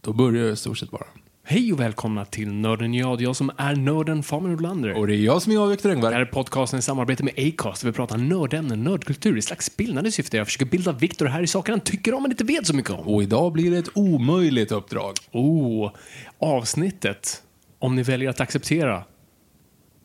Då börjar det i stort sett bara. Hej och välkomna till Nörden jag, jag som är nörden Fabian Nordlander. Och det är jag som är jag, Viktor Det här Engberg. är podcasten i samarbete med Acast där vi pratar nördämnen, nördkultur i slags bildande syfte. Jag försöker bilda Viktor här i saker han tycker om men inte vet så mycket om. Och idag blir det ett omöjligt uppdrag. Oh, avsnittet. Om ni väljer att acceptera.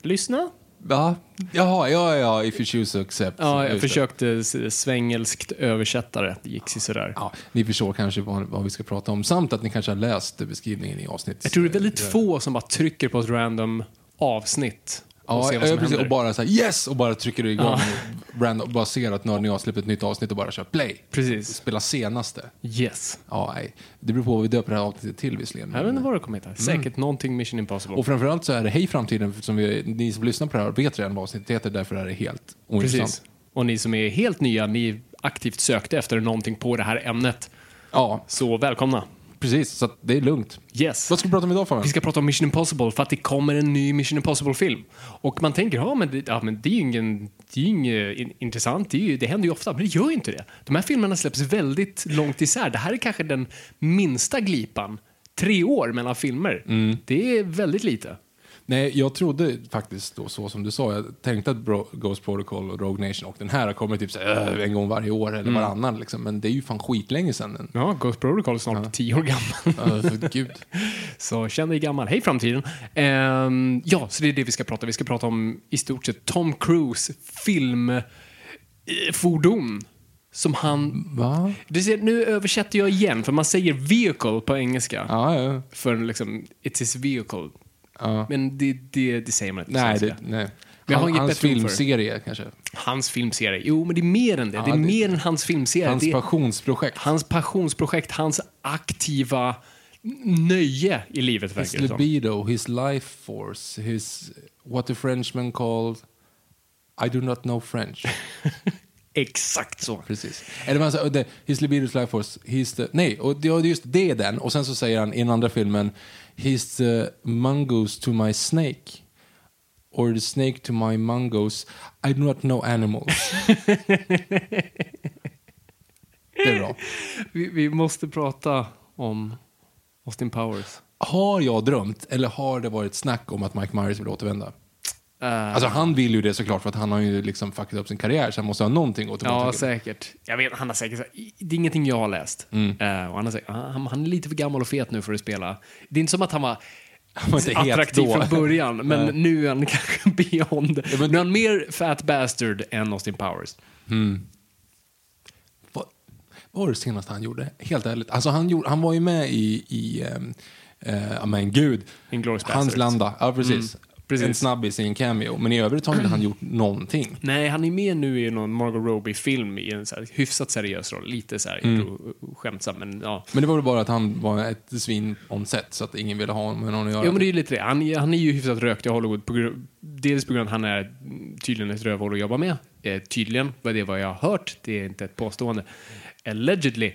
Lyssna. Va? Jaha, ja, ja, if you choose to accept. Ja, jag försökte s- svengelskt översätta det. Det gick sådär. Ja, ni förstår kanske vad, vad vi ska prata om, samt att ni kanske har läst beskrivningen i avsnittet. Jag tror det är väldigt få som bara trycker på ett random avsnitt. Ja, ja, precis. händer. Och bara så här, yes! Och bara trycker du igång random, och bara ser att Nörden jag släpper ett nytt avsnitt och bara kör play. Precis. Spela senaste. Yes. Ja, nej. Det beror på vad vi döper det här avsnittet till visserligen. Jag vet inte vad det kommer heta. Säkert någonting Mission Impossible. Och framförallt så är det Hej framtiden, som vi, ni som lyssnar på det här vet redan vad avsnittet heter, därför är det helt ointressant. Precis. Och ni som är helt nya, ni aktivt sökte efter någonting på det här ämnet. Ja, Så välkomna. Precis. Så det är lugnt. Yes. Vad ska vi prata om idag Fabian? Vi ska prata om Mission Impossible för att det kommer en ny Mission Impossible-film. Och man tänker, ja men det, ja, men det är ju ingen, det är ju inget in, intressant, det, är ju, det händer ju ofta, men det gör ju inte det. De här filmerna släpps väldigt långt isär. Det här är kanske den minsta glipan. Tre år mellan filmer. Det är väldigt lite. Nej, jag trodde faktiskt då så som du sa. Jag tänkte att Bro Ghost Protocol och Rogue Nation och den här har kommit typ så här, äh, en gång varje år eller varannan liksom. Men det är ju fan skitlänge sedan. Ja, Ghost Protocol är snart tio år gammal. För gud. Så känn dig gammal. Hej framtiden. Ehm, ja, så det är det vi ska prata. Vi ska prata om i stort sett Tom Cruise filmfordon. Som han... Va? Du ser, nu översätter jag igen, för man säger vehicle på engelska. Ja, ja. För liksom, it's his vehicle. Ja. Men det, det, det säger man inte Nej, det, nej. Men jag har inget hans ord för filmserie kanske. Hans filmserie. Jo, men det är mer än det. det är det- mer än hans filmserie. Hans passionsprojekt. hans passionsprojekt, hans aktiva nöje i livet, His verkar libido, his life force, his what the Frenchman called I do not know French. Exakt så. Precis. Eller man säger, his libido, his life force, he's the, nej, och det, och just det är den. Och sen så säger han i den andra filmen, he's the mongoose to my snake. Or the snake to my mongoose. I do not know animals. det är bra. Vi, vi måste prata om Austin Powers. Har jag drömt, eller har det varit snack om att Mike Myers vill återvända? Uh, Alltså han vill ju det såklart för att han har ju liksom fuckat upp sin karriär så han måste ha någonting att ja, säkert. Jag vet, han har säkert det är ingenting jag har läst. Mm. Och han, har säkert, han, han är lite för gammal och fet nu för att spela. Det är inte som att han var var inte het attraktiv då. från början, men Nej. nu är han kanske beyond. men- Nu är han mer fat bastard än Austin Powers. Vad, vad var det senaste han gjorde? Helt ärligt. Alltså han, gjorde, han var ju med i, i um, uh, men gud, Hans. Landa. Ja, precis. Precis. En snabbis i en cameo. Men i övrigt har inte han gjort någonting. Nej, han är med nu i någon Margot Robbie-film i en så här hyfsat seriös roll. Lite så här mm. skämtsam, men ja. Men det var väl bara att han var ett svin on set så att ingen ville ha honom med någon att göra. Jo, men det är ju lite det. Han, han är ju hyfsat rökt i Hollywood. På, dels på grund av att han är tydligen ett rövhål att jobba med. Eh, tydligen, vad det är vad jag har hört. Det är inte ett påstående. Allegedly.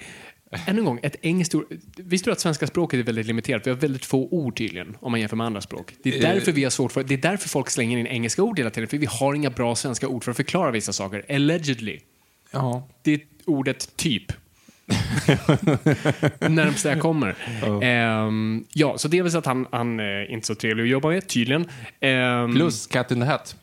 Än en gång, ett engelskt ord. Visste du att svenska språket är väldigt limiterat? Vi har väldigt få ord tydligen, om man jämför med andra språk. Det är Eh. därför vi har svårt för, det är därför folk slänger in engelska ord hela tiden, för vi har inga bra svenska ord för att förklara vissa saker. Allegedly. Ja. Det är ordet typ. Närmst jag kommer. Ehm, ja, så det är väl så att han, han är inte så trevlig att jobba med, tydligen. Ehm, Plus Cat in the Hat.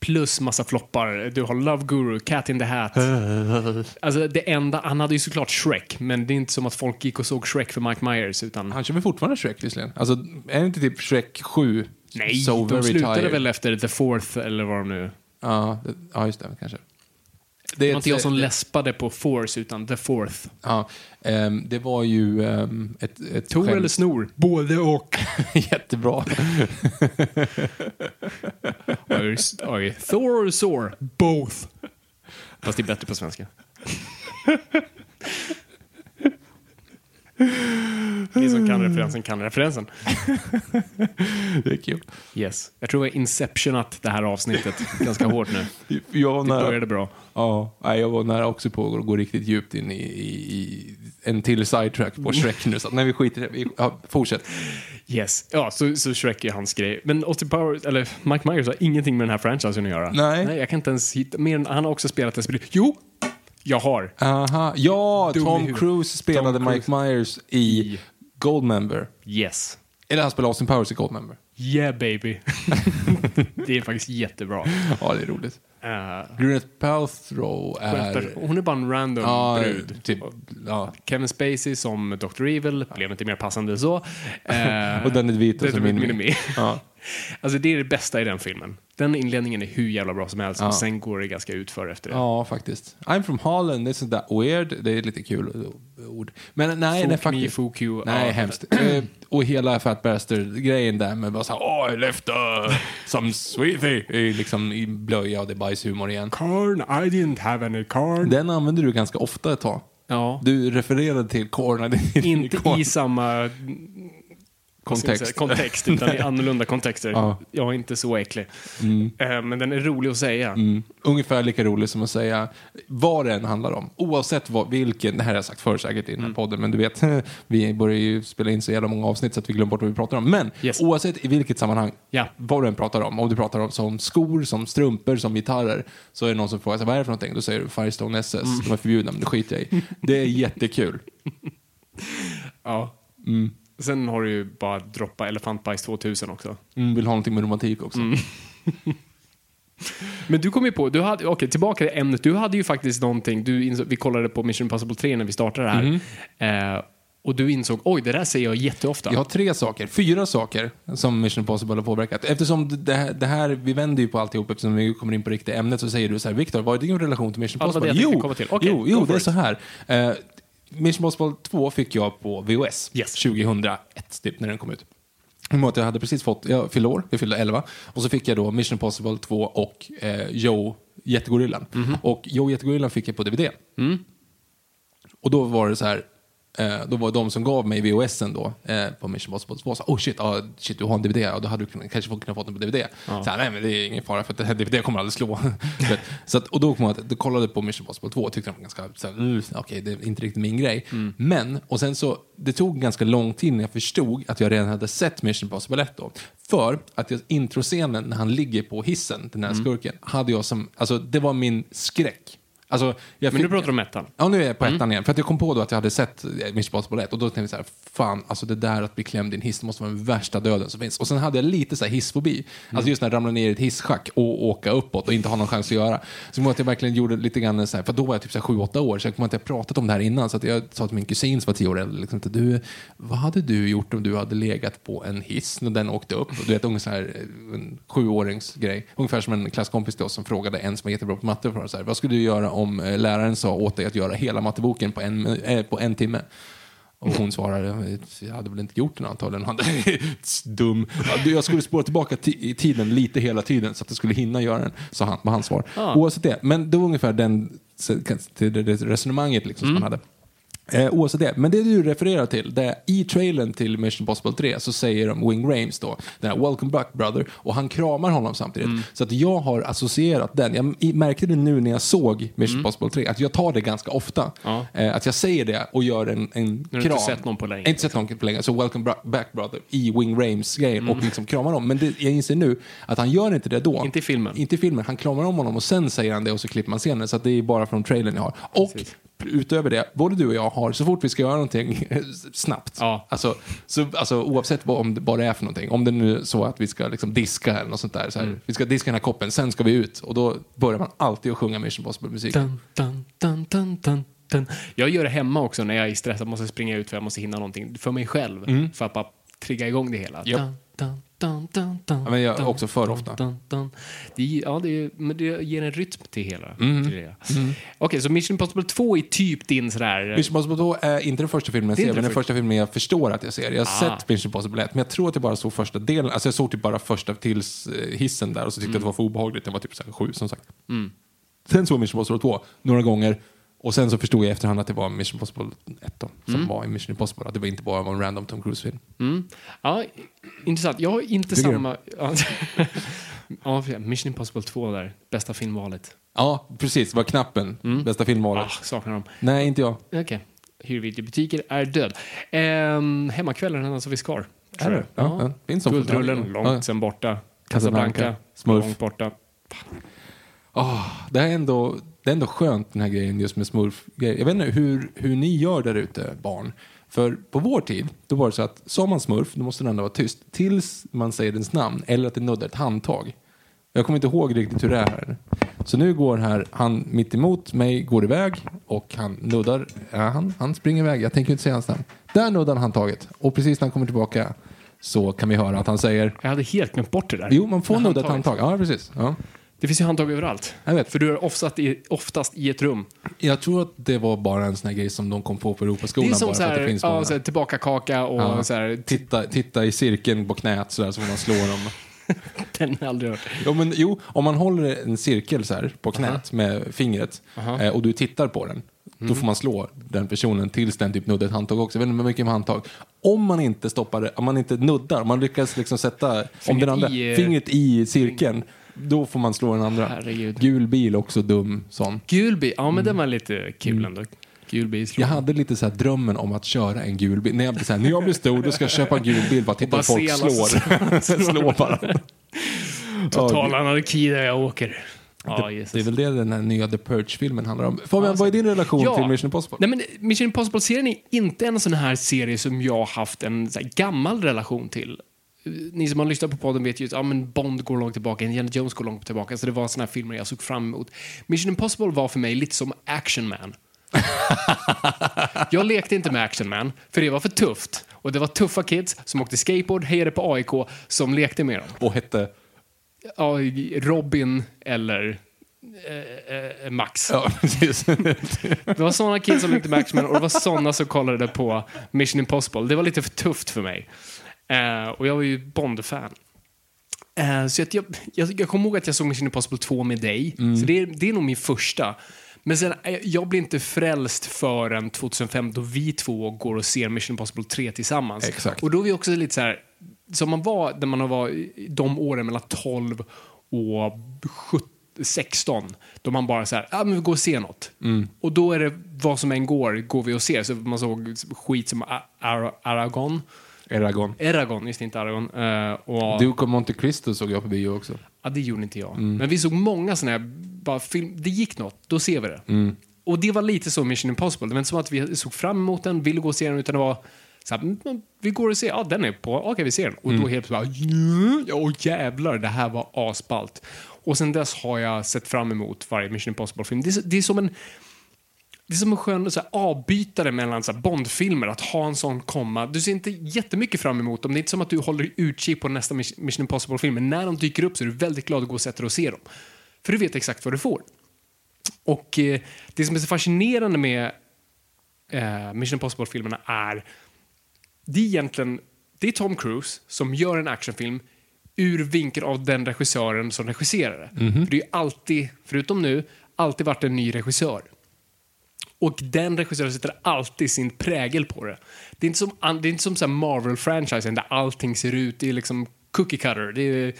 Plus massa floppar. Du har Love Guru, Cat in the Hat. Alltså det enda, han hade ju såklart Shrek, men det är inte som att folk gick och såg Shrek för Mike Myers, utan Han kör väl fortfarande Shrek visserligen? Alltså, är det inte typ Shrek 7? nej, so de slutade tired. väl efter The Fourth, eller vad de nu... Ja, ja, just det. Kanske. Det var inte jag som det- läspade på Force, utan The Fourth. Ja, ehm, det var ju ehm, ett, ett Tor skämt- eller snor? Både och. Jättebra. Oj, oj. Thor or Sor? Both. Fast det är bättre på svenska. Ni som kan referensen kan referensen. det är kul. Yes. Jag tror vi har inceptionat det här avsnittet ganska hårt nu. Jag var Det nära, började bra. ja, jag var nära också på att gå riktigt djupt in i, i, en till sidetrack på Shrek nu. Så nej, vi skiter i det. Ja, fortsätt. Yes. Ja, så, så Shrek är hans grej. Men Austin Powers, eller Mike Myers har ingenting med den här franchisen att göra. Nej. Nej jag kan inte ens hitta, mer än, han har också spelat ett spel. Jo! Jag har. Aha. Ja, Dum Tom. Cruise spelade Tom Mike Myers i I- Goldmember. Yes. Eller han spelade Austin Powers i Goldmember. Yeah baby. det är faktiskt jättebra. Ja, det är roligt. Uh, Gwyneth Paltrow är... hon är bara en random Ja, brud. typ, ja. Kevin Spacey som Dr. Evil blev inte mer passande så. Eh, Och Danny DeVito som. Minnie. Ja. Alltså det är det bästa i den filmen. Den inledningen är hur jävla bra som helst Ja. och sen går det ganska utför efter det. Ja, faktiskt. I'm from Holland, it's not that weird. Det är lite kul ord. Men nej, Fuck nej me, faktiskt. fuck you. Nej, Ja. hemskt. Eh, och hela Fat Bastard-grejen där med bara såhär Åh, I left uh, some sweetie liksom, i blöja och det är bajshumor igen. Corn, I didn't have any corn. Den använder du ganska ofta ett tag. Ja. Du refererade till Korn. Inte i samma kontext. kontext utan i annorlunda kontexter. Ja. Jag är inte så äcklig. Eh, Men den är rolig att säga. Mm. Ungefär lika roligt som att säga vad det än handlar om. Oavsett vad, vilken, det här har jag sagt förr säkert i Mm. den här podden, men du vet, vi börjar ju spela in så jävla många avsnitt så att vi glömmer bort vad vi pratar om. Men Yes. oavsett i vilket sammanhang, Ja. vad du än pratar om, om du pratar om som skor, som strumpor, som gitarrer, så är det någon som frågar sig, vad är det för någonting? Då säger du Firestone SS, Mm. de är förbjudna, men det skiter jag i. Det är jättekul. Ja. Mm. Sen har du ju bara droppa Elefantbajs 2000 också. Mm, vill ha någonting med romantik också. Mm. Men du kom ju på, du hade, okej tillbaka till ämnet, du hade ju faktiskt någonting, du insåg, vi kollade på Mission Impossible 3 när vi startade det här. Mm. Eh, och du insåg, oj det där säger jag jätteofta. Jag har tre saker, fyra saker som Mission Impossible har påverkat. Eftersom det- det här, det här, vi vänder ju på alltihop eftersom vi kommer in på riktiga ämnet så säger du så här, Viktor, vad är din relation till Mission Impossible? tänkte jo, till. Okej, jo, jo det är så här. Eh, Mission Impossible 2 fick jag på VHS Yes. 2001, typ, när den kom ut. Jag hade precis fått, jag fyllde år, jag fyllde 11. Och så fick jag då Mission Impossible 2 och eh, Joe Jättegorillan. Mhm. Och Joe Jättegorillan fick jag på DVD. Mm. Och då var det så här, eh, då var de som gav mig VHSen då eh, på Mission Impossible 2 sa oh shit, ah, shit, du har en DVD, ja, då hade du kunnat, kanske kunnat fått den på DVD. Så här, nej men det är ingen fara för att DVD kommer aldrig slå. Så att, och då kom jag att, då kollade på Mission Impossible 2 och tyckte de var ganska, så mm, okej det är inte riktigt min grej. Men, och sen så, det tog ganska lång tid när jag förstod att jag redan hade sett Mission Impossible 1 då. För att jag, introscenen när han ligger på hissen, den här skurken, hade jag som, alltså det var min skräck. Alltså, jag Men nu fick- pratar du om ettan. Ja, nu är jag på ettan igen. För att jag kom på då att jag hade sett eh, Mission Impossible 1 och då tänkte jag så här, fan, alltså det där att bli klämd i en hiss, det måste vara den värsta döden som finns. Och sen hade jag lite så här hissfobi. Alltså just när jag ramlade ner i ett hisschack och åka uppåt och inte ha någon chans att göra. Så jag att jag verkligen gjorde lite grann så här, för då var jag typ så här 7-8 år, så jag kommer att jag pratat om det här innan. Så att jag sa till min kusin som var 10 år äldre, liksom, du, vad hade du gjort om du hade legat på en hiss när den åkte upp? Och du vet, ungefär eh, en sjuåringsgrej. Ungefär som en klasskompis till oss som frågade en som är jättebra på matte, för så här, vad skulle du göra om eh, läraren sa åt dig att göra hela matteboken på en, eh, på en timme? Och hon svarade, jag hade väl inte gjort den antagligen. Han, dum. Ja, du, Jag skulle spåra tillbaka ti- i tiden lite hela tiden så att jag skulle hinna göra den, sa han på hans svar. Ah. Oavsett det. Men det var ungefär den det resonemanget liksom, som han hade. Eh, oavsett det. Men det du refererar till, det är i trailern till Mission Impossible 3 så säger de Wing Rames då, den här Welcome back brother, och han kramar honom samtidigt. Så att jag har associerat den. Jag märkte det nu när jag såg Mission Impossible 3, att jag tar det ganska ofta. Ja. Eh, att jag säger det och gör en, en du kram. inte sett någon på länge. Inte sett någon på länge. Så Welcome back brother i Wing Rames grejen Mm. och liksom kramar dem. Men det, jag inser nu att han gör inte det då. Inte i filmen. Inte i filmen. Han kramar om honom och sen säger han det och så klipper man scenen. Så att det är bara från trailern jag har. Och utöver det, både du och jag har, så fort vi ska göra någonting snabbt, Ja. alltså, så, alltså, oavsett vad, om det, vad det är för någonting, om det nu är så att vi ska liksom diska eller något sånt där, så här, vi ska diska den här koppen, sen ska vi ut och då börjar man alltid att sjunga Mission Impossible-musik. Dun, dun, dun, dun, dun, dun. Jag gör det hemma också när jag är stressad måste springa ut för jag måste hinna någonting för mig själv. För att bara trigga igång det hela. Japp. Dun, dun, dun, dun, dun, Ja, men jag också för ofta. Det, ja, det, är- men det ger en rytm till hela. Mm. Till det. Okej, så Mission Impossible 2 är typ din sådär... Mission Impossible 2 är inte den första filmen jag ser, men den för- första filmen jag förstår att jag ser. Jag har Ah. sett Mission Impossible 1, men jag tror att jag bara såg första delen. Alltså jag såg typ bara första tills eh, hissen där och så tyckte jag att det var för obehagligt. Den var typ sju som sagt. Sen såg jag Mission Impossible 2 några gånger och sen så förstod jag i efterhand att det var Mission Impossible 1 då, som var i Mission Impossible. Att det var inte bara var en random Tom Cruise-film. Mm. Ja, intressant. Jag har inte Tycker samma... Ja, Mission Impossible 2 där. Bästa filmvalet. Ja, precis. Det var knappen. Bästa filmvalet. Ah, saknar dem. Nej, inte jag. Okej. Hyrvideobutiker är död. Ehm, hemmakvällen är alltså vi skar. Är det? Ja, ja. Finns Guldrullen, långt Ja. sen borta. Casablanca, Casablanca, långt borta. Ah, det, är ändå, det är ändå skönt den här grejen just med smurf Jag vet inte hur, hur ni gör där ute, barn. För på vår tid, då var det så att sa man smurf, då måste den ändå vara tyst tills man säger dens namn eller att det nuddar ett handtag. Jag kommer inte ihåg riktigt hur det är här. Så nu går här, han mitt emot mig går iväg och han nuddar, ja, han, han springer iväg, jag tänker inte säga hans namn. Där nuddar han handtaget och precis när han kommer tillbaka så kan vi höra att han säger Jag hade helt glömt bort det där. Jo, man får nudda ett handtag. Ja, precis. Ja. Det finns ju handtag överallt. Jag vet. För du är oftast i, oftast i ett rum. Jag tror att det var bara en sån här grej som de kom på på Det Europaskolan. är som bara så det här, finns ja, så här, tillbaka kaka och Ja. så här, titta, titta i cirkeln på knät så, där, så får man slå dem. den har jag aldrig hört. Jo, men, jo, om man håller en cirkel så här på knät med fingret eh, och du tittar på den, Mm. då får man slå den personen tills den typ nuddar ett handtag också. Jag vet inte hur mycket med handtag. Om man inte stoppar det, om man inte nuddar, om man lyckas liksom sätta om Fingret den andra, i, eh, fingret i cirkeln, då får man slå den andra. Herregud. Gul bil också dum sån. Gul bil, ja men den var lite kul ändå. Gul bil slår. Mm. Jag hade lite så här drömmen om att köra en gul bil. När jag så här, när jag blir stor då ska jag köpa en gul bil. Bara titta hur folk slår. slår bara. Total anarki där jag åker. Ja, Jesus. det är väl det den här nya The Purge-filmen handlar om. Fabian, vad är din relation Ja. till Mission Impossible? Nej, men Mission Impossible-serien är inte en sån här serie som jag har haft en gammal relation till. Ni som har lyssnat på podden vet ju att ja, men Bond går långt tillbaka, Indiana Jones går långt tillbaka, så det var här filmer jag såg fram emot. Mission Impossible var för mig lite som Action Man. jag lekte inte med Action Man, för det var för tufft. Och det var tuffa kids som åkte skateboard, hejade på AIK, som lekte med dem. Och hette... Ja, Robin eller eh, eh, Max. Ja. Det var såna kids som lekte med Action Man och det var såna som kollade på Mission Impossible. Det var lite för tufft för mig. Eh, och jag var ju Bond-fan. Eh, så att jag, jag, jag kommer ihåg att jag såg Mission Impossible 2 med dig. Så det är, det är nog min första. Men sen, eh, jag blir inte frälst förrän 2005 då vi två går och ser Mission Impossible 3 tillsammans. Exakt. Och då är vi också lite så här, som man var när man var de åren mellan 12 och 17, 16, då man bara så här, ja men vi går och ser något. Och då är det vad som än går, går vi och ser. Så man såg skit som A- Ara- Aragon, Eragon. Eragon, just inte Aragon. Eh, och, Duke of Monte Cristo såg jag på bio också. Ja, det gjorde inte jag. Men vi såg många såna här bara film. Det gick något, då ser vi det. Och det var lite så Mission Impossible. Det var inte som att vi såg fram emot den, ville gå och se den, utan det var så här, "Mm, mm, vi går och ser, ja den är på, okej vi ser den. Och då helt plötsligt bara, ja åh, jävlar, det här var asballt. Och sen dess har jag sett fram emot varje Mission Impossible-film. Det, det är som en det är som en skön så här, avbytare mellan så här, Bond-filmer, att ha en sån komma. Du ser inte jättemycket fram emot dem. Det är inte som att du håller utkik på nästa Mission Impossible-film, men när de dyker upp så är du väldigt glad att gå och sätta dig och se dem. För du vet exakt vad du får. Och eh, det som är så fascinerande med eh, Mission Impossible-filmerna är, det är egentligen, det är Tom Cruise som gör en actionfilm ur vinkeln av den regissören som regisserar det. För det är alltid, förutom nu, alltid varit en ny regissör. Och den regissören sätter alltid sin prägel på det. Det är inte som, det är inte som så Marvel-franchisen där allting ser ut, det är liksom cookie cutter. Det är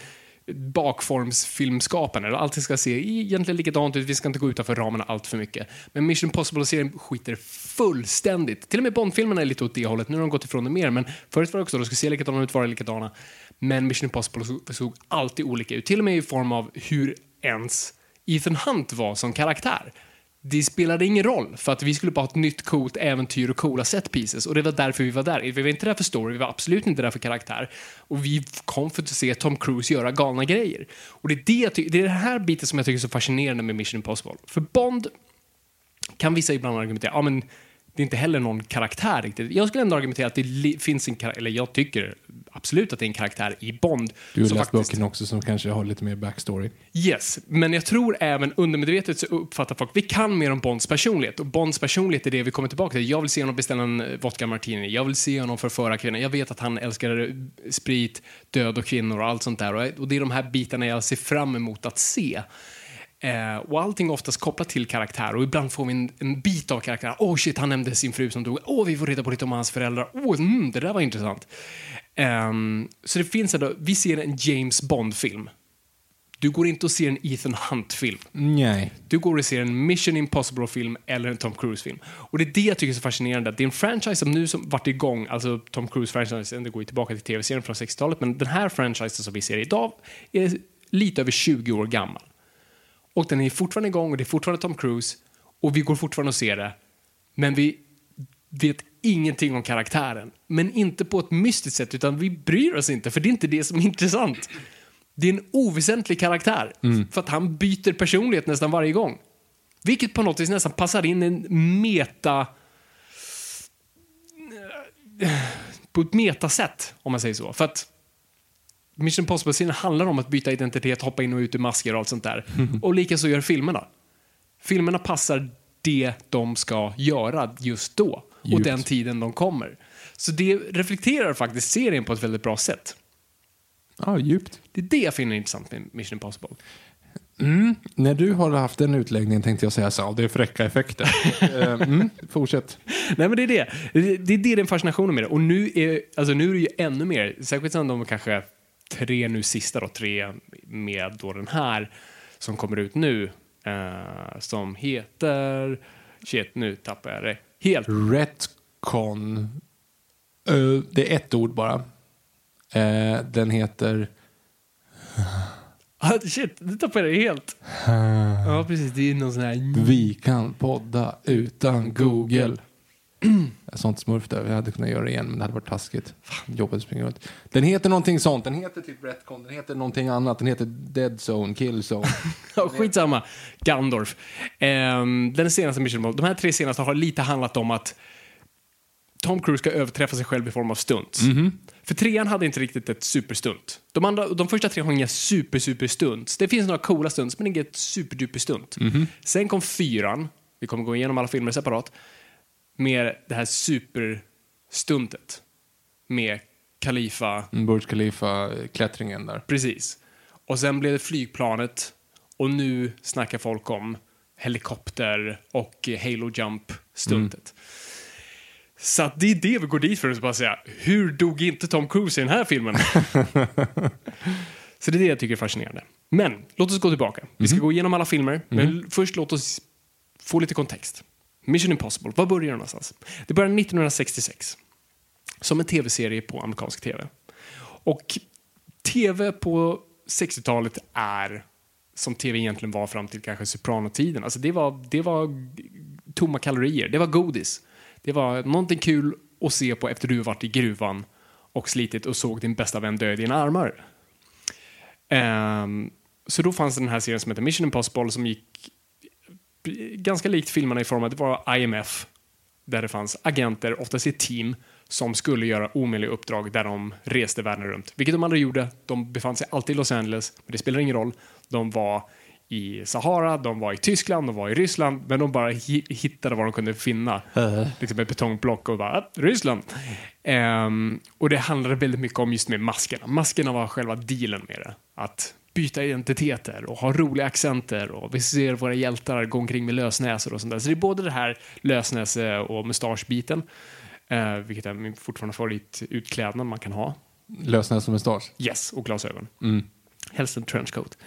bakformsfilmskapande. Allting ska se egentligen likadant ut, vi ska inte gå utanför ramarna allt för mycket. Men Mission Impossible-serien skiter fullständigt. Till och med Bond-filmerna är lite åt det hållet, nu har de gått ifrån det mer. Men förut var det också, de skulle se likadana ut, vara likadana. Men Mission Impossible såg, såg alltid olika ut, till och med i form av hur ens Ethan Hunt var som karaktär. Det spelade ingen roll, för att vi skulle bara ha ett nytt coolt äventyr och coola set pieces. Och det var därför vi var där. Vi var inte där för story, vi var absolut inte där för karaktär. Och vi kom för att se Tom Cruise göra galna grejer. Och det är, det, jag ty- det är den här biten som jag tycker är så fascinerande med Mission Impossible. För Bond kan vissa ibland argumentera, ja men det är inte heller någon karaktär riktigt. Jag skulle ändå argumentera att det finns en karaktär, eller jag tycker absolut att det är en karaktär i Bond. Du har läst faktiskt- boken också som kanske har lite mer backstory. Yes, men jag tror även undermedvetet så uppfattar folk, vi kan mer om Bonds personlighet och Bonds personlighet är det vi kommer tillbaka till. Jag vill se honom beställa en eh, vodka martini, jag vill se honom förföra kvinnor, jag vet att han älskar eh, sprit, död och kvinnor och allt sånt där och det är de här bitarna jag ser fram emot att se. Eh, och allting är oftast kopplat till karaktär och ibland får vi en, en bit av karaktär. Åh oh shit, han nämnde sin fru som dog. Åh, vi får reda på lite om hans föräldrar. Åh, mm, det där var intressant. Ehm, så det finns ändå, vi ser en James Bond-film. Du går inte och ser en Ethan Hunt-film. Nej. Du går och ser en Mission Impossible-film eller en Tom Cruise-film. Och det är det jag tycker är så fascinerande. Det är en franchise som nu som varit igång, alltså Tom Cruise-franchisen, det går ju tillbaka till tv-serien från 60-talet, men den här franchisen som vi ser idag är lite över 20 år gammal. Och den är fortfarande igång och det är fortfarande Tom Cruise och vi går fortfarande och ser det. Men vi vet ingenting om karaktären. Men inte på ett mystiskt sätt, utan vi bryr oss inte, för det är inte det som är intressant. Det är en oväsentlig karaktär, för att han byter personlighet nästan varje gång. Vilket på något vis nästan passar in en meta... På ett metasätt, om man säger så. För att Mission Impossible-serien handlar om att byta identitet, hoppa in och ut ur masker och allt sånt där. Och likaså gör filmerna. Filmerna passar det de ska göra just då och den tiden de kommer. Så det reflekterar faktiskt serien på ett väldigt bra sätt. Ja, djupt. Det är det jag finner intressant med Mission Impossible. När du har haft den utläggningen tänkte jag säga så här, det är fräcka effekter. Eh, mm, fortsätt. Nej men det är det. Det det är det den fascinationen med det. Och nu är, alltså, nu är det ju ännu mer, särskilt som de kanske tre nu sista då, tre med då den här som kommer ut nu, eh, som heter, shit nu tappar jag det helt. Retcon. Eh, det är ett ord bara. Eh, den heter... Ah, shit, nu tappade jag det helt. Ja precis, det är någon sån här... Vi kan podda utan Google. Inte smurf där, vi hade kunnat göra det igen men det hade varit taskigt. Fan, Jobbigt springa runt. Den heter någonting sånt, den heter typ Retcon, den heter någonting annat, den heter Dead Zone, Kill Zone. Skitsamma. Gandorf. Ehm, den senaste Mission Impossible, de här tre senaste har lite handlat om att Tom Cruise ska överträffa sig själv i form av stunts. För trean hade inte riktigt ett superstunt. De, andra, de första tre har inga super, super stunts. Det finns några coola stunts, men inget superduper stunt. Sen kom fyran, vi kommer gå igenom alla filmer separat, med det här superstuntet. Med Khalifa, Burj Khalifa-klättringen där. Precis. Och sen blev det flygplanet och nu snackar folk om helikopter och Halo Jump-stuntet. Så att det är det vi går dit för att bara säga, hur dog inte Tom Cruise i den här filmen? Så det är det jag tycker är fascinerande. Men låt oss gå tillbaka. Vi ska gå igenom alla filmer, men först låt oss få lite kontext. Mission Impossible, var börjar det någonstans? Det börjar 1966 som en tv-serie på amerikansk tv. Och tv på 60-talet är som tv egentligen var fram till kanske Soprano-tiden. Alltså det var, det var tomma kalorier, det var godis. Det var någonting kul att se på efter du varit i gruvan och slitit och såg din bästa vän dö i dina armar. Um, så då fanns den här serien som heter Mission Impossible som gick ganska likt filmerna i form att det var IMF där det fanns agenter, oftast i ett team, som skulle göra omöjliga uppdrag där de reste världen runt. Vilket de aldrig gjorde. De befann sig alltid i Los Angeles, men det spelar ingen roll. De var i Sahara, de var i Tyskland, de var i Ryssland, men de bara hi- hittade vad de kunde finna. Liksom ett betongblock och bara, "Ah, Ryssland. Ehm, och det handlade väldigt mycket om just med maskerna. Maskerna var själva dealen med det. Att byta identiteter och ha roliga accenter och vi ser våra hjältar gå omkring med lösnäsor och sånt där. Så det är både det här lösnäse och mustaschbiten, eh, vilket är min fortfarande favoritutklädnad man kan ha. Lösnäs som mustasch. Yes, och glasögon. Mm. Helst en trenchcoat.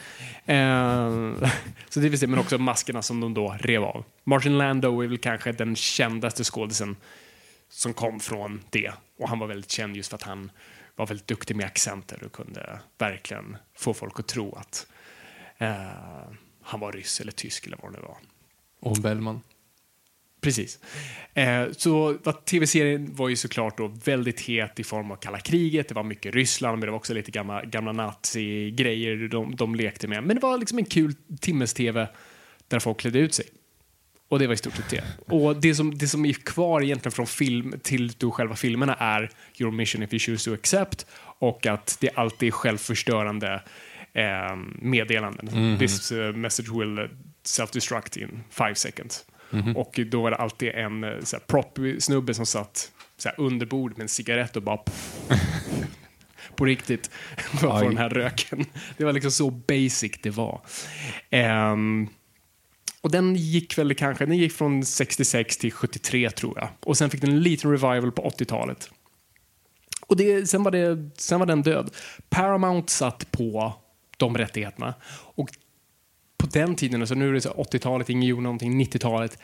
Eh, så det vill säga, men också maskerna som de då rev av. Martin Landau är väl kanske den kändaste skådisen som kom från det. Och han var väldigt känd just för att han var väldigt duktig med accenter och kunde verkligen få folk att tro att eh, han var ryss eller tysk eller vad det nu var. Och Bellman. Precis. Eh, så tv-serien var ju såklart då väldigt het i form av kalla kriget. Det var mycket Ryssland, men det var också lite gamla, gamla nazi-grejer de, de lekte med. Men det var liksom en kul timmes-tv där folk klädde ut sig. Och det var i stort sett det. Och det som, det som är kvar egentligen från film till då själva filmerna är Your mission if you choose to accept och att det alltid är självförstörande eh, meddelanden. This uh, message will uh, self-destruct in five seconds. Och då var det alltid en eh, prop-snubbe som satt så här, under bordet med en cigarett och bara på riktigt Aj. den här röken. Det var liksom så basic det var. Ehm, och den gick väl kanske, den gick från 66 till 73 tror jag. Och sen fick den en liten revival på 80-talet. Och det, sen, var det, sen var den död. Paramount satt på de rättigheterna. Och på den tiden, alltså nu är det 80-talet, ingen gjorde någonting, 90-talet.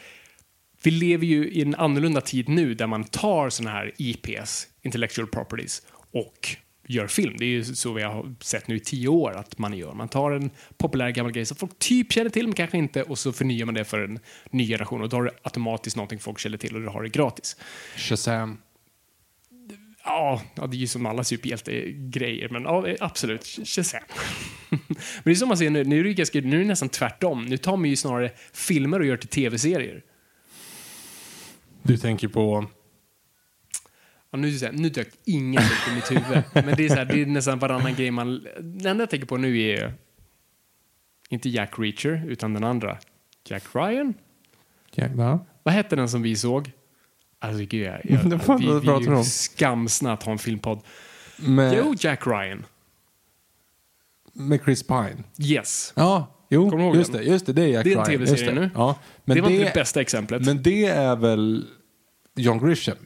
Vi lever ju i en annorlunda tid nu där man tar sådana här IPs, intellectual properties, och gör film. Det är ju så vi har sett nu i tio år att man gör. Man tar en populär gammal grej som folk typ känner till, men kanske inte, och så förnyar man det för en ny generation. Och då har du automatiskt någonting folk känner till och du har det gratis. Shazam. Ja, det är ju som alla superhjältegrejer, men ja, absolut. Shazam. men det är som man ser nu, nu är det, ganska, nu är det nästan tvärtom. Nu tar man ju snarare filmer och gör till tv-serier. Du tänker på... Ja, nu, så här, nu dök ingen upp i mitt huvud. Men det är, så här, det är nästan varannan grej man... Det enda jag tänker på nu är inte Jack Reacher, utan den andra. Jack Ryan? Ja, va? Vad hette den som vi såg? Alltså, gud, jag, jag, vi, vi är ju skamsna att ha en filmpodd. Med, Jo, Jack Ryan. med Chris Pine. Yes. Ja, jo, just det, just det. Det är Jack Det är en Ryan. TV-serie nu. Ja, men det var det, inte det bästa exemplet. Men det är väl John Grisham?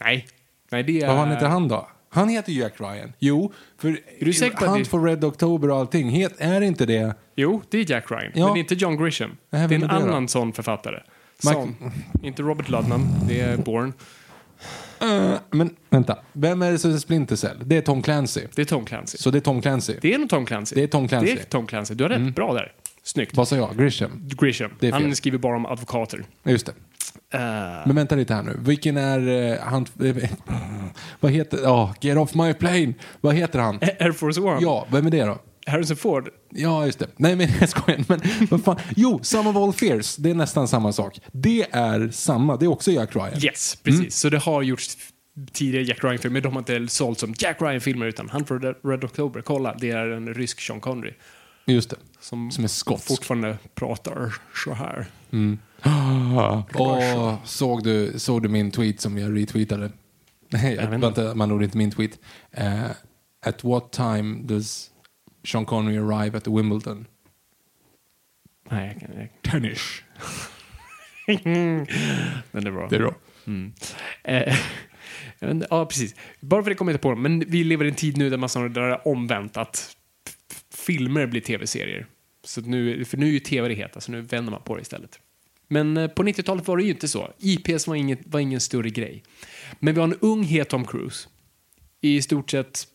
Nej. Nej, det är... Vad fan heter han då? Han heter Jack Ryan. Jo, för du säker på att Hunt det- for Red October och allting, het, är inte det... Jo, det är Jack Ryan. Ja. Men det är inte John Grisham. Nej, det är en är det då? annan sån författare. Som, inte Robert Ludlum, det är Bourne. Uh, men vänta, vem är det som är Splinter Cell? Det är Tom Clancy. Det är Tom Clancy. Så det är Tom Clancy. Det är nog Tom Clancy. Det är Tom Clancy. Det är Tom Clancy. Du har rätt. Bra där. Snyggt. Vad sa jag? Grisham? Grisham. Är. Han skriver bara om advokater. Just det. Uh, Men vänta lite här nu. Vilken är uh, han... vad heter... Ja, get off my plane. Vad heter han? Air Force One. Ja, vem är det då? Harrison Ford. Ja, just det. Nej, men jag skojar. Men vad fan. Jo, Some of All Fears. Det är nästan samma sak. Det är samma. Det är också Jack Ryan. Yes, precis. Mm. Så det har gjorts tidigare Jack Ryan-filmer. De har inte sålt som Jack Ryan-filmer utan Hunt for Red October. Kolla, det är en rysk Sean Connery. Just det. Som, Som är skotsk. fortfarande pratar så här. Och såg du, såg du min tweet som jag retweetade? Nej, vänta, man gjorde inte min tweet. Uh, at what time does Sean Connery arrive at Wimbledon? Nej, jag kan... Jag... Tennis. Den är bra. Det är bra. Eh, vet inte, ja, precis. Bara för det kommer jag inte på det, men vi lever i en tid nu där man snarare drar omvänt att filmer blir tv-serier. Så nu, för nu är ju tv det heta, så nu vänder man på det istället. Men eh, på 90-talet var det ju inte så. IPs var, inget, var ingen större grej. Men vi har en ung het Tom Cruise. I stort sett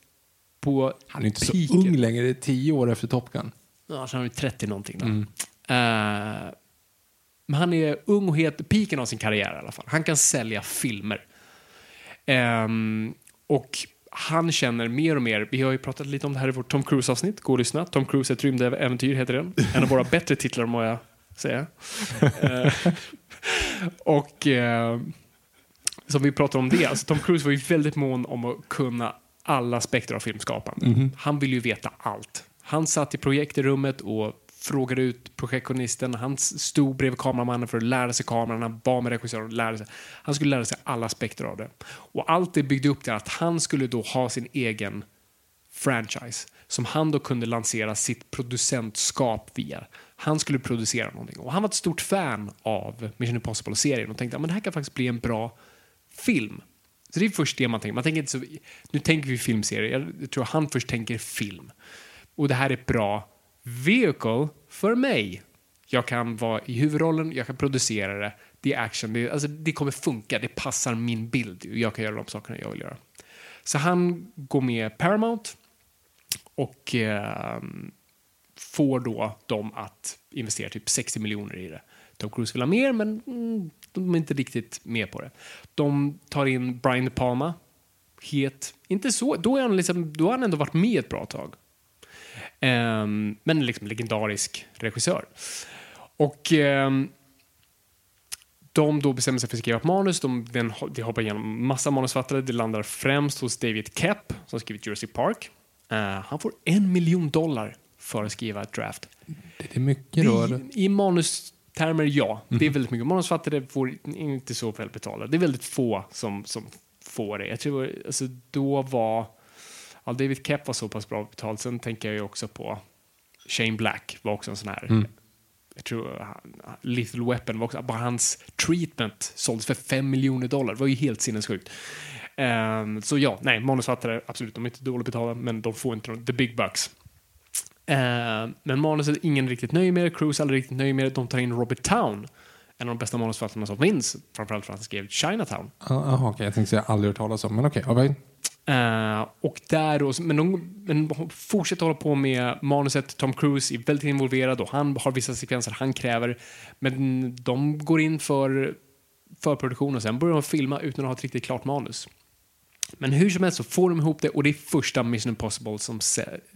på Han är inte så peaken. ung längre, det är tio år efter Top Gun. Ja, så han är 30 någonting då. Eh, men han är ung och het, piken av sin karriär i alla fall. Han kan sälja filmer. Ehm, och han känner mer och mer, vi har ju pratat lite om det här i vårt Tom Cruise-avsnitt, gå och lyssna. Tom Cruise ett rymdäventyr heter den. En av våra bättre titlar må jag säga. Eh, och eh, som vi pratar om det, alltså Tom Cruise var ju väldigt mån om att kunna alla aspekter av filmskapande. Han vill ju veta allt. Han satt i projektrummet och frågade ut projektionisten. Han stod bredvid kameramannen för att lära sig kameran. Han bad med regissören att lära sig. Han skulle lära sig alla aspekter av det. Och allt det byggde upp till att han skulle då ha sin egen franchise som han då kunde lansera sitt producentskap via. Han skulle producera någonting och han var ett stort fan av Mission Impossible-serien och tänkte att det här kan faktiskt bli en bra film. Så det är först det man tänker. Man tänker inte så, nu tänker vi filmserie, jag tror han först tänker film. Och det här är ett bra vehicle för mig. Jag kan vara i huvudrollen, jag kan producera det, det är action, det, alltså, det kommer funka, det passar min bild jag kan göra de sakerna jag vill göra. Så han går med Paramount och eh, får då dem att investera typ 60 miljoner i det. Tom Cruise vill ha mer, men mm, de är inte riktigt med på det. De tar in Brian De Palma, het, inte så, då, är han liksom, då har han ändå varit med ett bra tag. Um, men liksom legendarisk regissör. Och um, de då bestämmer sig för att skriva ett manus. De, den, de hoppar igenom massa manusfattare. Det landar främst hos David Kep som skrivit Jersey Park. Uh, han får en miljon dollar för att skriva ett draft. Det är mycket då? I, i manustermer, ja. Mm. Det är väldigt mycket. Manusfattare får inte så väl betalade. Det är väldigt få som, som får det. Jag tror, alltså, då var... Ja, David Kep var så pass bra betald. Sen tänker jag ju också på Shane Black var också en sån här mm jag tror Lethal Weapon var också, bara hans treatment såldes för 5 miljoner dollar. Det var ju helt sinnessjukt. Um, så ja, nej, manusfattare, absolut, de är inte dåligt betalda, men de får inte the big bucks. Uh, men manuset är ingen riktigt nöjd med, Cruise är aldrig riktigt nöjd med, de tar in Robert Town, en av de bästa manusförfattarna som finns, framförallt för att han skrev Chinatown. Jaha, uh, okej, okay. jag tänkte säga aldrig hört talas om, men okej, okay, right. Uh, och där då, men de, men fortsätter hålla på med manuset. Tom Cruise är väldigt involverad och han har vissa sekvenser han kräver. Men de går in för förproduktion och sen börjar de filma utan att ha ett riktigt klart manus. Men hur som helst så får de ihop det och det är första Mission Impossible som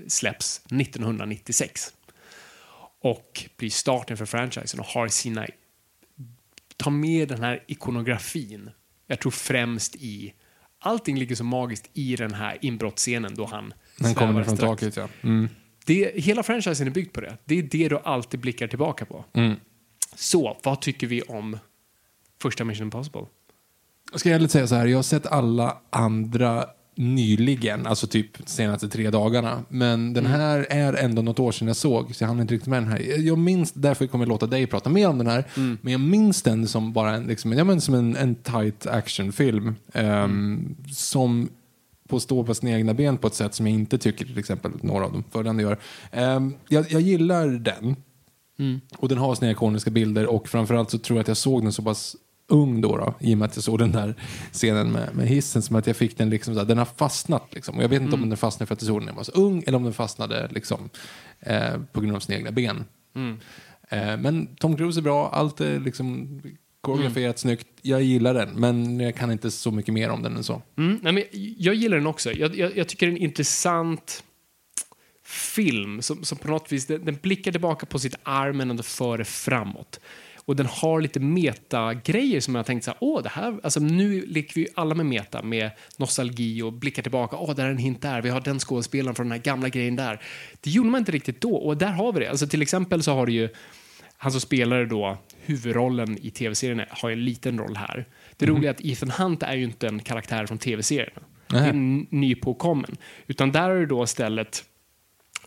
släpps 1996. Och blir starten för franchisen och har sina... Ta med den här ikonografin. Jag tror främst i allting ligger så magiskt i den här inbrottsscenen då han Den kommer från taket, ja. Mm. Det, hela franchisen är byggd på det. Det är det du alltid blickar tillbaka på. Mm. Så, vad tycker vi om första Mission Impossible? Jag ska ärligt säga så här, jag har sett alla andra nyligen, alltså typ senaste tre dagarna. Men den mm. här är ändå något år sedan jag såg, så jag hann inte riktigt med den här. Jag minns, därför kommer jag låta dig prata mer om den här, mm. men jag minns den som bara en, liksom, ja, men som en, en tight actionfilm. Um, mm. Som på stå på sina egna ben på ett sätt som jag inte tycker till exempel några av de följande gör. Um, jag, jag gillar den. Mm. Och den har sina ikoniska bilder och framförallt så tror jag att jag såg den så pass ung då, då i och med att jag såg den där scenen med, med hissen, som att jag fick den liksom, så den har fastnat liksom. Och jag vet inte mm. om den fastnade för att jag såg den när jag var så ung eller om den fastnade liksom, eh, på grund av sina egna ben. Mm. Eh, men Tom Cruise är bra, allt är liksom koreograferat mm. snyggt. Jag gillar den, men jag kan inte så mycket mer om den än så. Mm. Nej, men jag gillar den också. Jag, jag, jag tycker det är en intressant film som, som på något vis den, den blickar tillbaka på sitt arm men ändå före framåt. Och den har lite meta-grejer som jag tänkt så här, åh, det här, alltså nu leker vi alla med meta, med nostalgi och blickar tillbaka, åh, där är en hint där, vi har den skådespelaren från den här gamla grejen där. Det gjorde man inte riktigt då, och där har vi det. Alltså till exempel så har du ju, han som spelar då huvudrollen i tv-serien har en liten roll här. Det mm. roliga är att Ethan Hunt är ju inte en karaktär från tv-serien. Det är en nypåkommen. Utan där är det då istället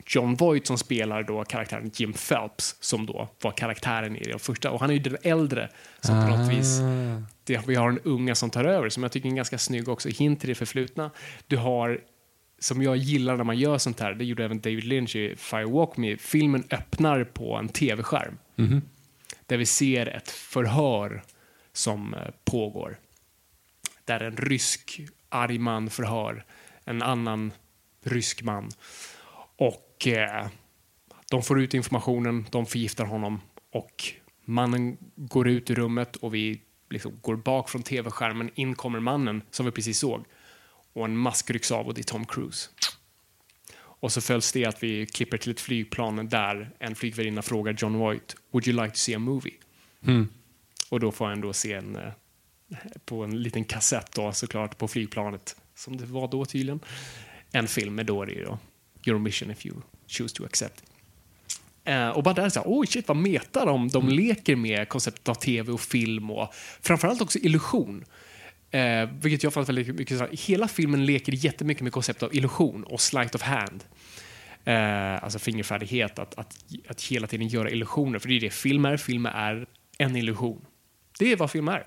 John Voight som spelar då karaktären Jim Phelps som då var karaktären i den första. Och han är ju den äldre som ah. på något vis, ah. det, vi har en unga som tar över som jag tycker är ganska snygg också, hint till det förflutna. Du har som jag gillar när man gör sånt här, det gjorde även David Lynch i Firewalk Me, filmen öppnar på en tv-skärm. Mm -hmm. Där vi ser ett förhör som eh, pågår. Där en rysk arg man förhör en annan rysk man. Och och eh, de får ut informationen, de förgiftar honom och mannen går ut ur rummet och vi liksom går bak från tv-skärmen. In kommer mannen som vi precis såg och en mask rycks av och det är Tom Cruise. Och så följs det att vi klipper till ett flygplan där en flygvärdinna frågar John Voight Would you like to see a movie? Mm. Och då får han då se en, eh, på en liten kassett då, såklart på flygplanet, som det var då tydligen, en film med Dory då, your mission if you choose to accept. Uh, och bara där så här, oj shit vad metar de, de mm. leker med konceptet av tv och film och framförallt också illusion. Uh, vilket jag fann väldigt mycket, så här, hela filmen leker jättemycket med konceptet av illusion och sleight of hand. eh, alltså fingerfärdighet, att, att, att hela tiden göra illusioner. För det är det film är. Film är en illusion. Det är vad film är.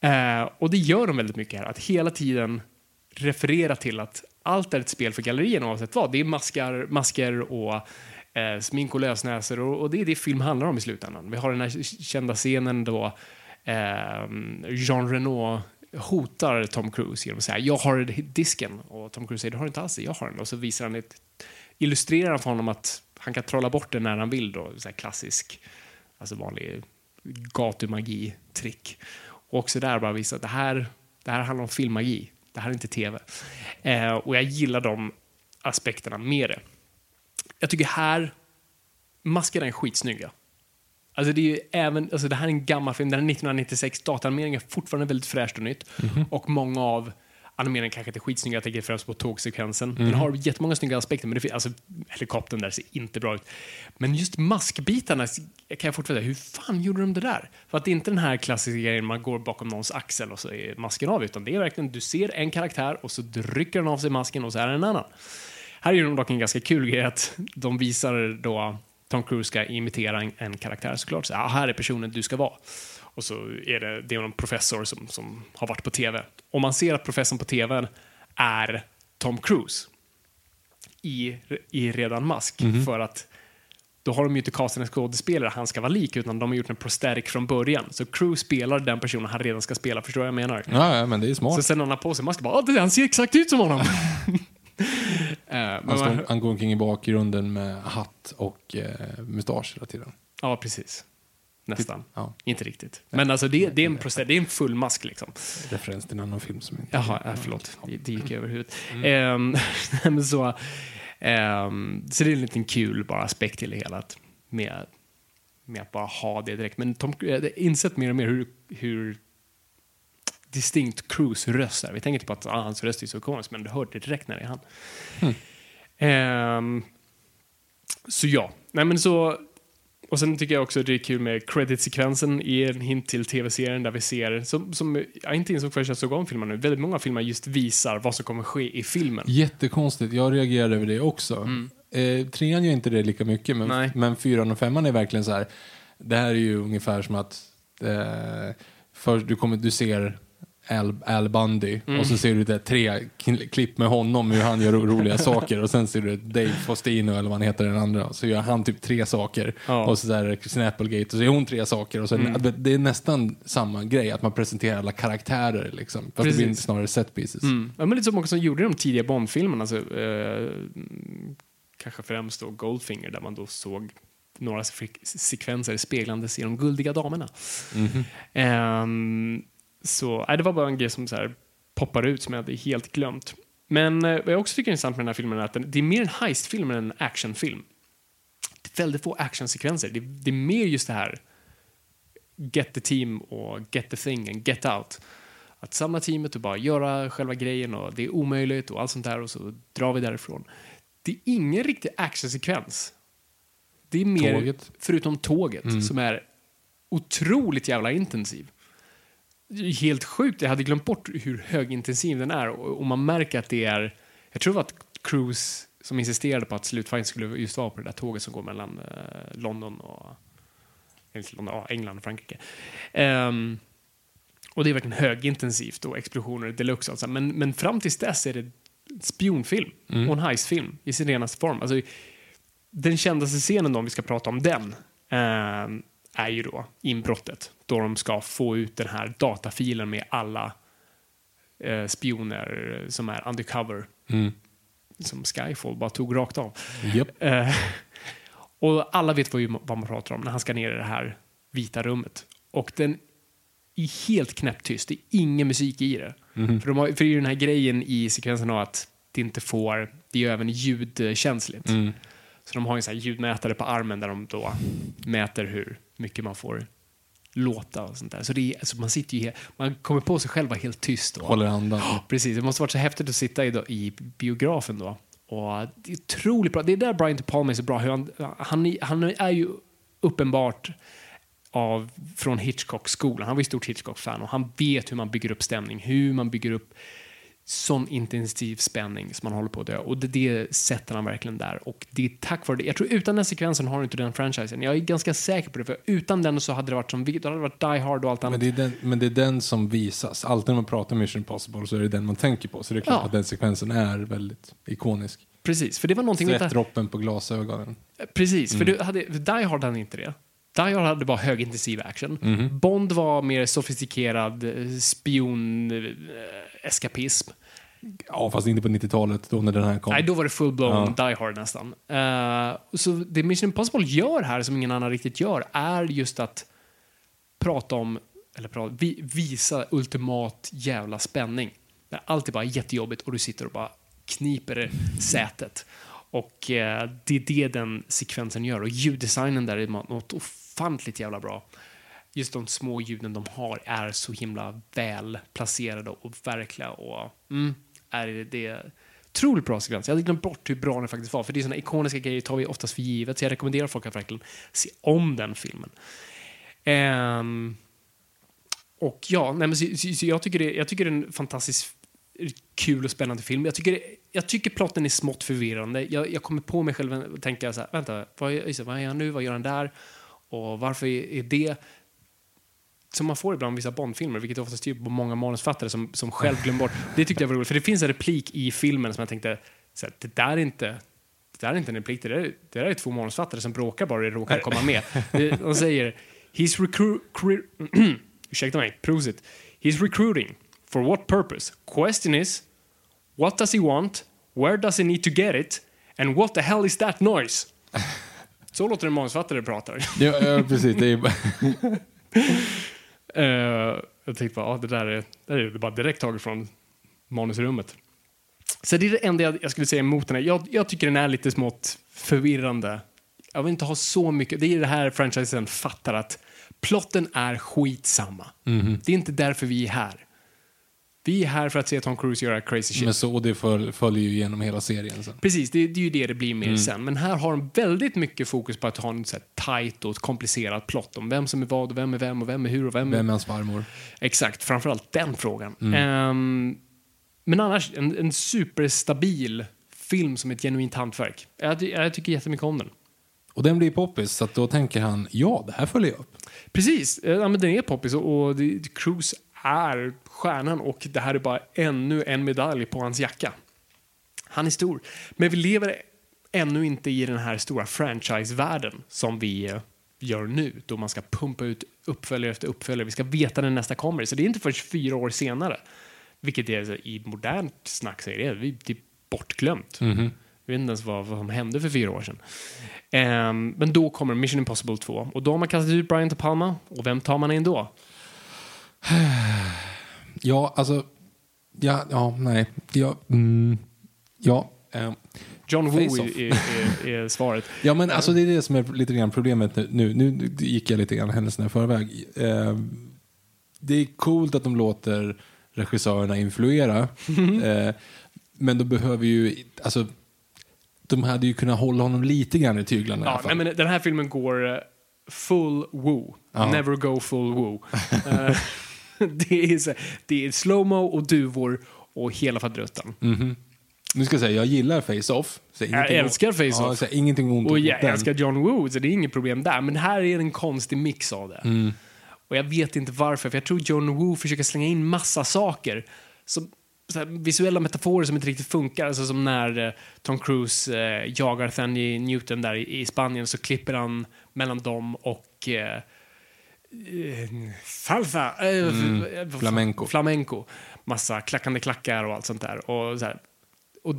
Eh, och det gör de väldigt mycket här, att hela tiden referera till att allt är ett spel för gallerierna oavsett vad. Det är maskar, masker och eh, smink och lösnäsor och, och det är det film handlar om i slutändan. Vi har den här kända scenen då eh, Jean Reno hotar Tom Cruise genom att säga jag har disken och Tom Cruise säger du har inte alls det, jag har den och så visar han ett illustrerar för honom att han kan trolla bort den när han vill då, så klassisk, alltså vanlig gatumagi-trick. Och också där bara visa att det här, det här handlar om filmmagi, det här är inte tv. Eh, och jag gillar de aspekterna med det. Jag tycker här, maskerna är skitsnygga. Alltså det, är ju även, alltså det här är en gammal film, den är 1996, dataanimeringen är fortfarande väldigt fräscht och nytt. Mhm. Och många av animeringen kanske inte är skitsnygga, jag tänker främst på tågsekvensen. Mhm. Den har jättemånga snygga aspekter, men det, alltså, helikoptern där ser inte bra ut. Men just maskbitarna kan jag fortfarande hur fan gjorde de det där? För att det är inte den här klassiska grejen, man går bakom någons axel och så är masken av, utan det är verkligen, du ser en karaktär och så rycker den av sig masken och så är det en annan. Här är det dock en ganska kul grej att de visar då Tom Cruise ska imitera en, en karaktär såklart. Så, ah, här är personen du ska vara. Och så är det, det är någon professor som, som har varit på tv. Och man ser att professorn på tv är Tom Cruise i, i redan mask. För att då har de ju inte castat en skådespelare han ska vara lik, utan de har gjort en prostatic från början. Så Cruise spelar den personen han redan ska spela, förstår du vad jag menar? Ja, ja, men det är smart. Så sen han har på sig masken, bara, det- han ser exakt ut som honom. Eh, Han, står, han går omkring i bakgrunden med hatt och eh, mustasch hela tiden. Ja, precis. Nästan. Ja. Inte riktigt. Men alltså det, det, är en process, det är en full mask liksom. Referens till en annan film som inte... Jaha, äh, förlåt. Det, det gick över huvudet. Mm. Ehm, så, ehm, så det är en liten kul bara aspekt till det hela. Att med, med att bara ha det direkt. Men Tom, jag har insett mer och mer hur, hur distinkt Cruise röst är. Vi tänker typ att ah, hans röst är så ikonisk, men du hör det direkt när det är han. Hmm. Ehm, så ja, nej men så och sen tycker jag också det är kul med credit-sekvensen i en hint till tv-serien där vi ser, som, som jag inte insåg förrän jag såg om filmen nu, väldigt många filmer just visar vad som kommer ske i filmen. Jättekonstigt. Jag reagerade över det också. Eh, trean gör inte det lika mycket, men, Mm. Nej. men fyran och femman är verkligen så här. Det här är ju ungefär som att eh, först du, kommer, du ser Al, Al Bundy Mm. och så ser du det tre kl- klipp med honom hur han gör ro- roliga saker och sen ser du Dave Faustino eller vad han heter den andra så gör han typ tre saker Ja. och så där Christine Applegate och så gör hon tre saker och sen, Mm. det är nästan samma grej att man presenterar alla karaktärer liksom. Fast det Precis. blir snarare set pieces. Mm. Ja, men lite som också som gjorde de tidiga Bond-filmerna, alltså, eh, mm, kanske främst då Goldfinger där man då såg några se- sekvenser speglandes i de guldiga damerna. Ehm, så nej, det var bara en grej som så här, poppar ut som jag hade helt glömt. Men eh, vad jag också tycker är intressant med den här filmen är att den, det är mer en heistfilm än en actionfilm. Det är väldigt få actionsekvenser. Det, det är mer just det här get the team och get the thing and get out. Att samla teamet och bara göra själva grejen och det är omöjligt och allt sånt där och så drar vi därifrån. Det är ingen riktig actionsekvens. Det är mer, Tåget. förutom tåget, som är otroligt jävla intensiv. Helt sjukt, jag hade glömt bort hur högintensiv den är och, och man märker att det är, jag tror att Cruise som insisterade på att slutfighten skulle just vara på det där tåget som går mellan eh, London och inte London, ja, England och Frankrike. Ehm, och det är verkligen högintensivt och explosioner deluxe. Alltså. Men, men fram tills dess är det spionfilm och en heistfilm i sin renaste form. Alltså, den kändaste scenen då, om vi ska prata om den, ehm, är ju då inbrottet. Då de ska få ut den här datafilen med alla eh, spioner som är undercover. Mm. Som Skyfall bara tog rakt av. Japp. Eh, och alla vet vad, vad man pratar om när han ska ner i det här vita rummet. Och den är helt knäpptyst. Det är ingen musik i det. För, de har, för det är ju den här grejen i sekvensen av att det inte får, det är ju även ljudkänsligt. Så de har en sån här ljudmätare på armen där de då mäter hur mycket man får låta och sånt där. Så det är, alltså man sitter ju, man kommer på sig själv vara helt tyst. Och, Håller andan. Precis, det måste varit så häftigt att sitta i, då, i biografen då. Och det är otroligt bra. Det är där Brian De Palma är så bra. Hur han, han, han är ju uppenbart av, från Hitchcock-skolan. Han var ju stort Hitchcock-fan och han vet hur man bygger upp stämning, hur man bygger upp sån intensiv spänning som man håller på att dö. Och det, det sätter han verkligen där. Och det är tack vare det. Jag tror utan den sekvensen har du inte den franchisen. Jag är ganska säker på det, för utan den så hade det varit som då hade det varit Die Hard och allt annat. Men det, är den, men det är den som visas. Alltid när man pratar Mission Impossible så är det den man tänker på. Så det är klart Ja. att den sekvensen är väldigt ikonisk. Precis, för det var någonting med Svettdroppen på glasögonen. Precis, för, du hade, Die Hard hade inte det. Die Hard hade bara högintensiv action. Mhm. Bond var mer sofistikerad eh, spion-eskapism. Ja, fast inte på 90-talet då när den här kom. Nej, då var det full-blown Ja. Die Hard nästan. Eh, så det Mission Impossible gör här, som ingen annan riktigt gör, är just att prata om, eller prata, vi, visa ultimat jävla spänning. När allt är bara jättejobbigt och du sitter och bara kniper sätet. Och eh, det är det den sekvensen gör. Och ljuddesignen där är något ofantligt jävla bra. Just de små ljuden de har är så himla väl placerade och verkliga. Och, mm, är det, det otroligt bra sekvens. Jag hade glömt bort hur bra den faktiskt var. För det är såna ikoniska grejer tar vi oftast för givet. Så jag rekommenderar folk att verkligen se om den filmen. Um, och ja, nej, men så, så, så jag, tycker det, jag tycker det är en fantastiskt kul och spännande film. Jag tycker, jag tycker plotten är smått förvirrande. Jag, jag kommer på mig själv och tänker så här, vänta, vad, är- vad är han nu? Vad gör han där? Och varför är, det som man får ibland vissa Bondfilmer, vilket oftast typ på många manusfattare som, som själv glömmer bort. Det tyckte jag var roligt, för det finns en replik i filmen som jag tänkte, så här, det där är inte det där är inte en replik, det där, är- det där är två manusfattare som bråkar bara det råkar komma med. De säger He's recru... Ursäkta mig, prosit. He's recruiting. For what purpose? Question is What does he want? Where does he need to get it? And what the hell is that noise? Så låter en manusfattare prata. Ja, ja, precis. Det är, bara- Eh, jag tänkte bara, ja, det där är, det där är bara direkt taget från manusrummet. Så det är det enda jag, jag skulle säga emot den här. Jag, jag tycker den är lite smått förvirrande. Jag vill inte ha så mycket. Det är det här franchisen fattar att plotten är skitsamma. Det är inte därför vi är här. Vi är här för att se Tom Cruise göra crazy shit. men så, och det föl, följer ju genom hela serien sen. Precis, det, det är ju det det blir mer sen. Men här har de väldigt mycket fokus på att ha en så här tight och komplicerad plott om vem som är vad och vem är vem och vem är hur och vem är Vem är hans farmor? Exakt, framförallt den frågan. Ehm, men annars, en, en superstabil film som ett genuint hantverk. Jag, jag tycker jättemycket om den. Och den blir poppis, så att då tänker han, ja, det här följer jag upp. Precis, eh, ja, men den är poppis och, och det, Cruise är stjärnan och det här är bara ännu en medalj på hans jacka. Han är stor, men vi lever ännu inte i den här stora franchise-världen som vi eh, gör nu, då man ska pumpa ut uppföljare efter uppföljare. Vi ska veta när nästa kommer. Så det är inte först fyra år senare, vilket är i modernt snack så är det, vi- det är bortglömt. Jag vet inte ens vad, vad som hände för fyra år sedan. Ehm, men då kommer Mission Impossible 2 och då har man kastat ut Brian De Palma och vem tar man in då? Ja, alltså, ja, ja nej, ja, mm, ja. ehm. John Woo är, är, är, svaret. Ja, men alltså det är det som är lite grann problemet nu. Nu, nu gick jag lite grann händelserna i förväg. Eh, det är coolt att de låter regissörerna influera. eh, men de behöver ju, alltså, de hade ju kunnat hålla honom lite grann i tyglarna i alla Ja, fall. nej, men den här filmen går eh, full woo. Ja. Never go full woo. Det, är så, det är slowmo och duvor och hela faderuttan. Nu ska jag säga, jag gillar Face-Off. Jag älskar Face-Off. Ja, ingenting ont Och jag den. älskar John Woo, så det är inget problem där. Men här är en konstig mix av det. Mm. Och jag vet inte varför, för jag tror John Woo försöker slänga in massa saker. Som, så här, visuella metaforer som inte riktigt funkar. Alltså som när eh, Tom Cruise eh, jagar Thandy Newton där i, i Spanien så klipper han mellan dem och eh, salsa. Eh, f- Flamenco. Flamenco. Massa klackande klackar och allt sånt där. Och så här, och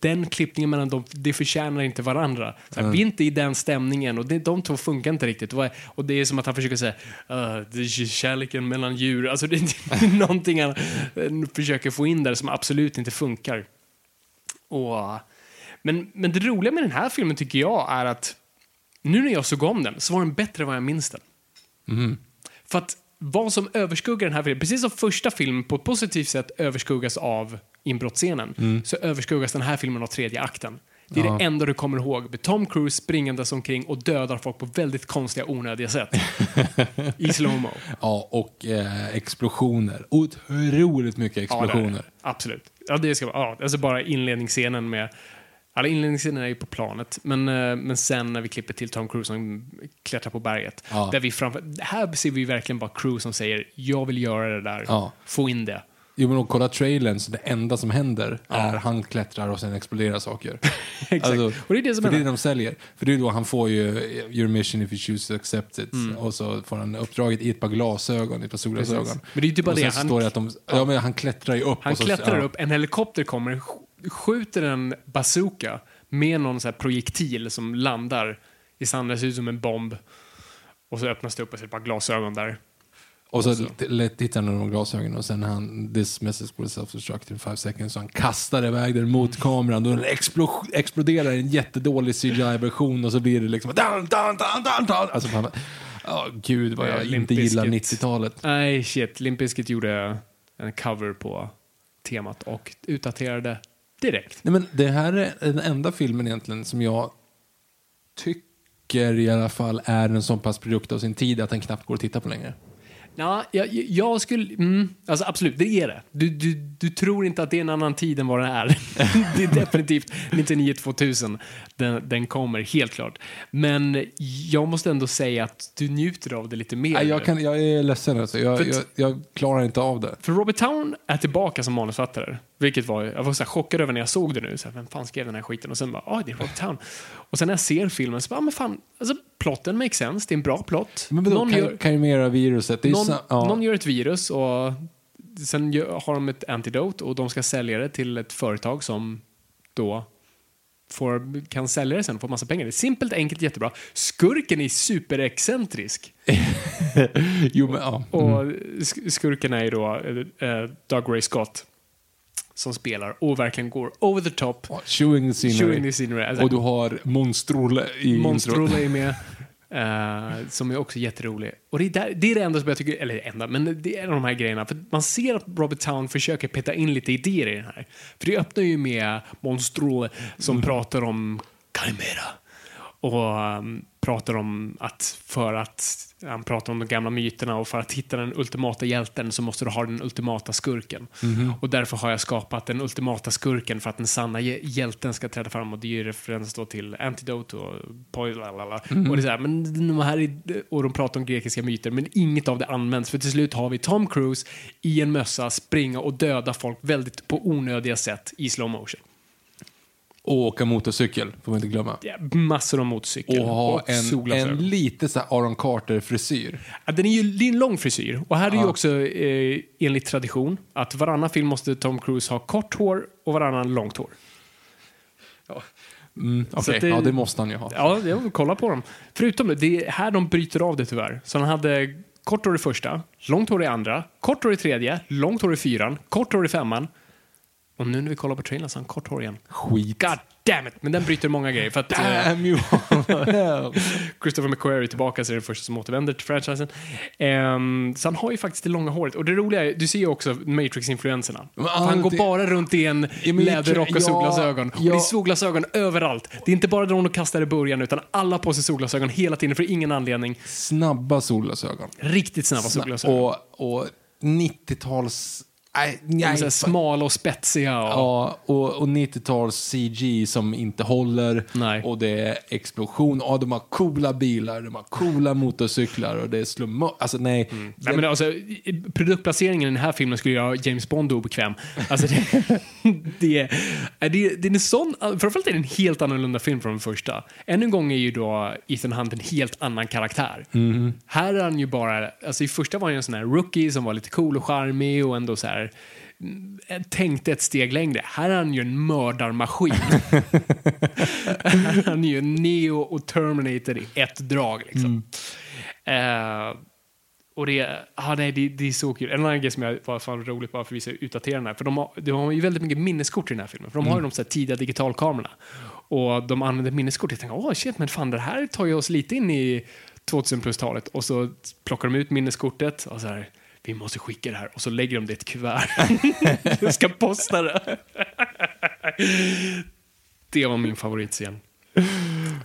den klippningen mellan dem, det förtjänar inte varandra. Så här, Vi är inte i den stämningen och det, de två funkar inte riktigt. Och, det är som att han försöker säga uh, kärleken mellan djur. Alltså det, är någonting han eh, försöker få in där som absolut inte funkar. Och, men, men det roliga med den här filmen tycker jag är att nu när jag såg om den så var den bättre än vad jag minns den. För att vad som överskuggar den här filmen, precis som första filmen på ett positivt sätt överskuggas av inbrottsscenen, så överskuggas den här filmen av tredje akten. Det är Ja. det enda du kommer ihåg. Med Tom Cruise springandes omkring och dödar folk på väldigt konstiga, onödiga sätt. I slowmo. Ja, och eh, explosioner. Otroligt mycket Ja, det explosioner. det. Absolut. Ja, det ska vara, ja, alltså bara inledningsscenen med alla inledningsscener är ju på planet, men, eh, men sen när vi klipper till Tom Cruise som klättrar på berget. Ja. Där vi framför, här ser vi verkligen bara Cruise som säger jag vill göra det där, Ja. få in det. Jo, men kolla trailern, så det enda som händer är han klättrar och sen exploderar saker. Exakt. Alltså, och det är det som för det är händer. det de säljer. För det är då han får ju your mission if you choose to accept it. Mm. Och så får han uppdraget i ett par glasögon, i ett par solglasögon. Men det är ju inte bara det, han- står det att de, ja, men han klättrar ju upp. Han så, klättrar ja. upp, en helikopter kommer, skjuter en bazooka med någon så här projektil som landar i sanden, det ser ut som en bomb. Och så öppnas det upp och så är det bara glasögon där. Och så t- tittar han de glasögonen och sen han, this message will self-destruct in five seconds. Så han kastar iväg den mot kameran och den explo- exploderar i en jättedålig CGI-version och så blir det liksom dun, dun, dun, dun, dun. Alltså, fan, ja, gud vad Ja, jag Limp inte gillar Bizkit. 90-talet. Nej, shit. Limp Bizkit gjorde en cover på temat och utdaterade direkt. Nej, men det här är den enda filmen egentligen som jag tycker i alla fall är en sån pass produkt av sin tid att den knappt går att titta på längre. Ja, jag, jag skulle... Mm, alltså absolut, det är det. Du, du, du tror inte att det är en annan tid än vad det är. det är definitivt 99-2000 den, den kommer, helt klart. Men jag måste ändå säga att du njuter av det lite mer. Nej, jag, kan, jag är ledsen alltså. Jag, jag, jag klarar inte av det. För Robert Town är tillbaka som manusförfattare. Vilket var, jag var så chockad över när jag såg det nu. Så här, vem fan skrev den här skiten? Och sen bara, ah, det är Robert Town. Och sen när jag ser filmen så bara, ah, men fan, alltså plotten makes sense. Det är en bra plott. Men vadå, någon, Ky- gör, Chimera-viruset, det är någon, sa- ja. någon gör ett virus och sen har de ett antidote och de ska sälja det till ett företag som då får, kan sälja det sen och få massa pengar. Det är simpelt, enkelt, jättebra. Skurken är superexcentrisk. jo, men, ja. Och sk- skurken är ju då eh, Doug Ray Scott som spelar och verkligen går over the top. Ja, Chewing the scenery. Chewing the scenery. Alltså, Och du har Monstrolle i Monstro introt. är med. eh, som är också jätterolig. Och det är, där, det är det enda som jag tycker, eller det enda, men det är en av de här grejerna. För man ser att Robert Town försöker peta in lite idéer i den här. För det öppnar ju med Monstro som Mm. pratar om Chimera. Och um, pratar om att för att han pratar om de gamla myterna och för att hitta den ultimata hjälten så måste du ha den ultimata skurken. Mhm. Och därför har jag skapat den ultimata skurken för att den sanna hj- hjälten ska träda fram och det är ju referens då till Antidote och Poison, lalala. Mhm. Och det är så här, men de här är, och de pratar om grekiska myter men inget av det används för till slut har vi Tom Cruise i en mössa springa och döda folk väldigt på onödiga sätt i slow motion. Och åka motorcykel, får man inte glömma. Är massor av motorcykel Och ha en, solglasögon. en lite så Aaron Carter-frisyr. Ja, den är ju det är en lång frisyr. Och här är ju Ja. också eh, enligt tradition att varannan film måste Tom Cruise ha kort hår och varannan långt hår. Mm, Så Okej, att det- ja det måste han ju ha. Ja, jag kolla på dem. Förutom det, det är här de bryter av det tyvärr. Så han hade kort hår i första, långt hår i andra, kort hår i tredje, långt hår i fyran, kort hår i femman. Och nu när vi kollar på trailern så har han kort hår igen. Skit. God damn it! Men den bryter många grejer. För att, eh, Damn you. Christopher McQuarrie är tillbaka så är den första som återvänder till franchisen. Ehm, så han har ju faktiskt det långa håret. Och det roliga är, du ser ju också Matrix-influenserna. För Han går bara runt i en Ja, läderrock och solglasögon. Och ja. det är solglasögon överallt. Det är inte bara de de kastar i början, utan alla på sig solglasögon hela tiden för ingen anledning. Snabba solglasögon. Riktigt snabba solglasögon. Och, och 90-tals... Nej, nej, smala och spetsiga. Och, Ja, och, och 90-tals CG som inte håller. Nej. Och det är explosion. Ja, de har coola bilar, de har coola motorcyklar och det är slum... Alltså nej. Nej, men alltså, produktplaceringen i den här filmen skulle göra James Bond obekväm. Alltså det, det, är, det, det är en sån, framförallt är det en helt annorlunda film från den första. Ännu en gång är ju då Ethan Hunt en helt annan karaktär. Här är han ju bara, alltså i första var han ju en sån här rookie som var lite cool och charmig och ändå så här mm, tänkte ett steg längre. Här är han ju en mördarmaskin. han är ju Neo och Terminator i ett drag liksom. Eh, och det, ah, nej, det, det är så kul. En annan grej som jag var fan roligt bara för att visa utdatera den här. För de har, de har ju väldigt mycket minneskort i den här filmen. För de har ju de så här tidiga digitalkamerorna. Och de använder minneskort. Jag tänker, åh shit, men fan det här tar ju oss lite in i 2000 plus-talet. Och så plockar de ut minneskortet och så här, vi måste skicka det här. Och så lägger de det i ett kuvert. Jag ska posta det. Det var min favoritscen.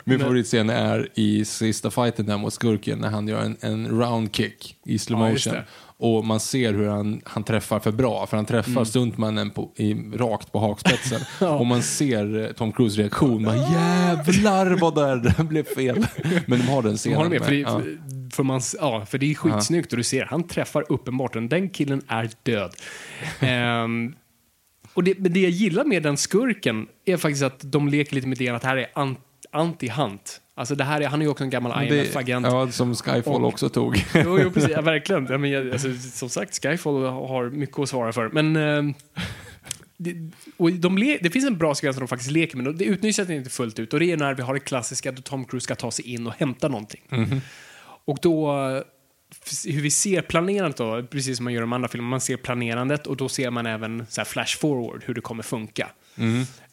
Min favoritscen är i sista fighten där mot skurken när han gör en, en round kick i slow Ja, och man ser hur han, han träffar för bra, för han träffar Mm. stuntmannen på, i, rakt på hakspetsen. Och man ser eh, Tom Cruise reaktion, man jävlar vad där det blev fel. Men de har den De scenen. har det med, för, det, ja. För, man, ja, för det är skitsnyggt och du ser, han träffar uppenbart den. Den killen är död. Ehm, och det, men det jag gillar med den skurken är faktiskt att de leker lite med det att här är an, anti-Hunt. Alltså det här är, han är ju också en gammal IMF-agent. Ja, som Skyfall Och- också tog. Jo, jo precis. Ja, verkligen. Ja, men, jag- alltså, som sagt, Skyfall har mycket att svara för. Men... ehm, det, och de le, det finns en bra sekvens där de faktiskt leker, men det utnyttjas inte fullt ut. Och det är när vi har det klassiska då Tom Cruise ska ta sig in och hämta någonting. Och då, hur vi ser planerandet då, precis som man gör i de andra filmerna, man ser planerandet och då ser man även så flash forward, hur det kommer funka.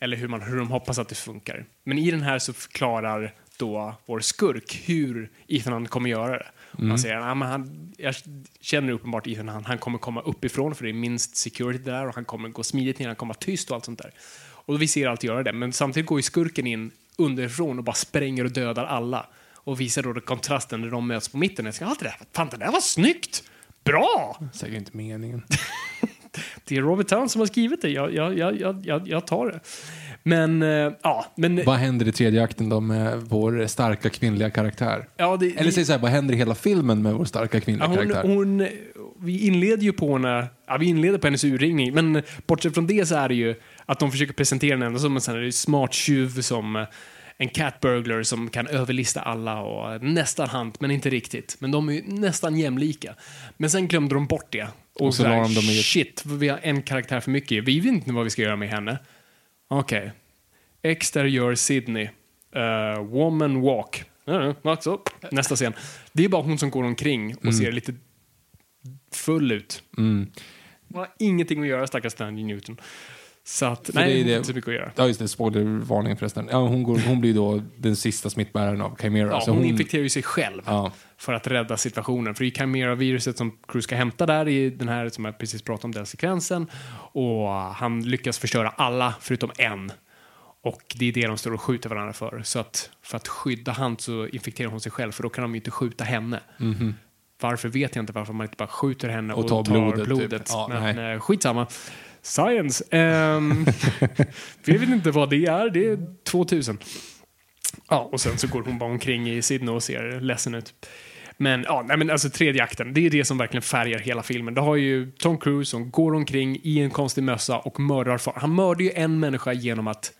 Eller hur, man, hur de hoppas att det funkar. Men i den här så förklarar då vår skurk hur Ethan Hunt kommer göra det. Och Man säger att han, jag känner uppenbart Ethan Hunt, han kommer komma uppifrån för det är minst security där och han kommer gå smidigt ner, han kommer vara tyst och allt sånt där. Och vi ser allt göra det, men samtidigt går ju skurken in underifrån och bara spränger och dödar alla. Och visar då kontrasten när de möts på mitten. Jag ska allt det där, fan det där var snyggt! Bra! Säkert inte meningen. Det är Robert Town som har skrivit det. Jag, jag, jag, jag, jag, tar det. Men, eh, ja, men... Vad händer i tredje akten då med vår starka kvinnliga karaktär? Ja, det, Eller säg så här, vad händer i hela filmen med vår starka kvinnliga Ja, hon, karaktär? hon, vi inleder ju på henne, ja, vi inleder på hennes urringning, men bortsett från det så är det ju att de försöker presentera henne som en sån här smart tjuv som eh, en cat burglar som kan överlista alla och nästan hand, men inte riktigt. Men de är nästan jämlika. Men sen glömde de bort det. Och, Och så så här, de dem i shit, vi har en karaktär för mycket. Vi vet inte vad vi ska göra med henne. Okej. Exterior Sydney. Uh, woman walk. Uh, alltså, nästa scen. Det är bara hon som går omkring och ser lite full ut. Mm. Hon har ingenting att göra, stackars Stanley Newton. Så att, nej, det är det inte så mycket att göra. Ja, just det. Spoilervarning förresten. Ja, hon, går, hon blir då den sista smittbäraren av Chimera. Ja, så hon, infekterar ju sig själv Ja. för att rädda situationen. För det är Chimera-viruset som Cruise ska hämta där i den här som jag precis pratade om, den sekvensen. Och han lyckas förstöra alla förutom en. Och det är det de står och skjuter varandra för. Så att för att skydda han så infekterar hon sig själv för då kan de ju inte skjuta henne. Varför vet jag inte varför man inte bara skjuter henne och. Och tar tar blodet, typ. Ja, Men nej. eh, skitsamma. Science. Um, vi vet inte vad det är. Det är 2000. Ja, och sen så går hon bara omkring i Sydney och ser ledsen ut. Men ja, nej men alltså tredje akten, det är det som verkligen färgar hela filmen. Det har ju Tom Cruise som går omkring i en konstig mössa och mördar folk. Han mördar ju en människa genom att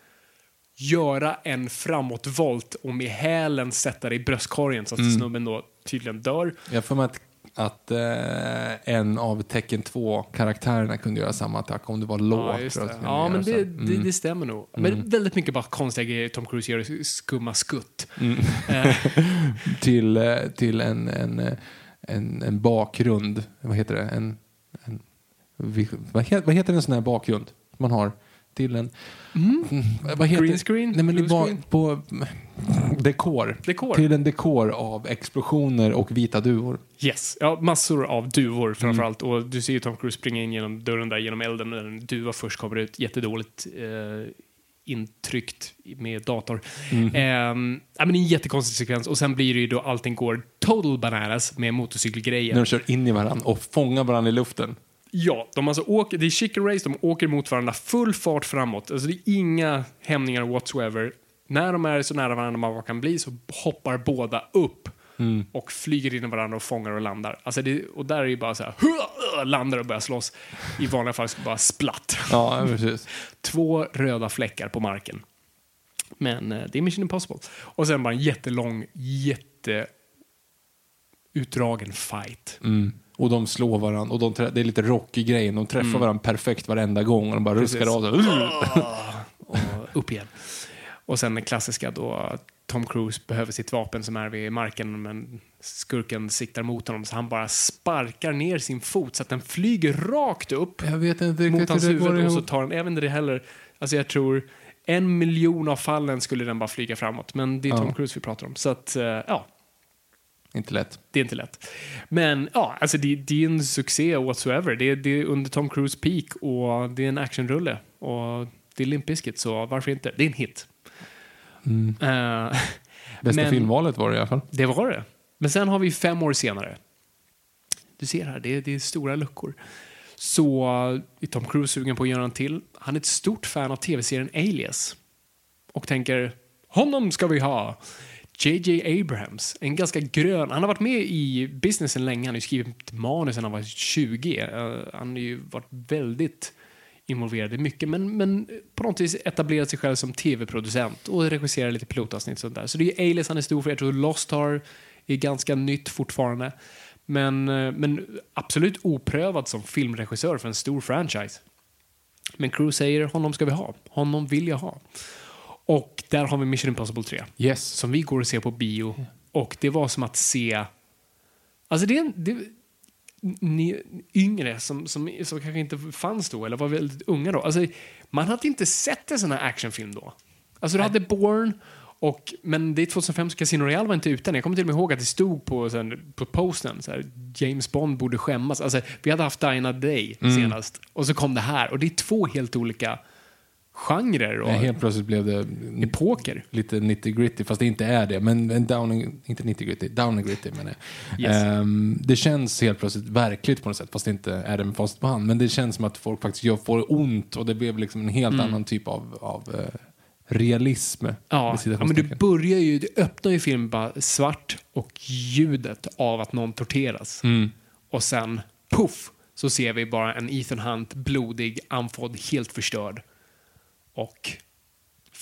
göra en framåtvolt och med hälen sätta det i bröstkorgen så att Mm. snubben då tydligen dör. Jag får med att, att eh, en av Tecken 2-karaktärerna kunde göra samma attack om det var lågt. Ja, det. ja men det, göra så. det, det stämmer nog. Men väldigt mycket bara konstiga grejer Tom Cruise gör, skumma skutt. Mm. Eh, till, eh, till en, en, eh, en, en bakgrund. Vad heter det? En, en, vad, heter, vad heter en sån här bakgrund man har? Till en... Mm, vad heter, Green screen? Nej, men det var på dekor. Dekor? Till en dekor av explosioner och vita duvor. Yes, ja, massor av duvor framförallt. Och du ser ju Tom Cruise springa in genom dörren där genom elden när en duva först kommer ut. Jättedåligt eh, intryckt med dator. Ehm, ja, men det är en jättekonstig sekvens och sen blir det ju då allting går total bananas med motorcykelgrejer. När de kör in i varandra och fångar varandra i luften. Ja, de alltså åker, det är chicken race, de åker mot varandra full fart framåt. Alltså det är inga hämningar whatsoever. När de är så nära varandra man bara kan bli så hoppar båda upp och flyger in i varandra och fångar och landar. Alltså det, och där är det bara så här, "Hua!" landar och börjar slåss. I vanliga fall ska bara splatt. Ja, precis. Två röda fläckar på marken. Men eh, det är Mission Impossible. Och sen bara en jättelång, jätte utdragen fight. Mm. Och de slår varandra. Och de det är lite rockig grejen. De träffar varandra perfekt varenda gång. Och de bara Precis. ruskar av sig. och upp igen. Och sen den klassiska då Tom Cruise behöver sitt vapen som är vid marken men skurken siktar mot honom så han bara sparkar ner sin fot så att den flyger rakt upp Jag vet inte mot riktigt hans det går huvud och så tar den, jag vet inte det heller, alltså jag tror en miljon av fallen skulle den bara flyga framåt men det är Tom Ja. Cruise vi pratar om så att eh, ja, Inte lätt. det är inte lätt. Men ja, alltså det, det är en succé whatsoever. Det är, det är under Tom Cruise peak och det är en actionrulle. Och det är Limp Bizkit, så varför inte? Det är en hit. Eh, Bästa Men- filmvalet var det i alla fall. det var det. Men sen har vi fem år senare. Du ser här, det är, det är stora luckor. Så är Tom Cruise sugen på att göra en till. Han är ett stort fan av tv-serien Alias. Och tänker, honom ska vi ha. JJ Abrams, en ganska grön, han har varit med i businessen länge, han har ju skrivit manus sedan han var 20. Eh, han har ju varit väldigt involverad i mycket, men, men på något vis etablerat sig själv som tv-producent och regisserar lite pilotavsnitt och sånt där. Så det är ju Alias han är stor för, jag tror Lost har är ganska nytt fortfarande. Men, eh, men absolut oprövad som filmregissör för en stor franchise. Men Crew säger honom ska vi ha, honom vill jag ha. Och där har vi Mission Impossible 3 Yes. som vi går och ser på bio. Och det var som att se... Alltså det är. Det, ni yngre som, som, som kanske inte fanns då, eller var väldigt unga då. Alltså, man hade inte sett en sån här actionfilm då. Alltså du hade Bourne, och, men det är 2005 så Casino Royale var inte ute än. Jag kommer till och med ihåg att det stod på, sen, på posten så här, James Bond borde skämmas. Alltså, vi hade haft Dina Day senast och så kom det här. Och det är två helt olika genrer och Ja, helt plötsligt blev det epoker. lite nitty gritty, fast det inte är det. Men en down and, inte nitty gritty, down and gritty menar jag. Yes. Ehm, det känns helt plötsligt verkligt på något sätt, fast det inte är det med facit på hand. Men det känns som att folk faktiskt gör, får ont och det blev liksom en helt annan typ av, av eh, realism. Mm. Ja, ja, men du börjar ju, du öppnar ju filmen bara svart och ljudet av att någon torteras. Mm. Och sen, puff, så ser vi bara en Ethan Hunt, blodig, andfådd, helt förstörd. Och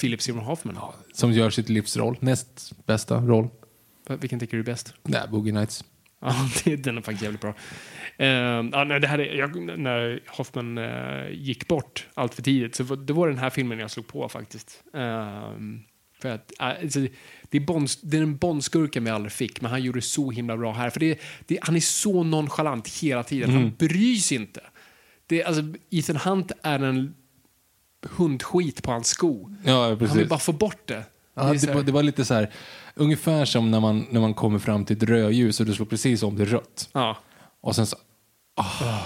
Philip Seymour Hoffman. Som gör sitt livsroll, näst bästa roll. Vilken tycker du är bäst? Nej, Boogie Nights. Ja, den är faktiskt jävligt bra. Uh, ja, nej, det här är, jag, när Hoffman eh, gick bort allt för tidigt så det var den här filmen jag slog på faktiskt. Ehm, för att, eh, alltså, det, är Bond, det är den Bondskurken vi aldrig fick, men han gjorde det så himla bra här. För det, det, han är så nonchalant hela tiden. Han bryr sig inte. Det, alltså, Ethan Hunt är en hundskit på hans sko. Ja, precis. Han vill bara få bort det. Ja, Det det, var, det var lite så här, ungefär som när man, när man kommer fram till ett rödljus och du slår precis om till rött. ja. Och sen så... ah,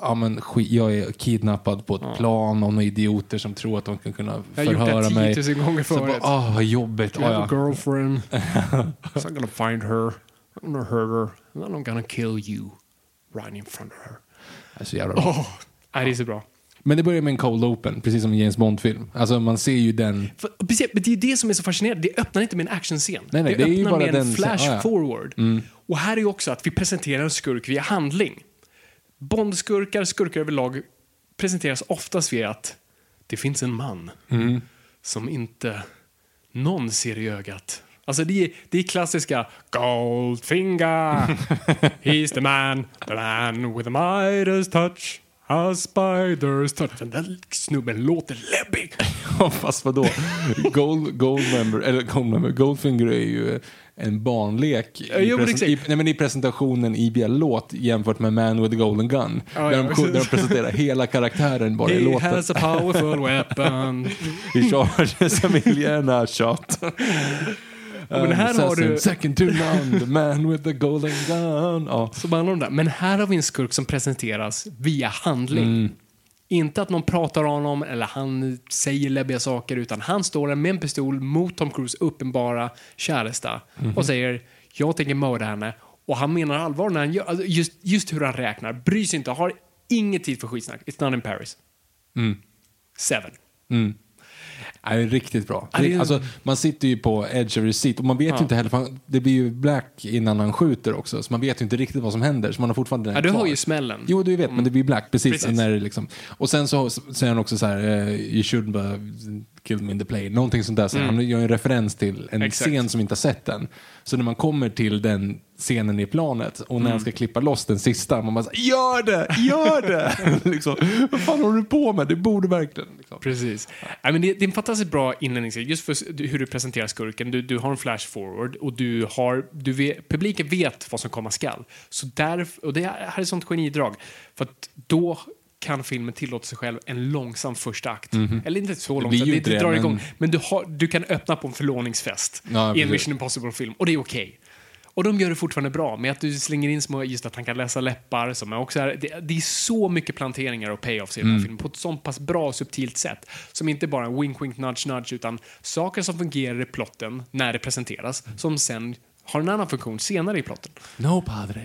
ja, men skit, jag är kidnappad på ett plan av några idioter som tror att de kan kunna Jag har gjort förhöra det mig. 10 000 gånger förut. ah, vad jobbigt. A ja. girlfriend. so I'm gonna find her. I'm gonna hurt her. And then I'm gonna kill you. Right in front of her. Det är så jävla bra. Oh, det är så bra. Men det börjar med en cold open, precis som en James Bond-film. Alltså man ser ju den... För, precis, men det är det som är så fascinerande. Det öppnar inte med en actionscen. Nej, nej, det, det ju öppnar bara med en flash ja, ja. forward. Och här är ju också att vi presenterar en skurk via handling. Bondskurkar, skurkar överlag presenteras oftast via att det finns en man som inte någon ser i ögat. Alltså det är, det är klassiska Goldfinger, he's the man, the man with the Midas touch, a spider's touch. Den där snubben låter läbbig. Ja, fast vadå? Gold, Goldmember, eller Goldmember, Goldfinger är ju en barnlek i, jo, i, nej, men i presentationen i via låt jämfört med Man with a Golden Gun. Ja, där, ja, de, där de presenterar hela karaktären bara i He låten. has a powerful weapon. He charges a million shot. Men här har du- Second to none, the man with the golden gun. Ja. Så de där. Men här har vi en skurk som presenteras via handling. Mm. Inte att någon pratar om honom eller han säger läbbiga saker utan han står där med en pistol mot Tom Cruise uppenbara käresta Mhm. och säger jag tänker mörda henne. Och han menar allvar när han gör, alltså just, just hur han räknar. Bryr sig inte, har inget tid för skitsnack. It's not in Paris. Mm. Seven. Det är riktigt bra. Ja, det Alltså, man sitter ju på edge of your seat och man vet ju inte heller, för det blir ju black innan han skjuter också, så man vet ju inte riktigt vad som händer. Så man har fortfarande den Ja, du hör ju smällen. Jo, du vet, men det blir black precis. Precis. När det liksom, och sen så säger han också så här, eh, you should killed me in the plane. Någonting sånt där. Så Han gör en referens till en Mm. Exakt. scen som inte har sett den. Så när man kommer till den scenen i planet och när han ska klippa loss den sista, man bara så, gör det, gör det! liksom, vad fan håller du på med? Det borde verkligen. Liksom. Precis. Nej, men det, det är en fantastiskt bra inledningsscen, just för hur du presenterar skurken. Du, du har en flash forward och du har, du vet, publiken vet vad som komma skall. Så där, och det här är ett sånt genidrag. För att då kan filmen tillåta sig själv en långsam första akt. Eller inte så långsam, det, det det, drar men- igång. Men du, har, du kan öppna på en förlovningsfest Ja, i en. Mission Impossible-film och det är okej. Och de gör det fortfarande bra med att du slänger in små, just att han kan läsa läppar som är också är, det, det är så mycket planteringar och payoffs i den här filmen på ett sånt pass bra subtilt sätt. Som inte bara en wink wink nudge nudge utan saker som fungerar i plotten när det presenteras som sen har en annan funktion senare i plotten. No padre,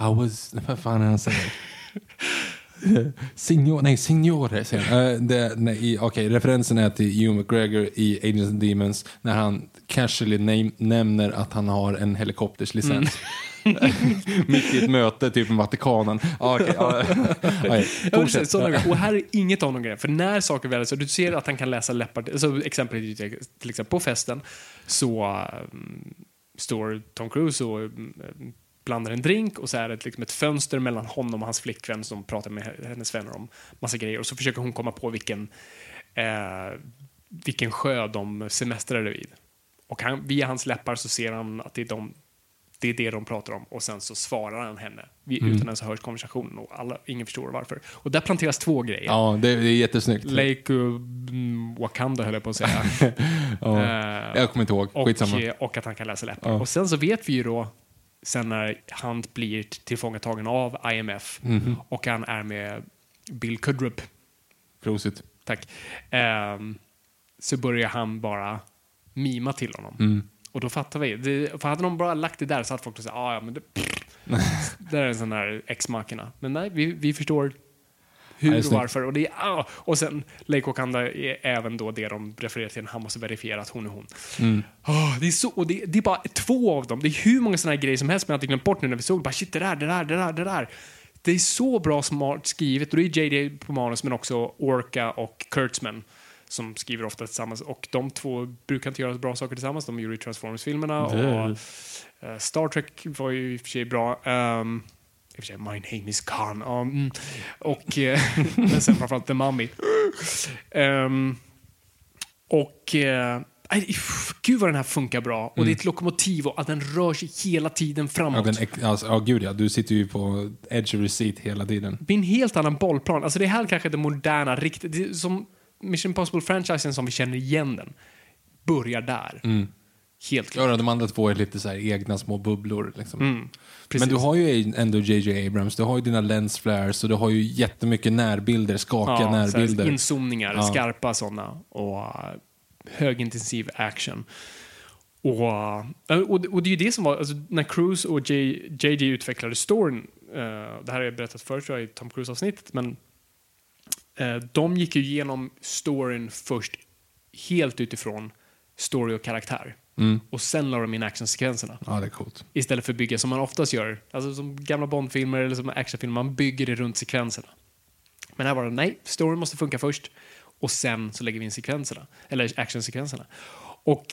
I was... Vad fan är han säger? Signor, nej, signore säger han. Det, nej, Okej, referensen är till Hugh McGregor i Agents and Demons när han casually name, nämner att han har en helikopterslicens. Mitt i ett möte, typ med Vatikanen. Ah, ja. Okej, Ja, fortsätt. sådana. Och här är inget av de grejerna. För när saker väl så du ser att han kan läsa läppar, alltså exempelvis till exempel på festen så um, står Tom Cruise och um, blandar en drink och så är det liksom ett fönster mellan honom och hans flickvän som pratar med hennes vänner om massa grejer och så försöker hon komma på vilken, eh, vilken sjö de semestrade vid. Och han, via hans läppar så ser han att det är de det är det de pratar om och sen så svarar han henne Mm. utan ens hört konversationen och alla, ingen förstår varför. Och där planteras två grejer. Ja, det, det är jättesnyggt. Lake uh, Wakanda höll jag på att säga. Ja. Eh, Jag kommer inte ihåg, och, skitsamma. eh, och att han kan läsa läppar. Ja. Och sen så vet vi ju då sen när han blir tillfångatagen av IMF Mhm. och han är med Bill Kudrup, Prosit. tack, ehm, så börjar han bara mima till honom. Mm. Och då fattar vi. Det, för hade de bara lagt det där så hade folk sagt ah, ja men det, det är en sån där ex-makerna. Men nej, vi, vi förstår hur och varför. Och, det är, ah, och sen Lake Wakanda är även då det de refererar till. Han måste verifiera att hon är hon. Mm. Ah, det, är så, och det, det är bara två av dem. Det är hur många såna här grejer som helst som jag hade glömt bort nu när vi såg. Bara shit, det där, det där, det där, det där. Det är så bra smart skrivet. Och det är JD på manus men också Orca och Kurtzman som skriver ofta tillsammans. Och de två brukar inte göra bra saker tillsammans. De gjorde Transformers-filmerna och eh, Star Trek var ju i och för sig bra. Um, i och för sig, My name is Khan. Ja, mm. Och eh, men sen framförallt The Mummy. Ehm, och eh, gud vad den här funkar bra. Och det är ett lokomotiv och att den rör sig hela tiden Ja, framåt. den, ex- alltså, ja, gud ja. Du sitter ju på edge of receipt hela tiden. Det är en helt annan bollplan. Alltså det här kanske är det moderna, riktigt, det som Mission Impossible-franchisen som vi känner igen den, börjar där. Helt klart. Ja, de andra två är lite så egna små bubblor. Liksom. Mm. Men du har ju ändå JJ Abrams, du har ju dina lens flares och du har ju jättemycket närbilder, skakiga här närbilder. Inzoomningar, Ja. skarpa sådana och högintensiv action. Och, och, och det är ju det som var, alltså, när Cruise och JJ utvecklade storyn, uh, det här har jag berättat förut tror jag, i Tom Cruise-avsnittet, men uh, de gick ju igenom storyn först helt utifrån story och karaktär. Mm. Och sen la de in actionsekvenserna. Ja, det är coolt. Istället för att bygga som man oftast gör, alltså som gamla Bondfilmer eller som actionfilmer, man bygger det runt sekvenserna. Men här var det, nej, storyn måste funka först och sen så lägger vi in sekvenserna, eller actionsekvenserna. Och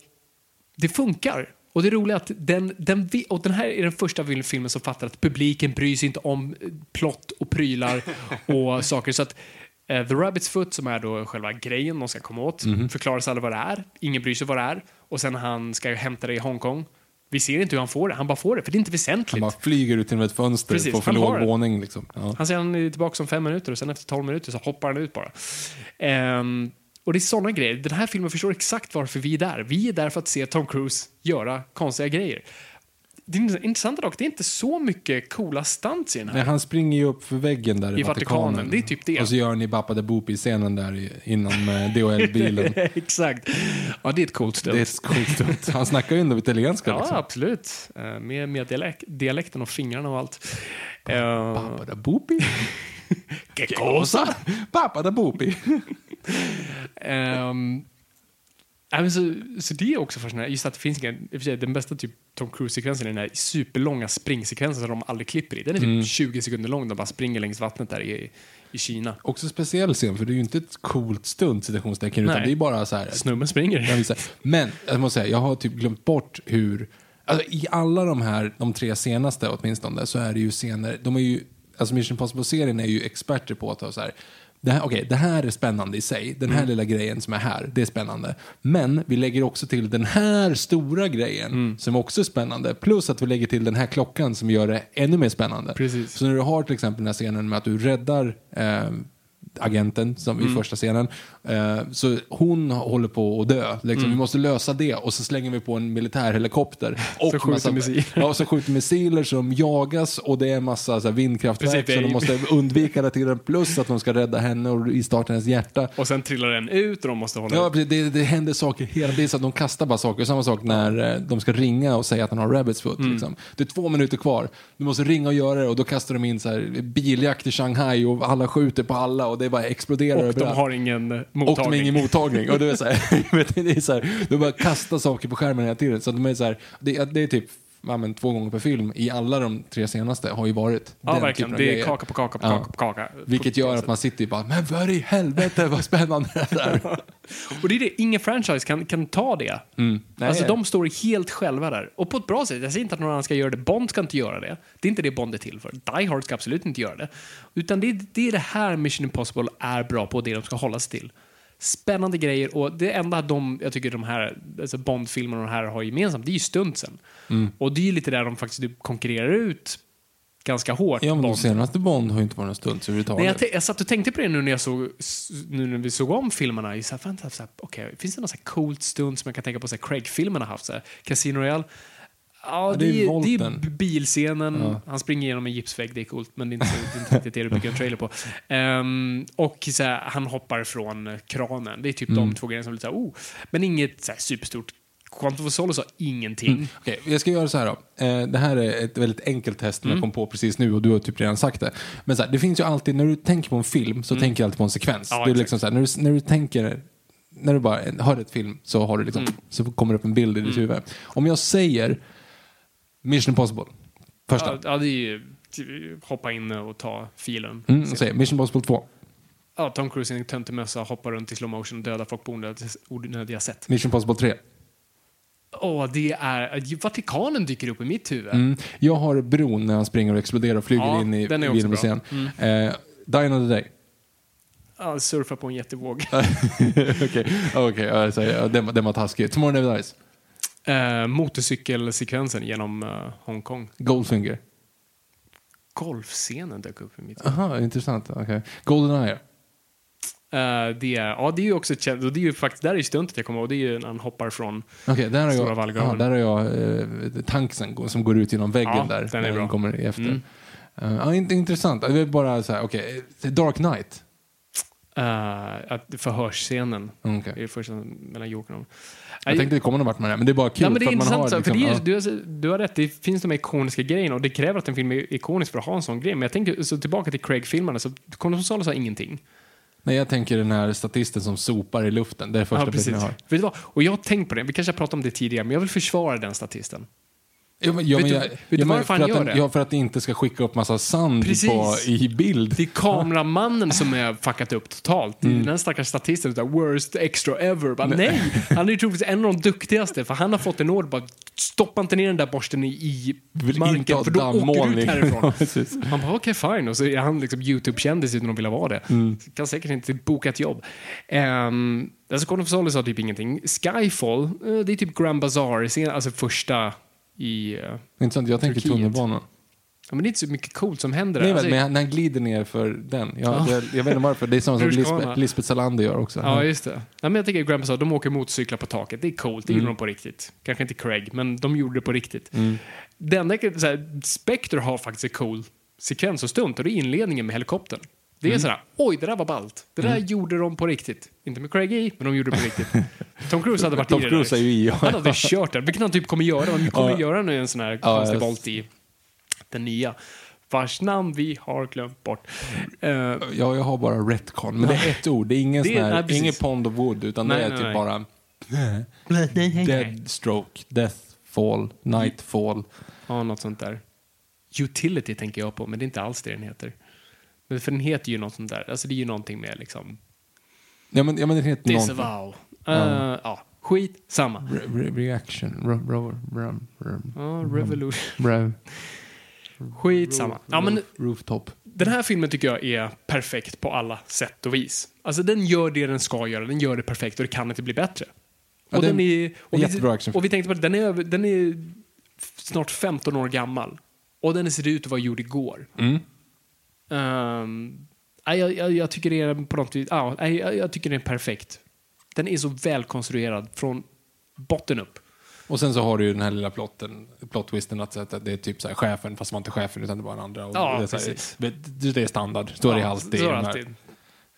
det funkar. Och det roliga är att den, den, och den här är den första fil- filmen som fattar att publiken bryr sig inte om eh, plott och prylar och saker. Så att eh, The Rabbit's Foot, som är då själva grejen de ska komma åt, förklaras aldrig vad det är. Ingen bryr sig vad det är. Och sen han ska hämta det i Hongkong. Vi ser inte hur han får det. Han bara får det, för det är inte väsentligt. Han bara flyger ut genom ett fönster Precis, på för låg våning. Liksom. Ja. Han säger han är tillbaka om fem minuter och sen efter tolv minuter så hoppar han ut bara. Ehm, och det är sådana grejer. Den här filmen förstår exakt varför vi är där. Vi är där för att se Tom Cruise göra konstiga grejer. Det är intressant dock, det är inte så mycket coola stunts i den här. Nej, han springer ju upp för väggen där i, I Vatikanen, det är typ det. Och så gör han i Bappa Boopy-scenen där i- innan med DHL-bilen. Exakt. Ja, det är ett coolt stunt. det är ett coolt stunt. Han snackar ju ändå italienska Ja, liksom. absolut. Eh, med med dialek dialekten och fingrarna och allt. Eh, Bappa the Boopy. Che cosa? Bappa the Boopy. Ehm, men så, så det är också fascinerande. Just att det finns ingen, den bästa typ Tom Cruise-sekvensen är den här superlånga springsekvensen som de aldrig klipper i. Den är typ 20 sekunder lång. De bara springer längs vattnet där i, i Kina. Också speciell scen, för det är ju inte ett coolt stunt, citationstecken, utan det är bara så här. Snubben springer. Men jag måste säga, jag har typ glömt bort hur... Alltså, I alla de här, de tre senaste åtminstone, så är det ju scener... De är ju, alltså Mission Impossible-serien är ju experter på att ha så här... Det här, okej, det här är spännande i sig. Den här lilla grejen som är här, det är spännande. Men vi lägger också till den här stora grejen som också är spännande. Plus att vi lägger till den här klockan som gör det ännu mer spännande. Precis. Så när du har till exempel den här scenen med att du räddar eh, agenten som Mm. i första scenen. Eh, så hon håller på att dö. Liksom. Vi måste lösa det och så slänger vi på en militärhelikopter. Och skjuter missiler. Ja, så skjuter missiler som jagas och det är en massa så här, vindkraftverk Precis, så det de måste undvika det till den. Plus att de ska rädda henne och istarta hennes hjärta. Och sen trillar den ut och de måste hålla Ja, precis. det, det händer saker hela tiden, så att de kastar bara saker. Samma sak när eh, de ska ringa och säga att han har rabbit's foot. Mm. Liksom. Det är två minuter kvar. Du måste ringa och göra det och då kastar de in så här, biljakt i Shanghai och alla skjuter på alla och det bara exploderar Och de överallt. har ingen eh, Och de mottagning. har ingen mottagning. Och det är så här, det är så här, de bara kastar saker på skärmen hela tiden. Så de är så här, det, det är typ men, två gånger per film i alla de tre senaste har ju varit Ja, den verkligen. typen av Det är grejer. kaka på kaka på Ja. kaka på kaka. Vilket gör att man sitter bara, men för i helvete vad spännande det är. Och det är det, ingen franchise kan, kan ta det. Mm. Nej. Alltså de står helt själva där. Och på ett bra sätt. Jag säger inte att någon annan ska göra det. Bond ska inte göra det. Det är inte det Bond är till för. Die Hard ska absolut inte göra det. Utan det, det är det här Mission Impossible är bra på, det de ska hålla sig till. Spännande grejer och det enda de, jag tycker de här alltså Bond-filmerna och de här har gemensamt, det är ju stuntsen. Mm. Och det är ju lite där de faktiskt typ konkurrerar ut ganska hårt. Ja, men de Bond. senaste Bond har ju inte varit någon stund överhuvudtaget. Nej, jag, jag satt och tänkte på det nu när, jag såg, nu när vi såg om filmerna. I så här, vänta, så här, okay, finns det något så här coolt stund som jag kan tänka på så Craig-filmerna haft? Så här, Casino Royale. Ja, det är det, är, det är bilscenen. Han springer igenom en gipsvägg, det är coolt, men det är inte, det är inte riktigt det du bygger en trailer på. Ehm, och så här, han hoppar från eh, kranen. Det är typ Mm. de två grejerna som är lite så här, oh. Men inget så här, superstort. Quantum of Solace sa ingenting. Okej, jag ska göra så här då. Eh, det här är ett väldigt enkelt test som Mm. jag kom på precis nu och du har typ redan sagt det. Men så här, det finns ju alltid, när du tänker på en film så tänker jag alltid på en sekvens. Mm. Ja, det är liksom så här, när, du, när du tänker, när du bara hör ett film så, har du liksom, Mm. så kommer det upp en bild i ditt huvud. Om jag säger Mission Impossible, första. Ja, ja, det är ju hoppa in och ta filen. Mm, säger Mission Impossible 2, Ja, Tom Cruise i en töntig mössa hoppar runt i slow motion och dödar folk på onödiga- sätt. Mission Impossible 3. Åh, det är... Vatikanen dyker upp i mitt huvud. Mm. Jag har bron när han springer och exploderar och flyger Ja, in i bra. Mm. Eh, Die Another Day. Ja, surfa på en jättevåg. Okej, okej, ja, så- ja, den, den var taskig. Tomorrow Never Dies. Eh, motorcykelsekvensen genom eh, Hongkong. Goldfinger. Golfscenen dök upp i mitt huvud. Aha, intressant. Okay. Goldeneye. Eh, det, är, ja, det är ju också ett känt, och det är ju faktiskt, där är ju stuntet jag kommer ihåg, det är ju när han hoppar från... Okej, där har Stora jag, vallgraven. ja, där har jag eh, tanksen som går ut genom väggen Ja, där. den är när bra. kommer efter. Mm. Eh, ja, intressant. Det är bara så här, okej. Dark Knight. Att förhörsscenen. Okej. Det är första mellan Jokern och... Jag tänkte det kommer någon vart med det, men det är bara kul Ja, men det är för intressant, för liksom, det är, du, har, du har rätt, det finns de här ikoniska grejerna och det kräver att en film är ikonisk för att ha en sån grej. Men jag tänker så tillbaka till Craig-filmerna, så Solace sa ingenting. Nej, jag tänker den här statisten som sopar i luften. Det är första Ja, precis. jag har. Vet du vad? Och jag har tänkt på det, vi kanske har pratat om det tidigare, men jag vill försvara den statisten. Ja, men, ja, Vet men du- jag, vet du ja, varför han för att gör det? Ja, för att det inte ska skicka upp massa sand på, i bild. Det är kameramannen som är fuckat upp totalt. Mm. Den stackars statisten, där, worst extra ever. Bara, nej, han är ju troligtvis en av de duktigaste, för han har fått en order bara stoppa inte ner den där borsten i, i marken, för då åker du ut härifrån. Man bara, okej fine. Och så är han liksom YouTube-kändis utan att vilja vara det. Mm. Kan säkert inte boka ett jobb. Um, alltså of Solace sa typ ingenting. Skyfall, eh, det är typ Grand Bazaar, alltså första i... eh, Intressant, jag tänker Turkiet. tunnelbanan. ja, men det är inte så mycket coolt som händer Nej, där. men, Alltså, men han- när han glider ner för den. Jag, Ja. jag, jag vet inte varför. Det är samma som. Lisbeth, Lisbeth Salander gör också. Ja, just det. Nej, men jag tycker Grand Bazaar, de åker motorcyklar på taket. Det är coolt, det gjorde Mm. de på riktigt. Kanske inte Craig, men de gjorde det på riktigt. Det enda, så här, Spectre har faktiskt en cool sekvens och stund och det är inledningen med helikoptern. Det Mm. är sådär, oj, det där var ballt. Det där gjorde de på riktigt. Inte med Craig i, men de gjorde det på riktigt. Tom Cruise hade varit Tom i det Cruise där. är ju i, ja. Han hade kört den, vilket han typ kommer göra. Han kommer Ja. göra nu en sån här Ja, konstig jag- volt i den nya. Vars namn vi har glömt bort. Eh, Ja, jag har bara retcon. Men det är ett ord. Det är ingen Det är- sån här, nej, ingen pond of wood, utan Nej, det är nej, typ nej. bara dead stroke, death fall, night fall. Ja, något sånt där. Utility tänker jag på, men det är inte alls det den heter. Men för den heter ju något sånt där. Alltså det är ju någonting med liksom Ja, men, ja, men det heter disavow. Uh, ja, skit, samma. Re- re- reaction. Ro- ro- rum- rum- Ja, revolution. Skit, samma. Ja, men Rooftop. den här filmen tycker jag är perfekt på alla sätt och vis. Alltså den gör det den ska göra, den gör det perfekt och det kan inte bli bättre. Ja, Och den- den är, och, vi, och vi tänkte på att den är, den är snart 15 år gammal. Och den ser ut att vara gjord igår. Mm. Nej, jag, jag, jag tycker det är på något vis, ja, jag, jag tycker det är perfekt. Den är så välkonstruerad från botten upp. Och sen så har du ju den här lilla plotten, plot twisten att, att det är typ så här chefen, fast man inte chefen utan det bara den andra. Och Ja, det, är så här, det, är standard, så är det Ja, alltid. så i är det de här. alltid.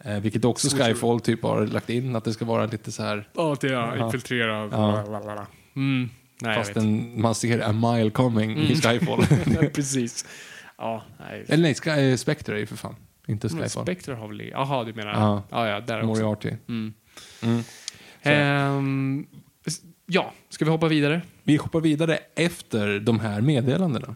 Eh, vilket också. Skyfall typ har lagt in, att det ska vara lite så här, Ja, det är Ja. infiltrerad. Ja. Mm. Nej, fast en, man ser a mile coming Mm. i Skyfall. Precis. Ja, nej. Eller nej, Sky, eh, Spectre är ju för fan, inte Men Skyfall. Spectre har väl... Jaha, du menar... Ja. Ja, ja, där också. Moriarty. Mm. Mm. Ehm, s- ja, ska vi hoppa vidare? Vi hoppar vidare efter de här meddelandena.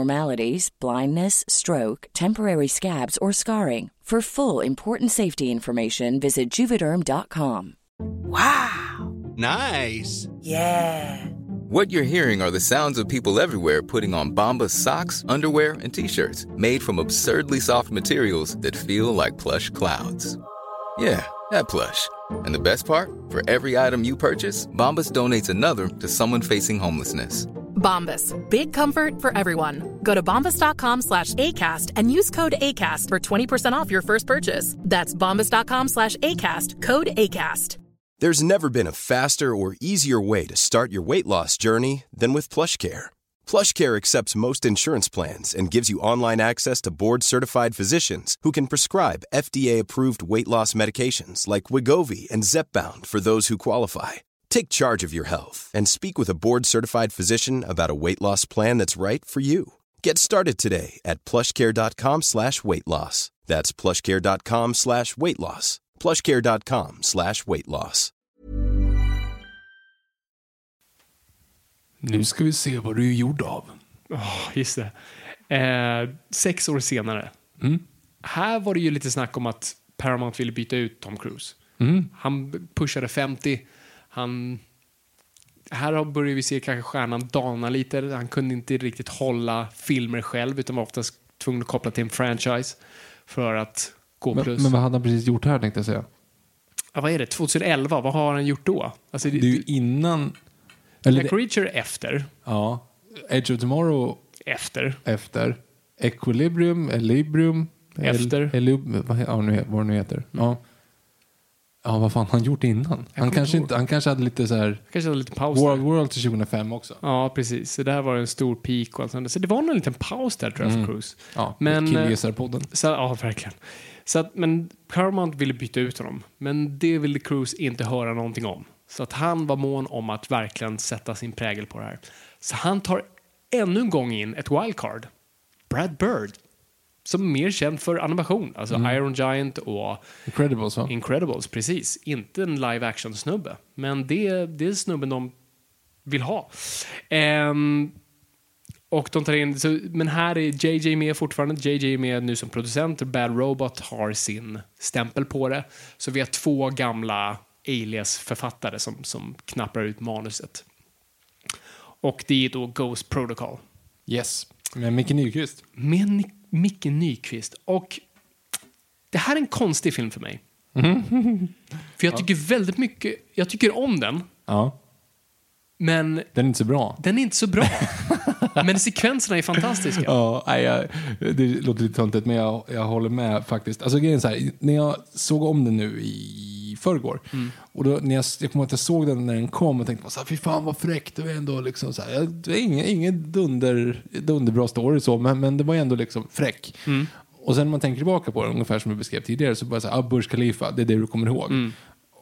blindness, stroke, temporary scabs, or scarring. For full important safety information, visit juvederm.com. Wow! Nice. Yeah! What you're hearing are the sounds of people everywhere putting on Bombas socks, underwear, and t-shirts made from absurdly soft materials that feel like plush clouds. Yeah, that plush. And the best part? For every item you purchase, Bombas donates another to someone facing homelessness. Bombas. Big comfort for everyone. Go to bombas.com slash ACAST and use code ACAST for 20% off your first purchase. That's bombas.com slash ACAST. Code ACAST. There's never been a faster or easier way to start your weight loss journey than with PlushCare. PlushCare accepts most insurance plans and gives you online access to board-certified physicians who can prescribe FDA-approved weight loss medications like Wigovi and Zepbound for those who qualify. Take charge of your health and speak with a board-certified physician about a weight loss plan that's right for you. Get started today at plushcare.com slash weight loss. That's plushcare.com slash weight loss. plushcare.com slash weight loss. Nu ska vi se vad du är gjord av. Oh, just det. Eh, sex år senare. Mm. Här var det ju lite snack om att Paramount ville byta ut Tom Cruise. Mm. Han pushade 50. Han... Här börjar vi se kanske stjärnan dana lite. Han kunde inte riktigt hålla filmer själv utan var oftast tvungen att koppla till en franchise för att gå Men, plus. men vad hade han precis gjort här tänkte jag säga? ja, vad är det? 2011? Vad har han gjort då? Alltså, Det är ju innan... Eller, Jack det, Reacher efter. ja. Edge of Tomorrow Efter. efter. Equilibrium, Elibrium. Efter. El, Elub, vad, ja, nu, vad det nu heter. Ja. Ja, vad fan har han gjort innan? Han kanske, inte han kanske hade lite så här... Kanske hade lite paus där. World World till 2005 också. Ja, precis. Så där var det en stor peak och allt sånt. Så det var nog en liten paus där tror jag för Cruise. Ja, Men, eh, Killgissarpodden. Så, ja, verkligen. Så att, men Paramount ville byta ut honom. Men det ville Cruise inte höra någonting om. Så att han var mån om att verkligen sätta sin prägel på det här. Så han tar ännu en gång in ett wildcard. Brad Bird. Som är mer känd för animation. Alltså Iron Giant och Incredibles va? Incredibles, precis. Inte en live action-snubbe. Men det, det är snubben de vill ha. Ehm, och de tar in, så, men här är JJ med fortfarande. JJ är med nu som producent. Bad Robot har sin stämpel på det. Så vi har två gamla Alias-författare som, som knappar ut manuset. Och det är då Ghost Protocol. Yes. Med Micke Nyqvist. Med Micke Nyqvist. Och det här är en konstig film för mig. För jag tycker väldigt mycket, jag tycker om den, Ja. men Den är inte så bra. den är inte så bra. men sekvenserna är fantastiska. Ja, nej, jag, det låter lite töntigt men jag, jag håller med faktiskt. Alltså grejen är så här, när jag såg om den nu i förrgår. Och då, när jag, jag kommer ihåg att jag såg den när den kom och tänkte så här, fy fan vad fräckt. Det var ändå liksom så här, det är ingen, ingen dunder, dunderbra story så, men, men det var ändå liksom fräck. Och sen när man tänker tillbaka på den, ungefär som jag beskrev tidigare, så bara så här, ah, Burj Khalifa, det är det du kommer ihåg.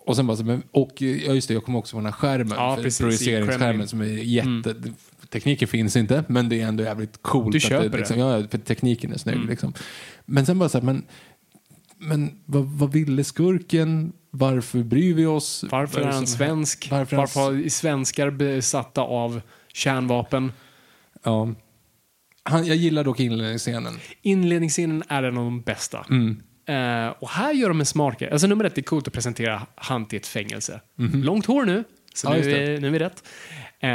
Och sen bara så, men, och ja just det, jag kommer också ihåg den här skärmen, Ja, precis, projiceringsskärmen som är jätte... Tekniken finns inte, men det är ändå jävligt coolt. Du att köper det, det. liksom, Ja, för tekniken är snygg. Liksom. Men sen bara så här, men, men vad, vad ville skurken? Varför bryr vi oss? Varför är han svensk? Varför Varför, är svenskar besatta av kärnvapen? Ja. Han, jag gillar dock inledningsscenen. Inledningsscenen är en av de bästa. Eh, och här gör de en smart grej. Alltså nummer ett, det är coolt att presentera han till ett fängelse. Långt hår nu, så Ja, nu, är, nu är vi rätt. Eh,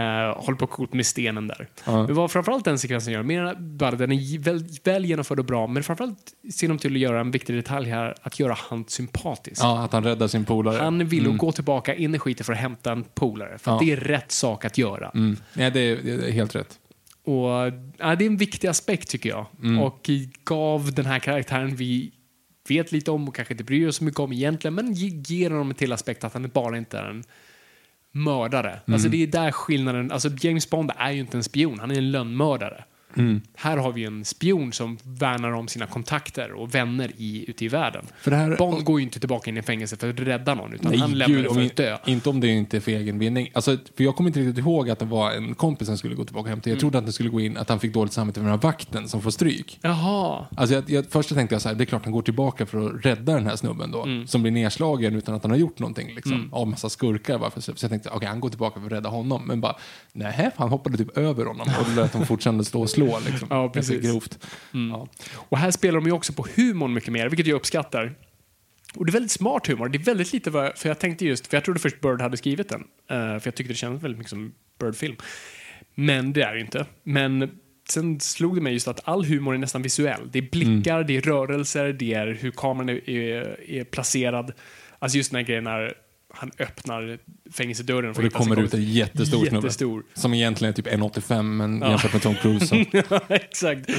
håller på coolt med stenen där. Ja. Men vad framförallt den sekvensen gör, mer bara den är väl, väl genomförd och bra, men framförallt ser de till att göra en viktig detalj här, att göra han sympatisk. Ja, att han räddar sin polare. Han vill gå tillbaka in i skiten för att hämta en polare, för Ja. det är rätt sak att göra. Mm. Nej, det är, det är helt rätt. Och, ja, det är en viktig aspekt tycker jag. Mm. Och gav den här karaktären vi vet lite om och kanske inte bryr oss så mycket om egentligen, men ge- ger honom en till aspekt att han bara inte är en mördare. Mm. Alltså det är där skillnaden, alltså James Bond är ju inte en spion, han är en lönnmördare. Mm. Här har vi en spion som värnar om sina kontakter och vänner i, ute i världen. För det här- Bond går ju inte tillbaka in i fängelse för att rädda någon, utan Nej, han lämnar det för att dö. Inte om det inte är för egen vinning. Alltså, för jag kommer inte riktigt ihåg att det var en kompis som skulle gå tillbaka hem till. Mm. Jag trodde att det skulle gå in, att han fick dåligt samvete för den här vakten som får stryk. Jaha. Alltså jag, jag, först tänkte jag så här, det är klart han går tillbaka för att rädda den här snubben då. Mm. Som blir nedslagen utan att han har gjort någonting liksom. Av massa skurkar. Varför? Så jag tänkte, okej han går tillbaka för att rädda honom. Men bara, nej han hoppade typ över honom och lät dem fortfarande stå och slå liksom. Ja, precis. grovt. Ja. Och här spelar de ju också på humorn mycket mer, vilket jag uppskattar. Och det är väldigt smart humor. Det är väldigt lite vad, för jag tänkte just, för jag trodde först Bird hade skrivit den. eh, för jag tyckte det kändes väldigt mycket som Bird-film. Men det är det ju inte. Men sen slog det mig just att all humor är nästan visuell. Det är blickar, det är rörelser, det är hur kameran är, är, är placerad. Alltså just den här grejen när han öppnar fängelsedörren. Och det kommer ut en jättestor snubbe. Jättestor. Som egentligen är typ 1,85 men Ja. jämfört med Tom Cruise. Så. Ja, exakt.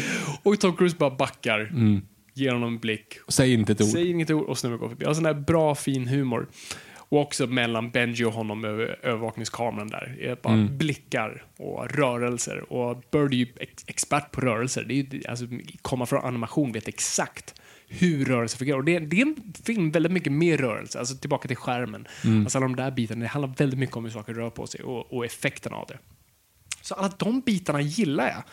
Och Tom Cruise bara backar, Mm. ger honom en blick. Säg inte ett ord. Säger inget ord och snubben går förbi. Alltså den där bra, fin humor. Och också mellan Benji och honom över övervakningskameran där. Det är bara Mm. blickar och rörelser. Och Bird är ju ex expert på rörelser. Det är ju, alltså, komma från animation vet exakt hur rörelser fungerar. Och det, det är en film väldigt mycket mer rörelse. Alltså tillbaka till skärmen. Mm. Alltså alla de där bitarna. Det handlar väldigt mycket om hur saker rör på sig och, och effekten av det. Så alla de bitarna gillar jag.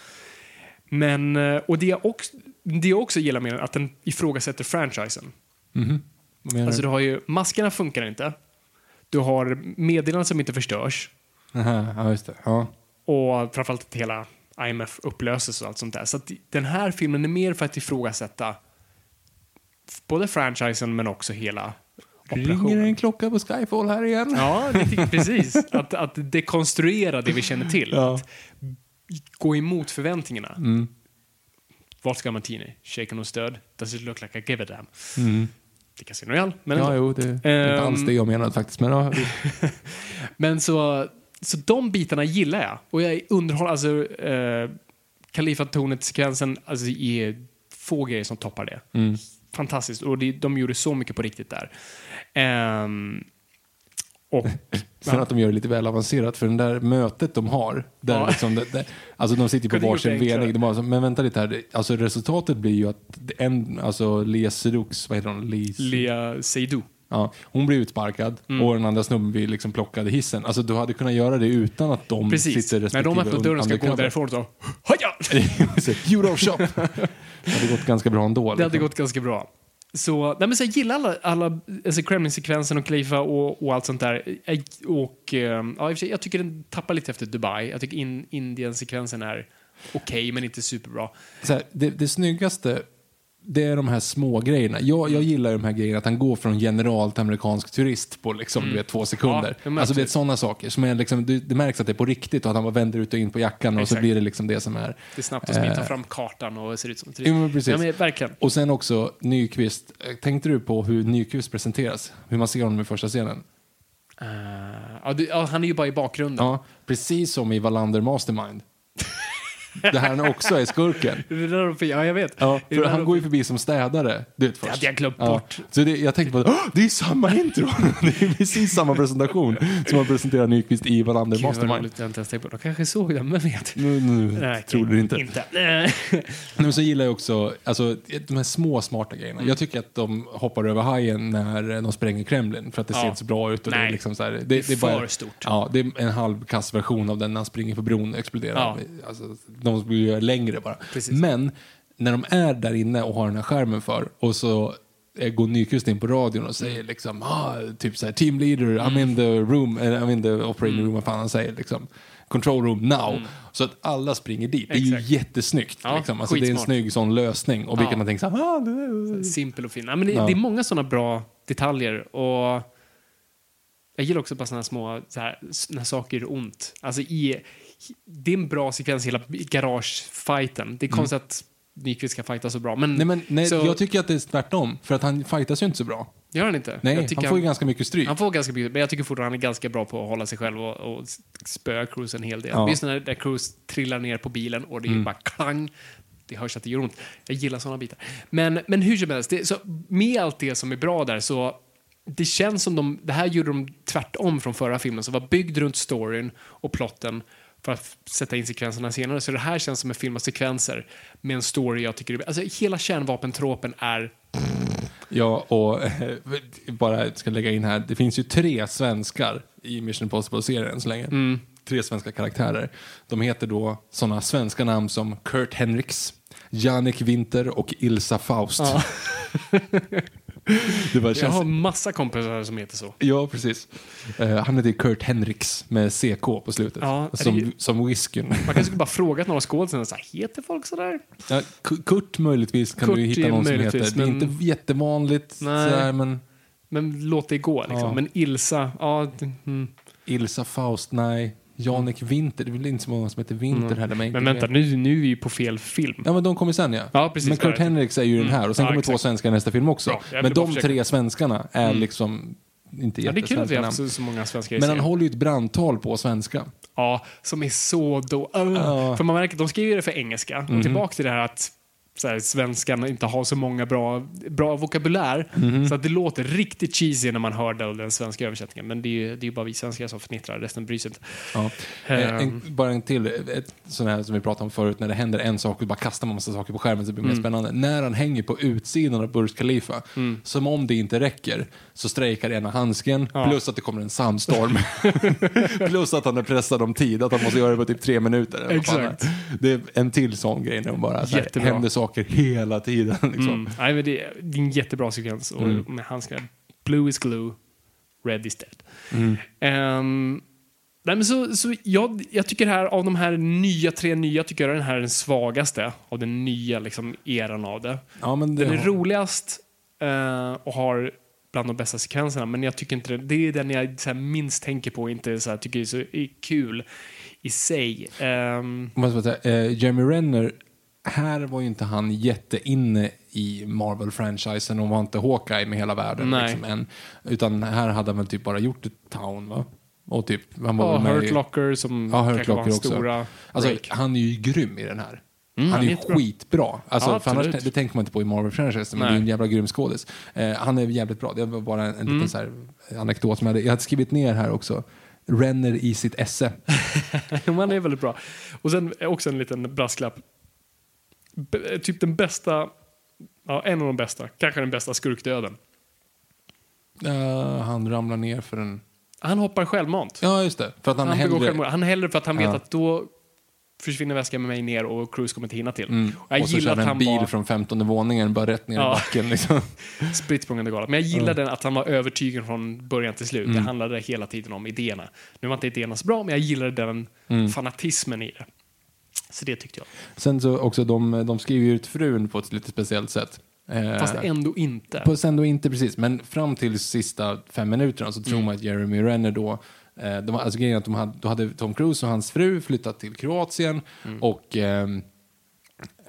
Men, eh, och det jag också, det jag också gillar med den, att den ifrågasätter franchisen. Menar Alltså du? du har ju, maskerna funkar inte. Du har meddelanden som inte förstörs. Aha, ja, just det. Ja. Och framförallt att hela IMF upplöses och allt sånt där. Så att den här filmen är mer för att ifrågasätta både franchisen men också hela Ringer det operationen. en klocka på Skyfall här igen? Ja, det precis. Att, att dekonstruera det vi känner till. Ja. Att gå emot förväntningarna. Mm. Vodka martini, shaken och stöd. Does it look like I give a damn? Mm. Det är Casino Royale, men Ja, jo, det är inte Ehm. alls det jag menade faktiskt. Men ja, Men så, så de bitarna gillar jag. Och jag är underhåll, alltså eh, Kalifatornet-sekvensen alltså, är få grejer som toppar det. Mm. Fantastiskt. Och det, de gjorde så mycket på riktigt där. Ehm, och sen att de gör det lite väl avancerat. För det där mötet de har, där Ja. liksom, det, det, alltså de sitter på varsin våning. De så, men vänta lite här, alltså resultatet blir ju att en, alltså Lea Sedux, vad heter hon? Lis, Lea Seydoux. Ja, hon blir utsparkad Mm. och den andra snubben blir liksom plockad i hissen. Alltså du hade kunnat göra det utan att de Precis. sitter När respektive de öppnar dörren och ska gå därifrån så... Haja! you don't shop! Det hade gått ganska bra ändå. Det hade liksom. gått ganska bra. Så, nej men så jag gillar alla, alla alltså Kremlin-sekvensen och Khalifa och, och allt sånt där. Och, eh, ja, jag tycker den tappar lite efter Dubai. Jag tycker in, Indien-sekvensen är okej, men inte superbra. så här, det, det snyggaste, det är de här små grejerna. Jag, jag gillar ju de här grejerna, att han går från general till amerikansk turist på liksom, du vet, två sekunder. Mm. Ja, det märks alltså, du vet, sådana saker. Som är liksom, det, det märks att det är på riktigt och att han bara vänder ut och in på jackan och så Exakt. blir det liksom det som är. Det är snabbt och smidigt, ta Eh, fram kartan och ser ut som Jo, men precis. Ja, men verkligen. Och sen också Nyqvist. Tänkte du på hur Nyqvist presenteras? Hur man ser honom i första scenen? Eh, ja, du, ja, han är ju bara i bakgrunden. Ja, precis som i Wallander Mastermind. där han också är skurken. Det ja, jag vet. Ja, Det för han går ju förbi som städare. Du vet, först. hade jag glömt bort. Så det, jag tänkte på att det är samma intro. det är precis samma presentation som man presenterar Nyqvist i Wallander Mastermind. roligt, jag inte ens tänkt på. De kanske såg den, men vet. Nu, nu Nej, tror du inte. inte. Nej. Nej, Men så gillar jag också alltså, de här små smarta grejerna. Mm. Jag tycker att de hoppar över hajen när de spränger Kremlin för att det Ja. ser inte så bra ut. Och det, är Nej. liksom så här, det, Det är det bara, för stort. Ja, det är en halvkass version av den när han springer på bron och exploderar. Ja. Alltså, de vill göra längre bara. Precis. Men när de är där inne och har den här skärmen för och så eh, går Nyqvist in på radion och säger liksom ah, typ så här, team leader, I'm Mm. in the room, eller I'm in the operating room, vad fan han säger liksom. Control room now. Så att alla springer dit. Det är ju Mm. Exakt. jättesnyggt. Ja, liksom. alltså, det är en snygg sån lösning. Och vilket Ja. man tänker så här, ah, det Simpel och fin. Ja, men det, Ja. det är många sådana bra detaljer. Och jag gillar också bara sådana små, så här, när saker gör ont. Alltså i, det är en bra sekvens i hela garagefighten. Det är konstigt att Nyqvist ska fighta så bra. Men, Mm. Nej, men, nej, så, jag tycker att det är tvärtom. För att han fightas ju inte så bra. gör han inte? Nej, jag han får ju ganska mycket stryk. Han får ganska mycket, men jag tycker fortfarande han är ganska bra på att hålla sig själv och, och spöa Cruise en hel del. Ja. Just när, när Cruise trillar ner på bilen och det är Mm. bara klang. Det hörs att det gör ont. Jag gillar sådana bitar. Men, men hur som helst, det, så med allt det som är bra där så det känns som de, det här gjorde de tvärtom från förra filmen som var byggd runt storyn och plotten för att sätta in sekvenserna senare. Så det här känns som en film av sekvenser med en story jag tycker är, Alltså hela kärnvapentropen är Ja, och eh, bara ska lägga in här, det finns ju tre svenskar i Mission Impossible-serien så länge. Mm. Tre svenska karaktärer. De heter då sådana svenska namn som Kurt Henriks, Jannik Winter och Ilsa Faust. Ja. det bara Jag har massa kompisar som heter så. Ja, precis. Eh, han heter Kurt Henriks med CK på slutet. Ja, är det- som, som whiskyn. Man kanske skulle bara frågat några så här, heter folk sådär? Ja, Kurt möjligtvis kan Kurt du hitta någon som heter. Det är inte jättevanligt, Nej. sådär, men Men låt det gå liksom. Ja. Men Ilsa, ja. Mm. Ilsa Faust, nej. Janik Winter, det är väl inte så många som heter Winter heller. Mm. Men vänta, nu, nu är vi ju på fel film. Ja, men de kommer sen ja. Ja, precis, men Kurt. Henriks är ju den här och sen Ja, kommer två exakt. svenskar i nästa film också. Jag men de försöka. tre svenskarna är liksom inte Ja, det är kul att vi har haft så, så många svenskar i Men han håller ju ett brandtal på svenska. Ja, som är så då... Uh. Ja. Mhm. För man märker de skriver det för engelska. Och tillbaka till det här att så här, svenskan inte har så många bra, bra vokabulär. Mhm. Så att det låter riktigt cheesy när man hör den, den svenska översättningen. Men det är ju det är bara vi svenskar som fnittrar, resten bryr sig inte. Ja. Ehm. En, bara en till, ett sån här som vi pratade om förut, när det händer en sak och bara kastar man massa saker på skärmen så blir det Mm. mer spännande. När han hänger på utsidan av Burj Khalifa, som om det inte räcker, så strejkar ena handsken, Ja. plus att det kommer en sandstorm. plus att han är pressad om tid, att han måste göra det på typ tre minuter. Exakt. Det är en till sån grej när de bara så här, händer saker hela tiden. Liksom. Mm. Nej, men det, är- det är en jättebra sekvens. Och Mm. med handskarna. Blue is glue, red is dead. Mm. Ehm, nej, men så, så jag, jag tycker här, av de här nya, tre nya, tycker jag den här är den svagaste av den nya liksom, eran av det. Ja, men det Den är har- roligast eh, och har bland de bästa sekvenserna, men jag tycker inte det, det är den jag så här, minst tänker på och inte så här, tycker är så är kul i sig. Ehm, Måste säga, eh, Jeremy Renner, här var ju inte han jätteinne i Marvel-franchisen och var inte Hawkeye med hela världen. Nej. Liksom, än, utan här hade han väl typ bara gjort ett Town va? Och typ, han var ja, Hurt Locker som Ja, Hurt kanske var Locker hans också. stora Alltså, break. han är ju grym i den här. Mm, han är han är ju skitbra. Alltså, Ja, för annars, det tänker man inte på i Marvel-franchisen, men Nej. det är en jävla grym skådis. Eh, han är jävligt bra. Det var bara en, en Mm. liten så här anekdot som jag hade, jag hade skrivit ner här också. Renner i sitt esse. Man är väldigt bra. Och sen också en liten brasklapp. Typ den bästa, ja, en av de bästa, kanske den bästa skurkdöden. Eh, han ramlar ner för en... Han hoppar självmant. Ja, just det. För att han, han, hellre... självmord. han hellre för att han vet Ja. att då försvinner väskan med mig ner och Cruise kommer inte hinna till. Mm. Och jag och så kör att en han bil var från 15 våningen bara rätt ner Ja. i backen. Liksom. spritt galet. Men jag gillar den att han var övertygad från början till slut. Det handlade hela tiden om idéerna. Nu var inte idéerna så bra, men jag gillade den fanatismen i det. Så det tyckte jag. Sen så också, de, de skriver ju ut frun på ett lite speciellt sätt. Eh, Fast ändå inte. På sen då inte precis, men fram till sista fem minuterna så tror Mm. man att Jeremy Renner då eh, de, alltså grejen att de hade, då hade Tom Cruise och hans fru flyttat till Kroatien Mm. och eh,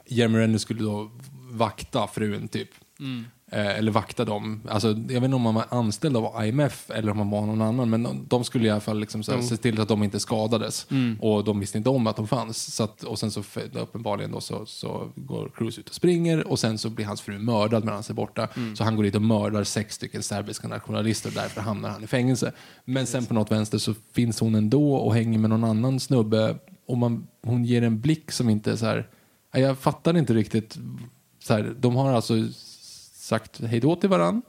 Jeremy Renner skulle då vakta frun typ. Mm. Eh, eller vakta dem. Alltså, jag vet inte om man var anställd av IMF eller om man var någon annan, men de, de skulle i alla fall liksom, så här, se till att de inte skadades. Och de visste inte om att de fanns. Så att, och sen så uppenbarligen då så, så går Cruz ut och springer och sen så blir hans fru mördad medan han är borta. Så han går dit och mördar sex stycken serbiska nationalister och därför hamnar han i fängelse. Men sen på något vänster så finns hon ändå och hänger med någon annan snubbe och man, hon ger en blick som inte är så här, Ja, jag fattar inte riktigt. Så här, de har alltså sagt hej då till varann.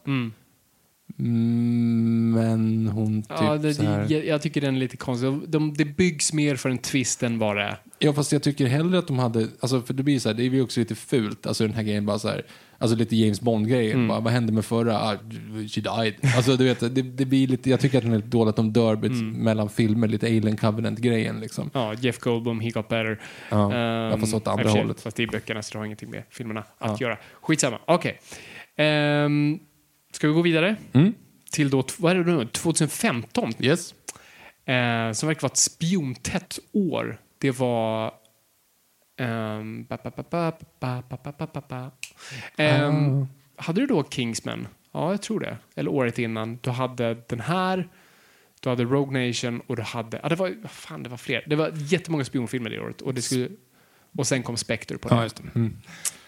Mm, men hon typ ja, det, så här... jag, jag tycker den är lite konstig. De, det byggs mer för en twist än vad det är. Ja, fast jag tycker hellre att de hade, alltså för det blir så här, det är ju också lite fult, alltså den här grejen bara så här, alltså lite James Bond-grejen, Mm. vad hände med förra? Ah, she died. Alltså du vet, det, det blir lite, jag tycker att det är lite dåligt att de dör Mm. mellan filmer, lite Alien Covenant-grejen liksom. Ja, Jeff Goldblum, he got better. Ja, Ehm, jag får åt andra hållet. Fast det är böckerna så det har ingenting med filmerna att göra. Skitsamma. Okej. Ehm, ska vi gå vidare? Mm. Till då, vad är det nu, 2015? Yes. Ehm, som verkar vara ett spiontätt år. Det var... Hade du då Kingsman? Ja, jag tror det. Eller året innan. Du hade den här, du hade Rogue Nation och du hade... Ja, det var, fan, det var fler. Det var jättemånga spionfilmer det året. Och, det skulle, och sen kom Spectre på det. Ja, just det. Mm.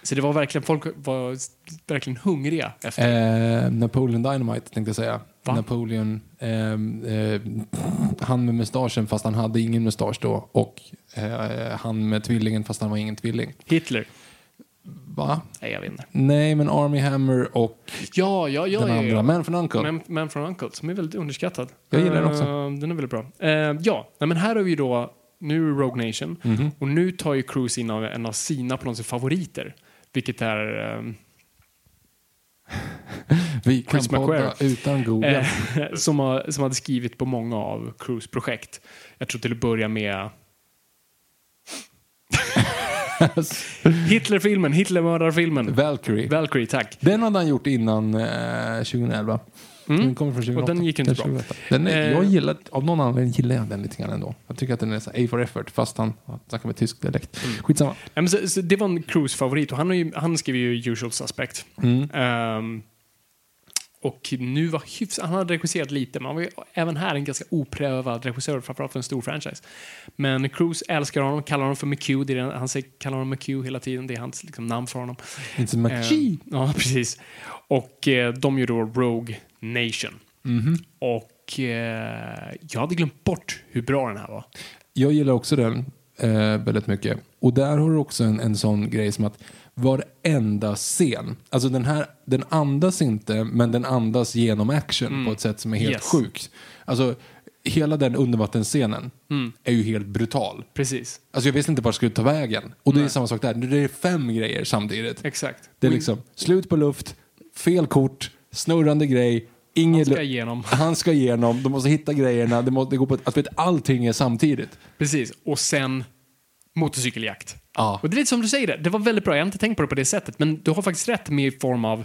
Så det var verkligen, folk var verkligen hungriga efter. Eh, Napoleon Dynamite tänkte jag säga. Va? Napoleon, ehm, eh, han med mustaschen fast han hade ingen mustasch då. Och eh, han med tvillingen fast han var ingen tvilling. Hitler? Va? Nej, jag vet inte. Nej, men Army Hammer och Ja, ja, ja. den ja, andra, ja. Man from Uncle. Man, Man from Uncle, som är väldigt underskattad. Jag gillar den också. Eh, den är väldigt bra. Eh, ja, nej, men här har vi då, nu är Rogue Nation, Mhm. och nu tar ju Cruise in av en av sina på något sätt favoriter. Vilket är eh, Vi kan Chris podda McQuarrie. utan Google. eh, som, har, som hade skrivit på många av Cruise projekt. Jag tror till att börja med Hitlerfilmen, Hitlermördarfilmen. Valkyrie. Valkyrie, tack. Den hade han gjort innan eh, 2011. Den kommer från 2008. Mm. Och den gick inte bra. 2008. Den är, Eh. jag gillar, av någon anledning gillar jag den lite grann ändå. Jag tycker att den är så A for effort fast han snackar med tysk dialekt. Mm. Skitsamma. Men så, så det var en Cruise-favorit och han, ju, han skrev ju Usual Suspect. Mm. Ehm, och nu var hyfsat, han hade regisserat lite, men han var ju även här en ganska oprövad regissör, framförallt för en stor franchise. Men Cruise älskar honom, kallar honom för McHugh, det är det, han säger, kallar honom McHugh hela tiden, det är hans liksom, namn för honom. It's McGee. Ehm, ja, precis. Och eh, de gör då Rogue Nation. Mhm. Och eh, jag hade glömt bort hur bra den här var. Jag gillar också den eh, väldigt mycket. Och där har du också en, en sån grej som att varenda scen, alltså den här, den andas inte, men den andas genom action på ett sätt som är helt Mm. Yes. sjukt. Alltså, hela den undervattensscenen Mm. är ju helt brutal. Precis, Alltså jag visste inte vart jag skulle ta vägen. Och det är samma sak där, det är fem grejer samtidigt. exakt. Det är liksom slut på luft, fel kort, snurrande grej, ingen Han ska igenom. Han ska igenom, de måste hitta grejerna, det, måste, det går på, att vet, allting är samtidigt. Precis, och sen motorcykeljakt. Ja. Och det är lite som du säger, det, det var väldigt bra. Jag har inte tänkt på det på det sättet, men du har faktiskt rätt med i form av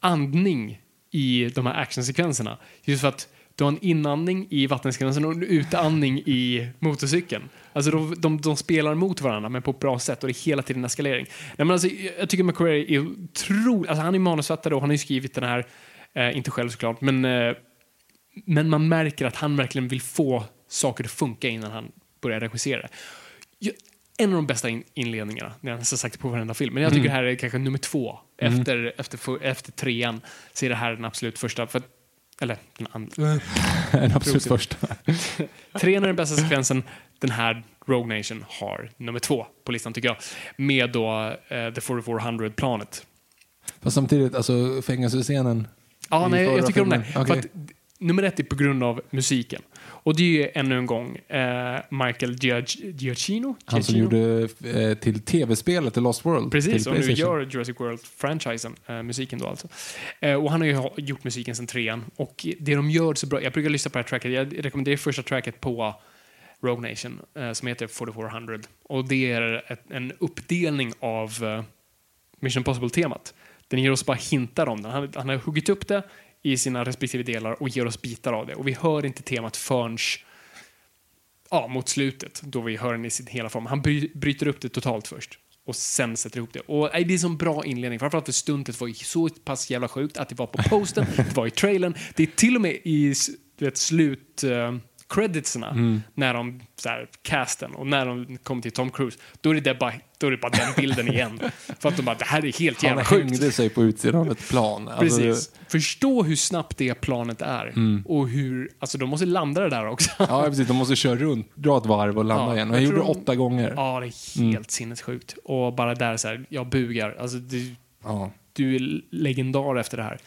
andning i de här actionsekvenserna. Just för att du har en inandning i vattensekvensen och en utandning i motorcykeln. Alltså de, de, de spelar mot varandra men på ett bra sätt och det är hela tiden eskalering. Nej, men alltså, jag tycker McQuarrie är otrolig. Alltså, han är manusförfattare och han har ju skrivit den här, eh, inte själv såklart, men, eh, men man märker att han verkligen vill få saker att funka innan han börjar regissera. Jag- En av de bästa in inledningarna, har jag nästan sagt på varenda film, men jag tycker det här är kanske nummer två. Efter, efter, för- efter trean så är det här den absolut första. För, eller den andra. Den absolut första. Trean är den bästa sekvensen. Den här Rogue Nation har nummer två på listan tycker jag. Med då eh, The 4400-planet. Fast samtidigt, alltså fängelsescenen. Ja, nej, jag tycker om det. filmen. Nummer ett är på grund av musiken. Och det är ju ännu en gång eh, Michael Giac- Giacchino. Han som gjorde eh, till tv-spelet The Lost World. Precis, och nu gör Jurassic World-franchisen, eh, musiken då alltså. Eh, och han har ju gjort musiken sedan trean. Och det de gör så bra, jag brukar lyssna på det här tracket, jag rekommenderar första tracket på Rogue Nation, eh, som heter 4400. Och det är ett, en uppdelning av eh, Mission Impossible-temat. Den ger oss bara hintar om den. Han, han har huggit upp det i sina respektive delar och ger oss bitar av det. Och vi hör inte temat förrän ja, mot slutet, då vi hör den i sin hela form. Han bry, bryter upp det totalt först. och sen sätter ihop det. Och nej, det är en sån bra inledning, framförallt för stuntet var ju så pass jävla sjukt att det var på posten, det var i trailern, det är till och med i du vet, slut... Uh, creditsarna Mm. när de så här, casten och när de kommer till Tom Cruise då är det bara, då är det bara den bilden igen för att de bara det här är helt Han jävla sjukt hängde sig på utsidan av ett plan. Alltså, Precis. Förstå hur snabbt det planet är. Mm. Och hur, alltså de måste landa det där också. Ja, precis. De måste köra runt, dra ett varv och landa Ja, igen. Och jag jag gjorde det de- åtta gånger. Ja, det är helt sinnessjukt. Och bara där så här, jag bugar. Alltså du, Ja. du är legendar efter det här.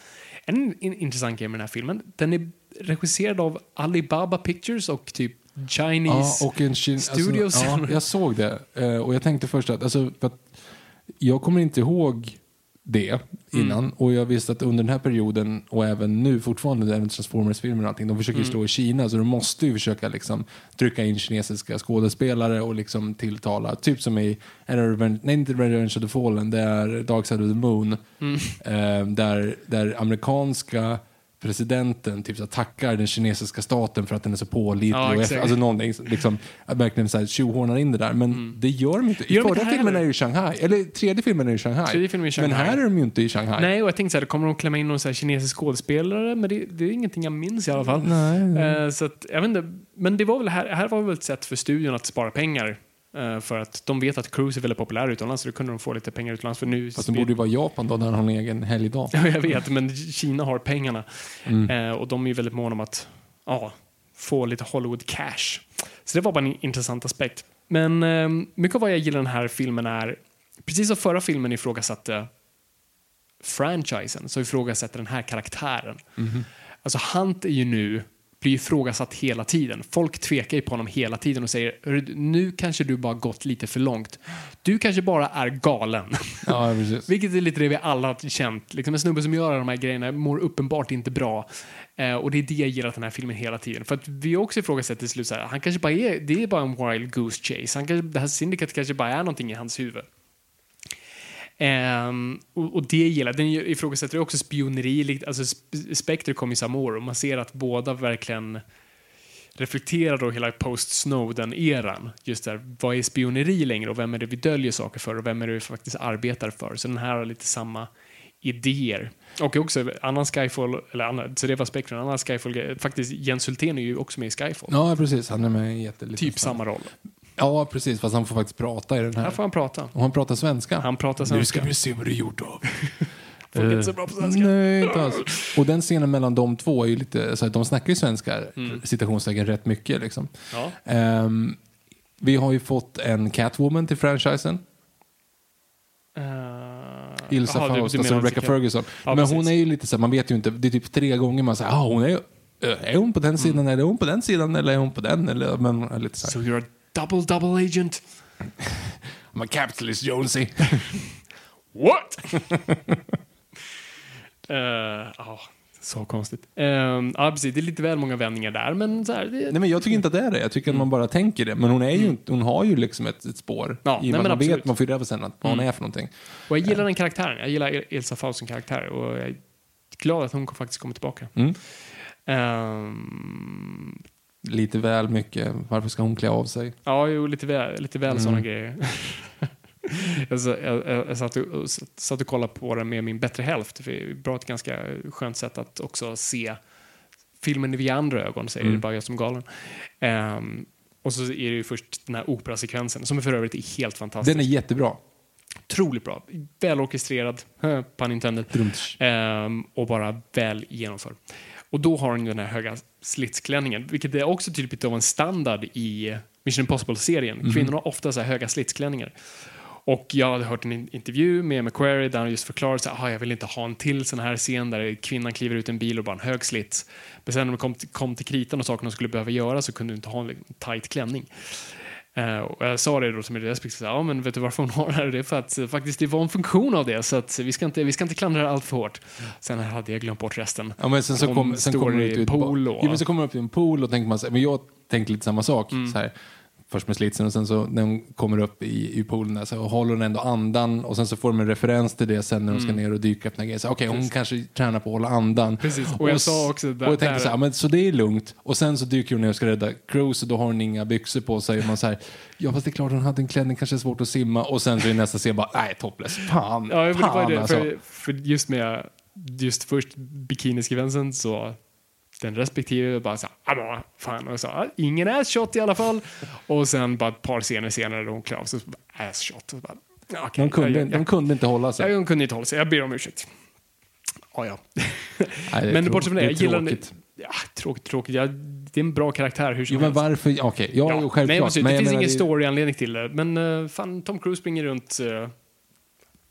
En in, intressant grej med den här filmen, den är regisserad av Alibaba Pictures och typ Chinese Ja, och en kin- Studios. Alltså, ja, jag såg det. Eh, och jag tänkte först att, alltså, för att jag kommer inte ihåg det innan. Mm. Och jag visste att under den här perioden och även nu fortfarande, även Transformers-filmer och allting, de försöker Mm. slå i Kina. Så de måste ju försöka liksom trycka in kinesiska skådespelare och liksom tilltala. Typ som i, Revenge, nej inte Revenge of the Fallen, det är Dark Side of the Moon. Mm. Eh, där, där amerikanska presidenten typ så här, tackar den kinesiska staten för att den är så pålitlig. Ja, och exakt. eff- alltså någonting, liksom, verkligen så här, tjohornar in det där. Men det gör de inte. I Gör förra filmen är ju Shanghai. Eller tredje filmen är ju Shanghai. Tredje filmen är Shanghai. Men här är de ju inte i Shanghai. Nej, och jag tänkte så här, kommer de klämma in någon så kinesisk skådespelare? Men det, det är ingenting jag minns i alla fall. Nej, nej. Eh, så att, jag vet inte, men det var väl här, här var väl ett sätt för studion att spara pengar. Eh, för att de vet att Cruise är väldigt populär utomlands, så då kunde de få lite pengar utomlands. För nu Fast de borde ju vara Japan då, där de har en egen helgdag. Ja, jag vet, men Kina har pengarna. Mm. Eh, och de är ju väldigt måna om att ja, få lite Hollywood cash. Så det var bara en intressant aspekt. Men eh, mycket av vad jag gillar den här filmen är, precis som förra filmen ifrågasatte franchisen, så ifrågasätter den här karaktären. Alltså Hunt är ju nu, blir ifrågasatt hela tiden. Folk tvekar ju på honom hela tiden och säger "Hörru, nu kanske du bara gått lite för långt. Du kanske bara är galen. Ja. Vilket är lite det vi alla har känt. Liksom en snubbe som gör de här grejerna mår uppenbart inte bra. Eh, och det är det jag gillar den här filmen hela tiden. För att vi också ifrågasätter till slut så här, han kanske bara är, det är bara en wild goose chase. Han kanske, det här Syndicate kanske bara är någonting i hans huvud. Ehm, och, och det gillar. Den ifrågasätter också spioneri. Alltså Sp- Spectre kom i samma år och man ser att båda verkligen reflekterar då hela post-Snowden-eran. Just där, vad är spioneri längre och vem är det vi döljer saker för och vem är det vi faktiskt arbetar för? Så den här har lite samma idéer. Och också annan Skyfall, eller annan, så det var Spectre, en annan Skyfall, faktiskt Jens Hultén är ju också med i Skyfall. Ja, precis. Han är med i Typ samma roll. Ja, precis. Fast han får faktiskt prata i den här. Här får han prata. Och han pratar svenska. Han pratar Nu svenska. ska vi se vad du gjort av. Folk är inte så bra på svenska. Nej, inte alls. Och den scenen mellan de två är ju lite, så att de snackar ju svenska, Mm. citationstecken, rätt mycket liksom. Ja. Ehm, vi har ju fått en Catwoman till franchisen. Uh, Ilsa Faust, alltså menar Rebecca Ferguson. Ja, Men hon är ju lite så här, man vet ju inte, det är typ tre gånger man säger, ah, hon är, är hon på den sidan, eller är hon på den sidan, eller är hon på den, eller, men lite så här. So you're a double double agent? I'm a capitalist Jonesy. What? Eh, ja, så konstigt. Uh, ja, precis. Det är lite väl många vändningar där, men så här, det, Nej men jag tycker inte att det är det, jag tycker att man bara tänker det. Men hon är ju inte, hon har ju liksom ett, ett spår. Mm. Ja, I nej, man absolut. vet, man får ju reda på sen att, vad hon Mm. är för någonting. Och jag gillar den karaktären. Jag gillar Elsa Faust som karaktär och jag är glad att hon faktiskt kommer tillbaka. Mm. Ehm, Lite väl mycket, varför ska hon klä av sig? ja, jo, lite väl, lite väl Mm. sådana grejer. jag, jag, jag satt, och, satt och kollade på den med min bättre hälft. För det är bra ett ganska skönt sätt att också se filmen via andra ögon, säger Mm. det bara jag som galen. Ehm, och så är det ju först den här operasekvensen, som för övrigt är helt fantastisk. Den är jättebra. otroligt bra. Välorkestrerad, pun intended. Ehm, och bara väl genomförd. Och då har hon den här höga slitsklänningen, vilket är också typ av en standard i Mission Impossible-serien. Mhm. Kvinnor har ofta så här höga slitsklänningar. Och jag hade hört en in- intervju med McQuarrie där han just förklarade att ah, jag vill inte ha en till sån här scen där kvinnan kliver ut en bil och bara en hög slits. Men sen när det kom till, kom till kritan och saker de skulle behöva göra så kunde du inte ha en liksom, tight klänning. Eh, och jag sa det då som i respekt, så, ja men vet du varför hon har det här? Det är för att eh, faktiskt det var en funktion av det, så att vi ska inte, vi ska inte klandra det allt för hårt. Sen hade jag glömt bort resten. Ja, men sen så kom, sen kommer ut, ut pool och- ja, men så kommer upp i en pool och tänker man så men jag tänkte lite samma sak. Mm. Så här, först med slitsen och sen så när hon kommer upp i, i poolen där, så håller hon ändå andan och sen så får de en referens till det sen när hon ska ner och dyka. Så, Okej, hon kanske tränar på att hålla andan. Mm. Precis, och jag s- sa också och där- jag tänkte så här, men så det är lugnt. Och sen så dyker hon ner och ska rädda Cruise och då har hon inga byxor på sig. Och man så här, ja fast det är klart hon hade en klänning, kanske är svårt att simma. Och sen så i nästa scen bara, nej topless, fan, Ja, fan det. alltså. För, för just med just först bikinisekvensen så den respektive bara så här, "Ah, fan, och så, "Ah, ingen ass shot i alla fall. Och sen bara ett par scener senare då hon klär av sig, så bara, ass shot. Och så bara, ja, okej, de, kunde, jag, de kunde inte hålla jag, sig. jag kunde inte hålla sig, jag ber om ursäkt. Ja, ja. Nej, det Men bortsett från det, det jag gillar tråkigt. Ja, tråkigt, tråkigt. Ja, det är en bra karaktär hur som Jo, men helst. varför? ja, Okej, ja, jo, självklart. Nej, men, det jag finns ingen det- story-anledning till det. Men uh, fan, Tom Cruise springer runt uh, Det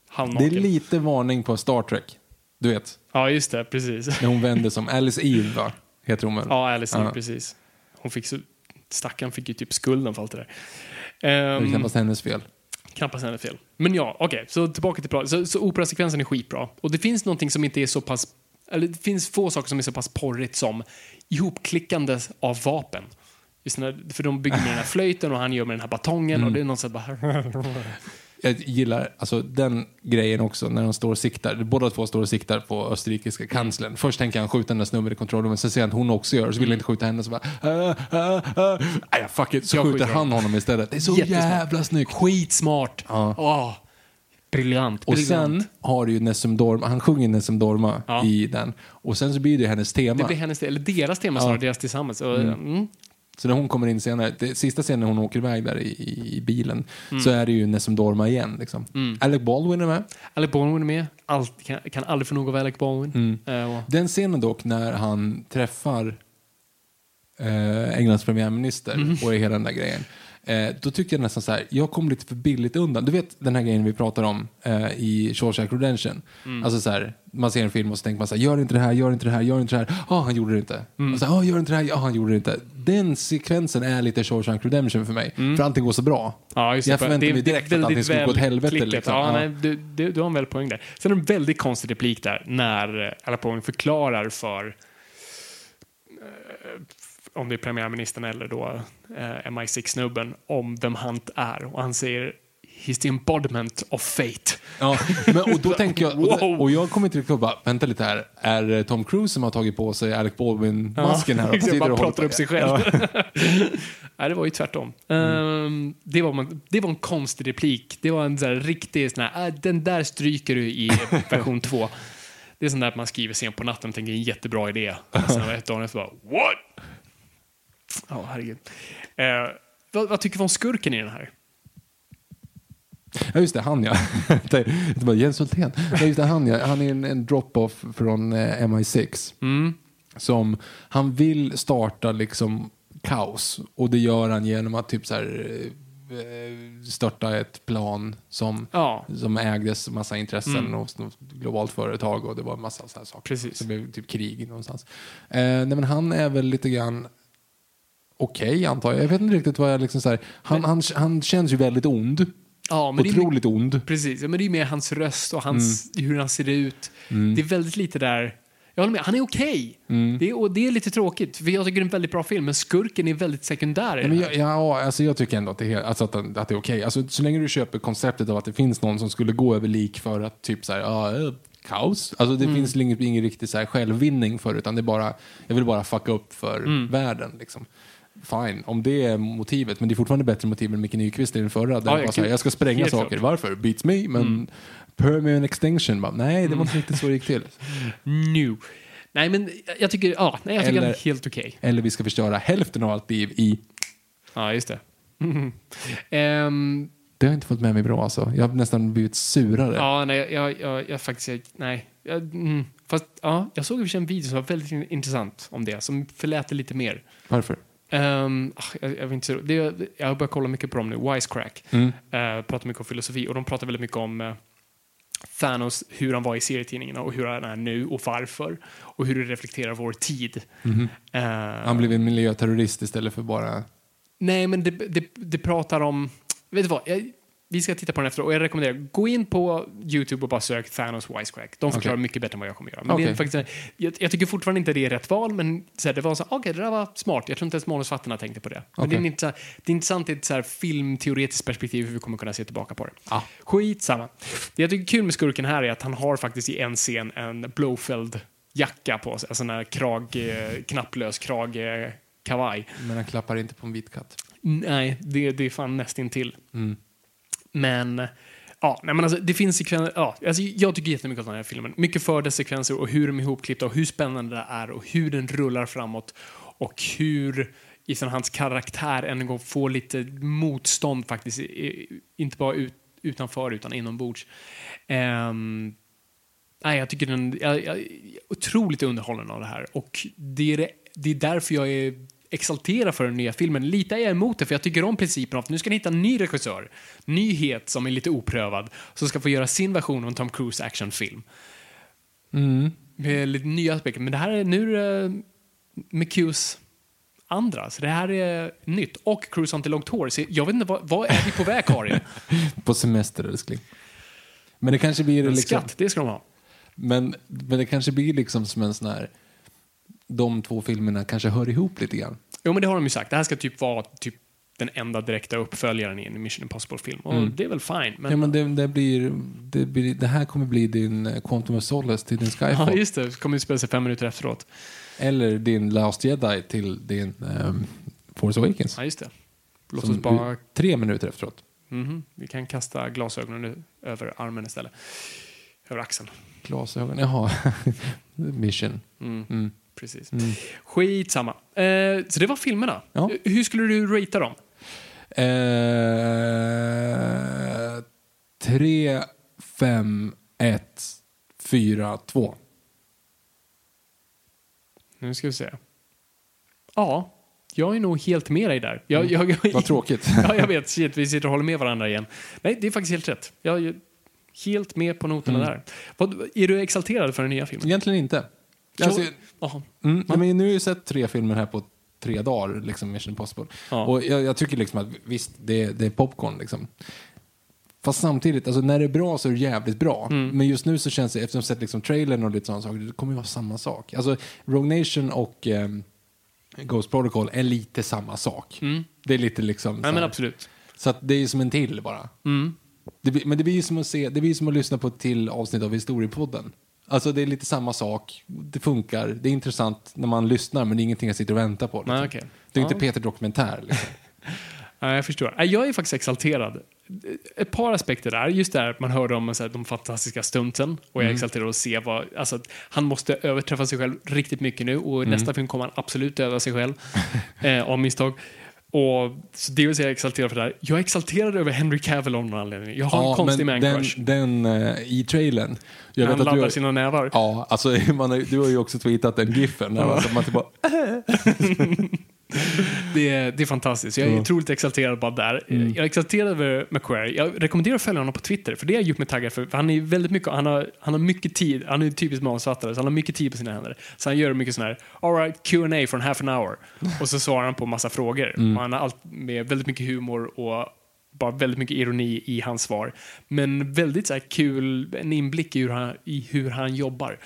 halvnaken. är lite varning på Star Trek. Du vet, Ja, just det. Precis. när hon vänder som Alice Eve, va? Heter hon väl? Ja, Alice Ja. precis. Hon fick så, stackaren fick ju typ skulden för allt det där. Det är Um, knappast hennes fel. knappast hennes fel. Men ja, okej, så tillbaka till. Så, så operasekvensen är skitbra. Och det finns någonting som inte är så pass, eller det finns få saker som är så pass porrigt som ihopklickande av vapen. Just när, för de bygger med den här flöjten och han gör med den här batongen Mm. och det är något sånt bara... Jag gillar alltså, den grejen också, när de står och siktar. Båda två står och siktar på österrikiska kanslern. Först tänker han skjuta den där snubben i kontrollrummet, sen ser han att hon också gör det, så vill han inte skjuta henne. Så bara, ah, ah, ah. Nej, fuck it. Så Jag skjuter han honom istället. Det är så Jättesmart. jävla snyggt. Skitsmart! Ja. Åh, briljant, Och sen har du ju Nessum Dorma, han sjunger Nessum Dorma Ja. i den. Och sen så blir det hennes tema. Det blir hennes, eller deras tema snarare, deras tillsammans. Och, mm. Så när hon kommer in senare, det, sista scenen när hon åker iväg där i, i, bilen, Mm. så är det ju Nessum Dorma igen. Liksom. Alec Baldwin är med. Alec Baldwin är med. Allt, kan, kan aldrig få nog av Alec Baldwin. Eh, och, Den scenen dock när han träffar eh, Englands premiärminister Mm. och hela den där grejen. Eh, då tycker jag nästan så här, jag kom lite för billigt undan. Du vet den här grejen vi pratar om eh, i Shawshank Redemption. Mm. Alltså så här, man ser en film och så tänker man så här, gör inte det här, gör inte det här, gör inte det här. Ja, han gjorde det inte. Mm. Och så här, "Ah, gör inte det här, ja, han gjorde det inte. Den sekvensen är lite Shawshank Redemption för mig. För allting går så bra. Mm. Ja, just jag För förväntar det är- mig direkt att allting skulle gå åt helvete. Liksom. Ja, Ja. Nej, du, du, du har en väldigt poäng där. Sen är det en väldigt konstig replik där när Baldwin förklarar för eh, om det är premiärministern eller då eh, MI6-snubben om vem han är. Och han säger He's the embodiment of fate. Ja, men, och då tänker jag, och, och jag kommer inte riktigt bara, vänta lite här, är det Tom Cruise som har tagit på sig Alec Baldwin-masken här? och bara och håller pratar upp sig själv. Nej, det var ju tvärtom. Ehm, det, var, man- det var en konstig replik. Det var en sån riktig sån här, "Ah, den där stryker du i version 2. Det är sånt där att man skriver sent på natten och tänker en jättebra idé. Och sen ett dag efter bara, what? Ja, herregud. Eh, vad, vad tycker vi om skurken i den här? Ja, just det, han ja. det bara Jens Hultén. Ja, just det, han ja. Han är en, en drop-off från eh, MI6. Mm. Som, han vill starta liksom kaos. Och det gör han genom att typ så här eh, störta ett plan som, Ja. som ägdes massa intressen och något globalt företag och det var en massa sådana saker. Precis. Så det blev typ krig någonstans. Eh, nej, men han är väl lite grann okej antar jag. Jag vet inte riktigt vad jag liksom så här, han, han, han känns ju väldigt ond. Ja, men det är Otroligt ond. Precis, men det är mer hans röst och hans, Mm. hur han ser ut. Det är väldigt lite där... Jag håller med, han är okej. Mm. Det, är- det är lite tråkigt, för jag tycker det är en väldigt bra film, men skurken är väldigt sekundär Ja, men jag, ja, alltså jag tycker ändå att det är, alltså att, att det är okej. Alltså, så länge du köper konceptet av att det finns någon som skulle gå över lik för att typ så här, ja, eh, kaos. Alltså det Mm. finns ingen, ingen riktig så här självvinning för utan det är bara, jag vill bara fucka upp för Mm. världen. Liksom. Fine, om det är motivet, men det är fortfarande bättre motiv än Micke Nyqvist i den förra. Där Ja, det ja, bara så här, jag ska spränga saker. klart. Varför? Beats me, men Permian extinction, bara, nej det var inte riktigt så det gick till. Nu. Nej, men jag tycker, ja, nej, jag tycker Eller- han är helt okej. Eller vi ska förstöra hälften av allt liv i Ja, just det. Ehm, det har inte fått med mig bra alltså. Jag har nästan blivit surare. ja, nej, jag, jag, jag faktiskt, jag, nej. Jag, mm, fast, ja, jag såg i en video som var väldigt in- intressant om det, som förlät det lite mer. Varför? Um, jag, jag, vill inte, säga- det, jag har börjat kolla mycket på dem nu, Wisecrack. Mm. Eh, pratar mycket om filosofi och de pratar väldigt mycket om eh, Thanos, hur han var i serietidningarna och hur han är nu och varför. Och hur det reflekterar vår tid. Eh, Han blev en miljöterrorist istället för bara... Nej, men det, det, det pratar om... Vet du vad? Jag, vi ska titta på den efter och jag rekommenderar, gå in på YouTube och bara sök Thanos Wisecrack. De förklarar Okej. mycket bättre än vad jag kommer göra. Men det är faktiskt, jag, jag tycker fortfarande inte det är rätt val, men så här, det var så okej, det där var smart. Jag tror inte ens manusfattarna tänkte på det. Men det, är inte, det är intressant i ett så här filmteoretiskt perspektiv hur vi kommer kunna se tillbaka på det. Ja. Skitsamma. Det jag tycker är kul med skurken här är att han har faktiskt i en scen en Blowfeld jacka på sig, en sån här krag, eh, knapplös krag, eh, kavaj. Men han klappar inte på en vit katt. Nej, det, det är fan nästintill. Mm. Men, ja, nej men alltså, det finns sekvenser, ja, alltså, jag tycker jättemycket om den här filmen. Mycket för dess sekvenser och hur de är ihopklippta och hur spännande det är och hur den rullar framåt och hur Ethan hans karaktär en gång får lite motstånd faktiskt, inte bara ut, utanför utan inombords. Um, nej, jag tycker den jag, jag, är otroligt underhållen av det här och det är, det, det är därför jag är exalterad för den nya filmen. Lite är jag emot det för jag tycker om principen att nu ska ni hitta en ny regissör, nyhet som är lite oprövad, som ska få göra sin version av en Tom Cruise actionfilm. Mm. Med lite nya aspekter. Men det här är nu det McHughes andra, så det här är nytt. Och Cruise har inte långt hår, så jag vet inte, vad, vad är vi på väg Karin? På semester älskling. Men det kanske blir En liksom... skatt, det ska de ha. Men, men det kanske blir liksom som en sån här... De två filmerna kanske hör ihop lite grann. Jo, men det har de ju sagt. Det här ska typ vara typ den enda direkta uppföljaren i en Mission Impossible-film. Och det är väl fine. Men, ja, men det, det, blir, det, blir, det här kommer bli din eh, Quantum of Solace till din Ja, Skyfall. just det. Det kommer spela sig fem minuter efteråt. Eller din Last Jedi till din ehm, Force Awakens. Ja, just det. Låt oss bara... Tre minuter efteråt. Mhm. Vi kan kasta glasögonen över armen istället. Över axeln. Glasögon, jaha. Mission. Mm. Precis. Skitsamma. Eh, så det var filmerna. Ja. Hur skulle du ratea dem? Eh, tre, fem, ett, fyra, två. Nu ska vi se. Ja, jag är nog helt med dig där. Jag, jag, jag, Vad tråkigt. ja, jag vet. Shit, vi sitter och håller med varandra igen. Nej, det är faktiskt helt rätt. Jag är helt med på noterna Mm. där. Vad, är du exalterad för den nya filmen? Egentligen inte. Alltså, mm, nej, men nu har jag ju sett tre filmer här på tre dagar, liksom Mission Impossible. Ja. Och jag, jag tycker liksom att visst, det, det är popcorn liksom. Fast samtidigt, alltså när det är bra så är det jävligt bra. Mm. Men just nu så känns det, efter att ha sett liksom trailern och lite sådana saker, det kommer ju vara samma sak. Alltså Rogue Nation och ehm, Ghost Protocol är lite samma sak. Det är lite liksom... Mm. Nej, men absolut. Så att det är ju som en till bara. Mm. Det, blir- men det blir ju som att se, det blir som att lyssna på ett till avsnitt av Historiepodden. Alltså det är lite samma sak, det funkar, det är intressant när man lyssnar men det är ingenting jag sitter och väntar på. Liksom. Nej, okej. Det är Ja. inte Peter Dokumentär. Liksom. Ja, jag förstår. Nej, Jag är faktiskt exalterad. Ett par aspekter där. Just där man hörde om så här, de fantastiska stunten. Och jag är Mm. exalterad att se vad... Alltså, att han måste överträffa sig själv riktigt mycket nu. Och i Mm. nästa film kommer han absolut döda sig själv. eh, av misstag. Och, så det vill säga jag exalterad för det här. Jag är exalterad över Henry Cavill av någon anledning. Jag har en konstig men man-crush. den, den eh, i trailern. Jag han laddar har, sina nävar. Ja, alltså man har, du har ju också tweetat den giffen. När man, man typ bara, Det är, det är fantastiskt. Jag är otroligt exalterad bara där. Mm. Jag är exalterad över McQuarrie. Jag rekommenderar att följa honom på Twitter, för det har gjort mig taggad. För han, är väldigt mycket, han, har, han har mycket tid. Han är en typisk manusfattare, så han har mycket tid på sina händer. Så han gör mycket sån här, alright, Q&A for half an hour. Och så svarar han på massa frågor. Mm. Han har allt med väldigt mycket humor och bara väldigt mycket ironi i hans svar. Men väldigt så kul, en inblick i hur han, i hur han jobbar.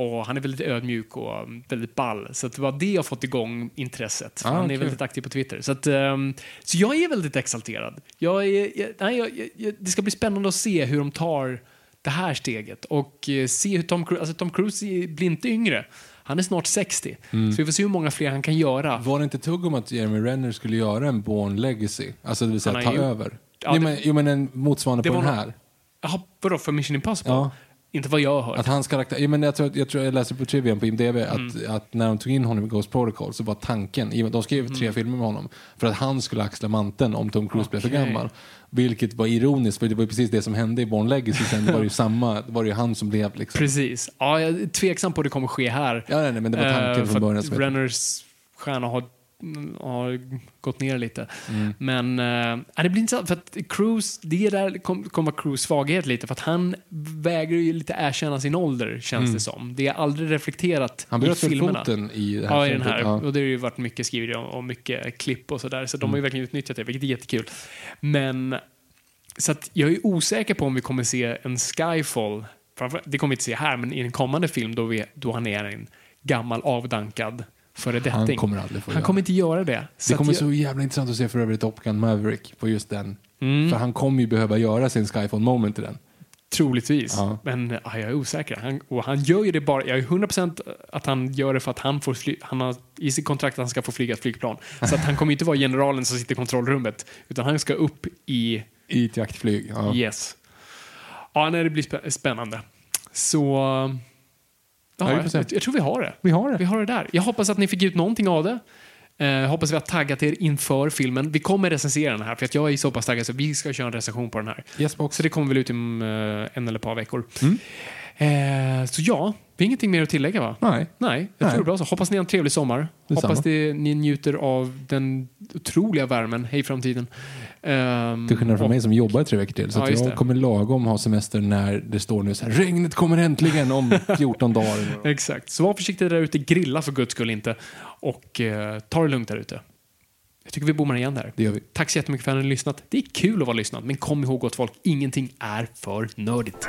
Och han är väldigt ödmjuk och um, väldigt ball. Så det var det jag fått igång intresset. Ah, han är kul. väldigt aktiv på Twitter. Så, att, ehm, så jag är väldigt exalterad. Jag är, jag, nej, jag, jag- det ska bli spännande att se hur de tar det här steget och eh, se hur Tom Cruise, alltså Tom Cruise blir inte yngre. Han är snart 60. Mm. Så vi får se hur många fler han kan göra. var det inte tugg om att Jeremy Renner skulle göra en Born Legacy? Alltså det vill säga ta ju- över. Ja, det- men, jo men en motsvarande på den här. Jaha, vadå för Mission Impossible? Ja. Inte vad jag har hört. Att hans karaktär, ja, men jag, tror, jag tror jag läste på Trivian på IMDB Mm. att, att när de tog in honom i Ghost Protocol så var tanken, de skrev tre filmer med honom, för att han skulle axla manteln om Tom Cruise blev för gammal. Vilket var ironiskt, för det var precis det som hände i Born Legacy, sen det var det ju samma, var det ju han som blev liksom. Precis. Ja, jag är tveksam på att det kommer ske här. Ja, nej, nej, men det var tanken Eh, från för början. Renners stjärna har, har gått ner lite. Mm. Men äh, det blir intressant för att Cruise, det där kom- kommer vara Cruise svaghet lite för att han vägrar ju lite erkänna sin ålder känns det som. Det är aldrig reflekterat Mm. Han i filmerna. foten i det här Ja, i den här. ja. Mm. Och det har ju varit mycket skrivet om och mycket klipp och sådär. Så de har ju verkligen utnyttjat det, vilket är jättekul. Men Så att jag är osäker på om vi kommer se en Skyfall, det kommer vi inte se här, men i en kommande film då, vi, då han är en gammal avdankad föredetting. Han kommer aldrig få Han göra kommer inte göra det. Så Det kommer jag, så jävla intressant att se för övrigt Top Gun Maverick på just den. Mm. För han kommer ju behöva göra sin Skyfall moment i den. Troligtvis. Ja. Men ja, jag är osäker. Han, och han gör ju det bara, jag är 100% att han gör det för att han får fly, han har i sitt kontrakt att han ska få flyga ett flygplan. Så att han kommer inte vara generalen som sitter i kontrollrummet. Utan han ska upp i, I ett jaktflyg. Ja. yes. Ja, nej, det blir spä- spännande. Så, ja, jag, jag tror vi har det. Vi har det. Vi har det där. Jag hoppas att ni fick ut någonting av det. Eh, hoppas vi har taggat er inför filmen. Vi kommer recensera den här, för att jag är så pass taggad så vi ska köra en recension på den här. Yes, box. Så det kommer väl ut om eh, en eller ett par veckor. Mm. Eh, så ja, vi har ingenting mer att tillägga va? Nej. Nej, jag Nej. tror det är bra så. Hoppas ni har en trevlig sommar. Detsamma. Hoppas det, ni njuter av den otroliga värmen. Hej framtiden. Ehm, Till skillnad från och- mig som jobbar tre veckor till. Så Ja, jag det. kommer lagom ha semester när det står nu så här, regnet kommer äntligen om 14 dagar. Exakt. Så var försiktiga där ute. Grilla för guds skull inte. Och eh, ta det lugnt där ute. Jag tycker vi bommar igen där. Det gör vi. Tack så jättemycket för att ni har lyssnat. Det är kul att vara lyssnad, men kom ihåg gott folk, ingenting är för nördigt.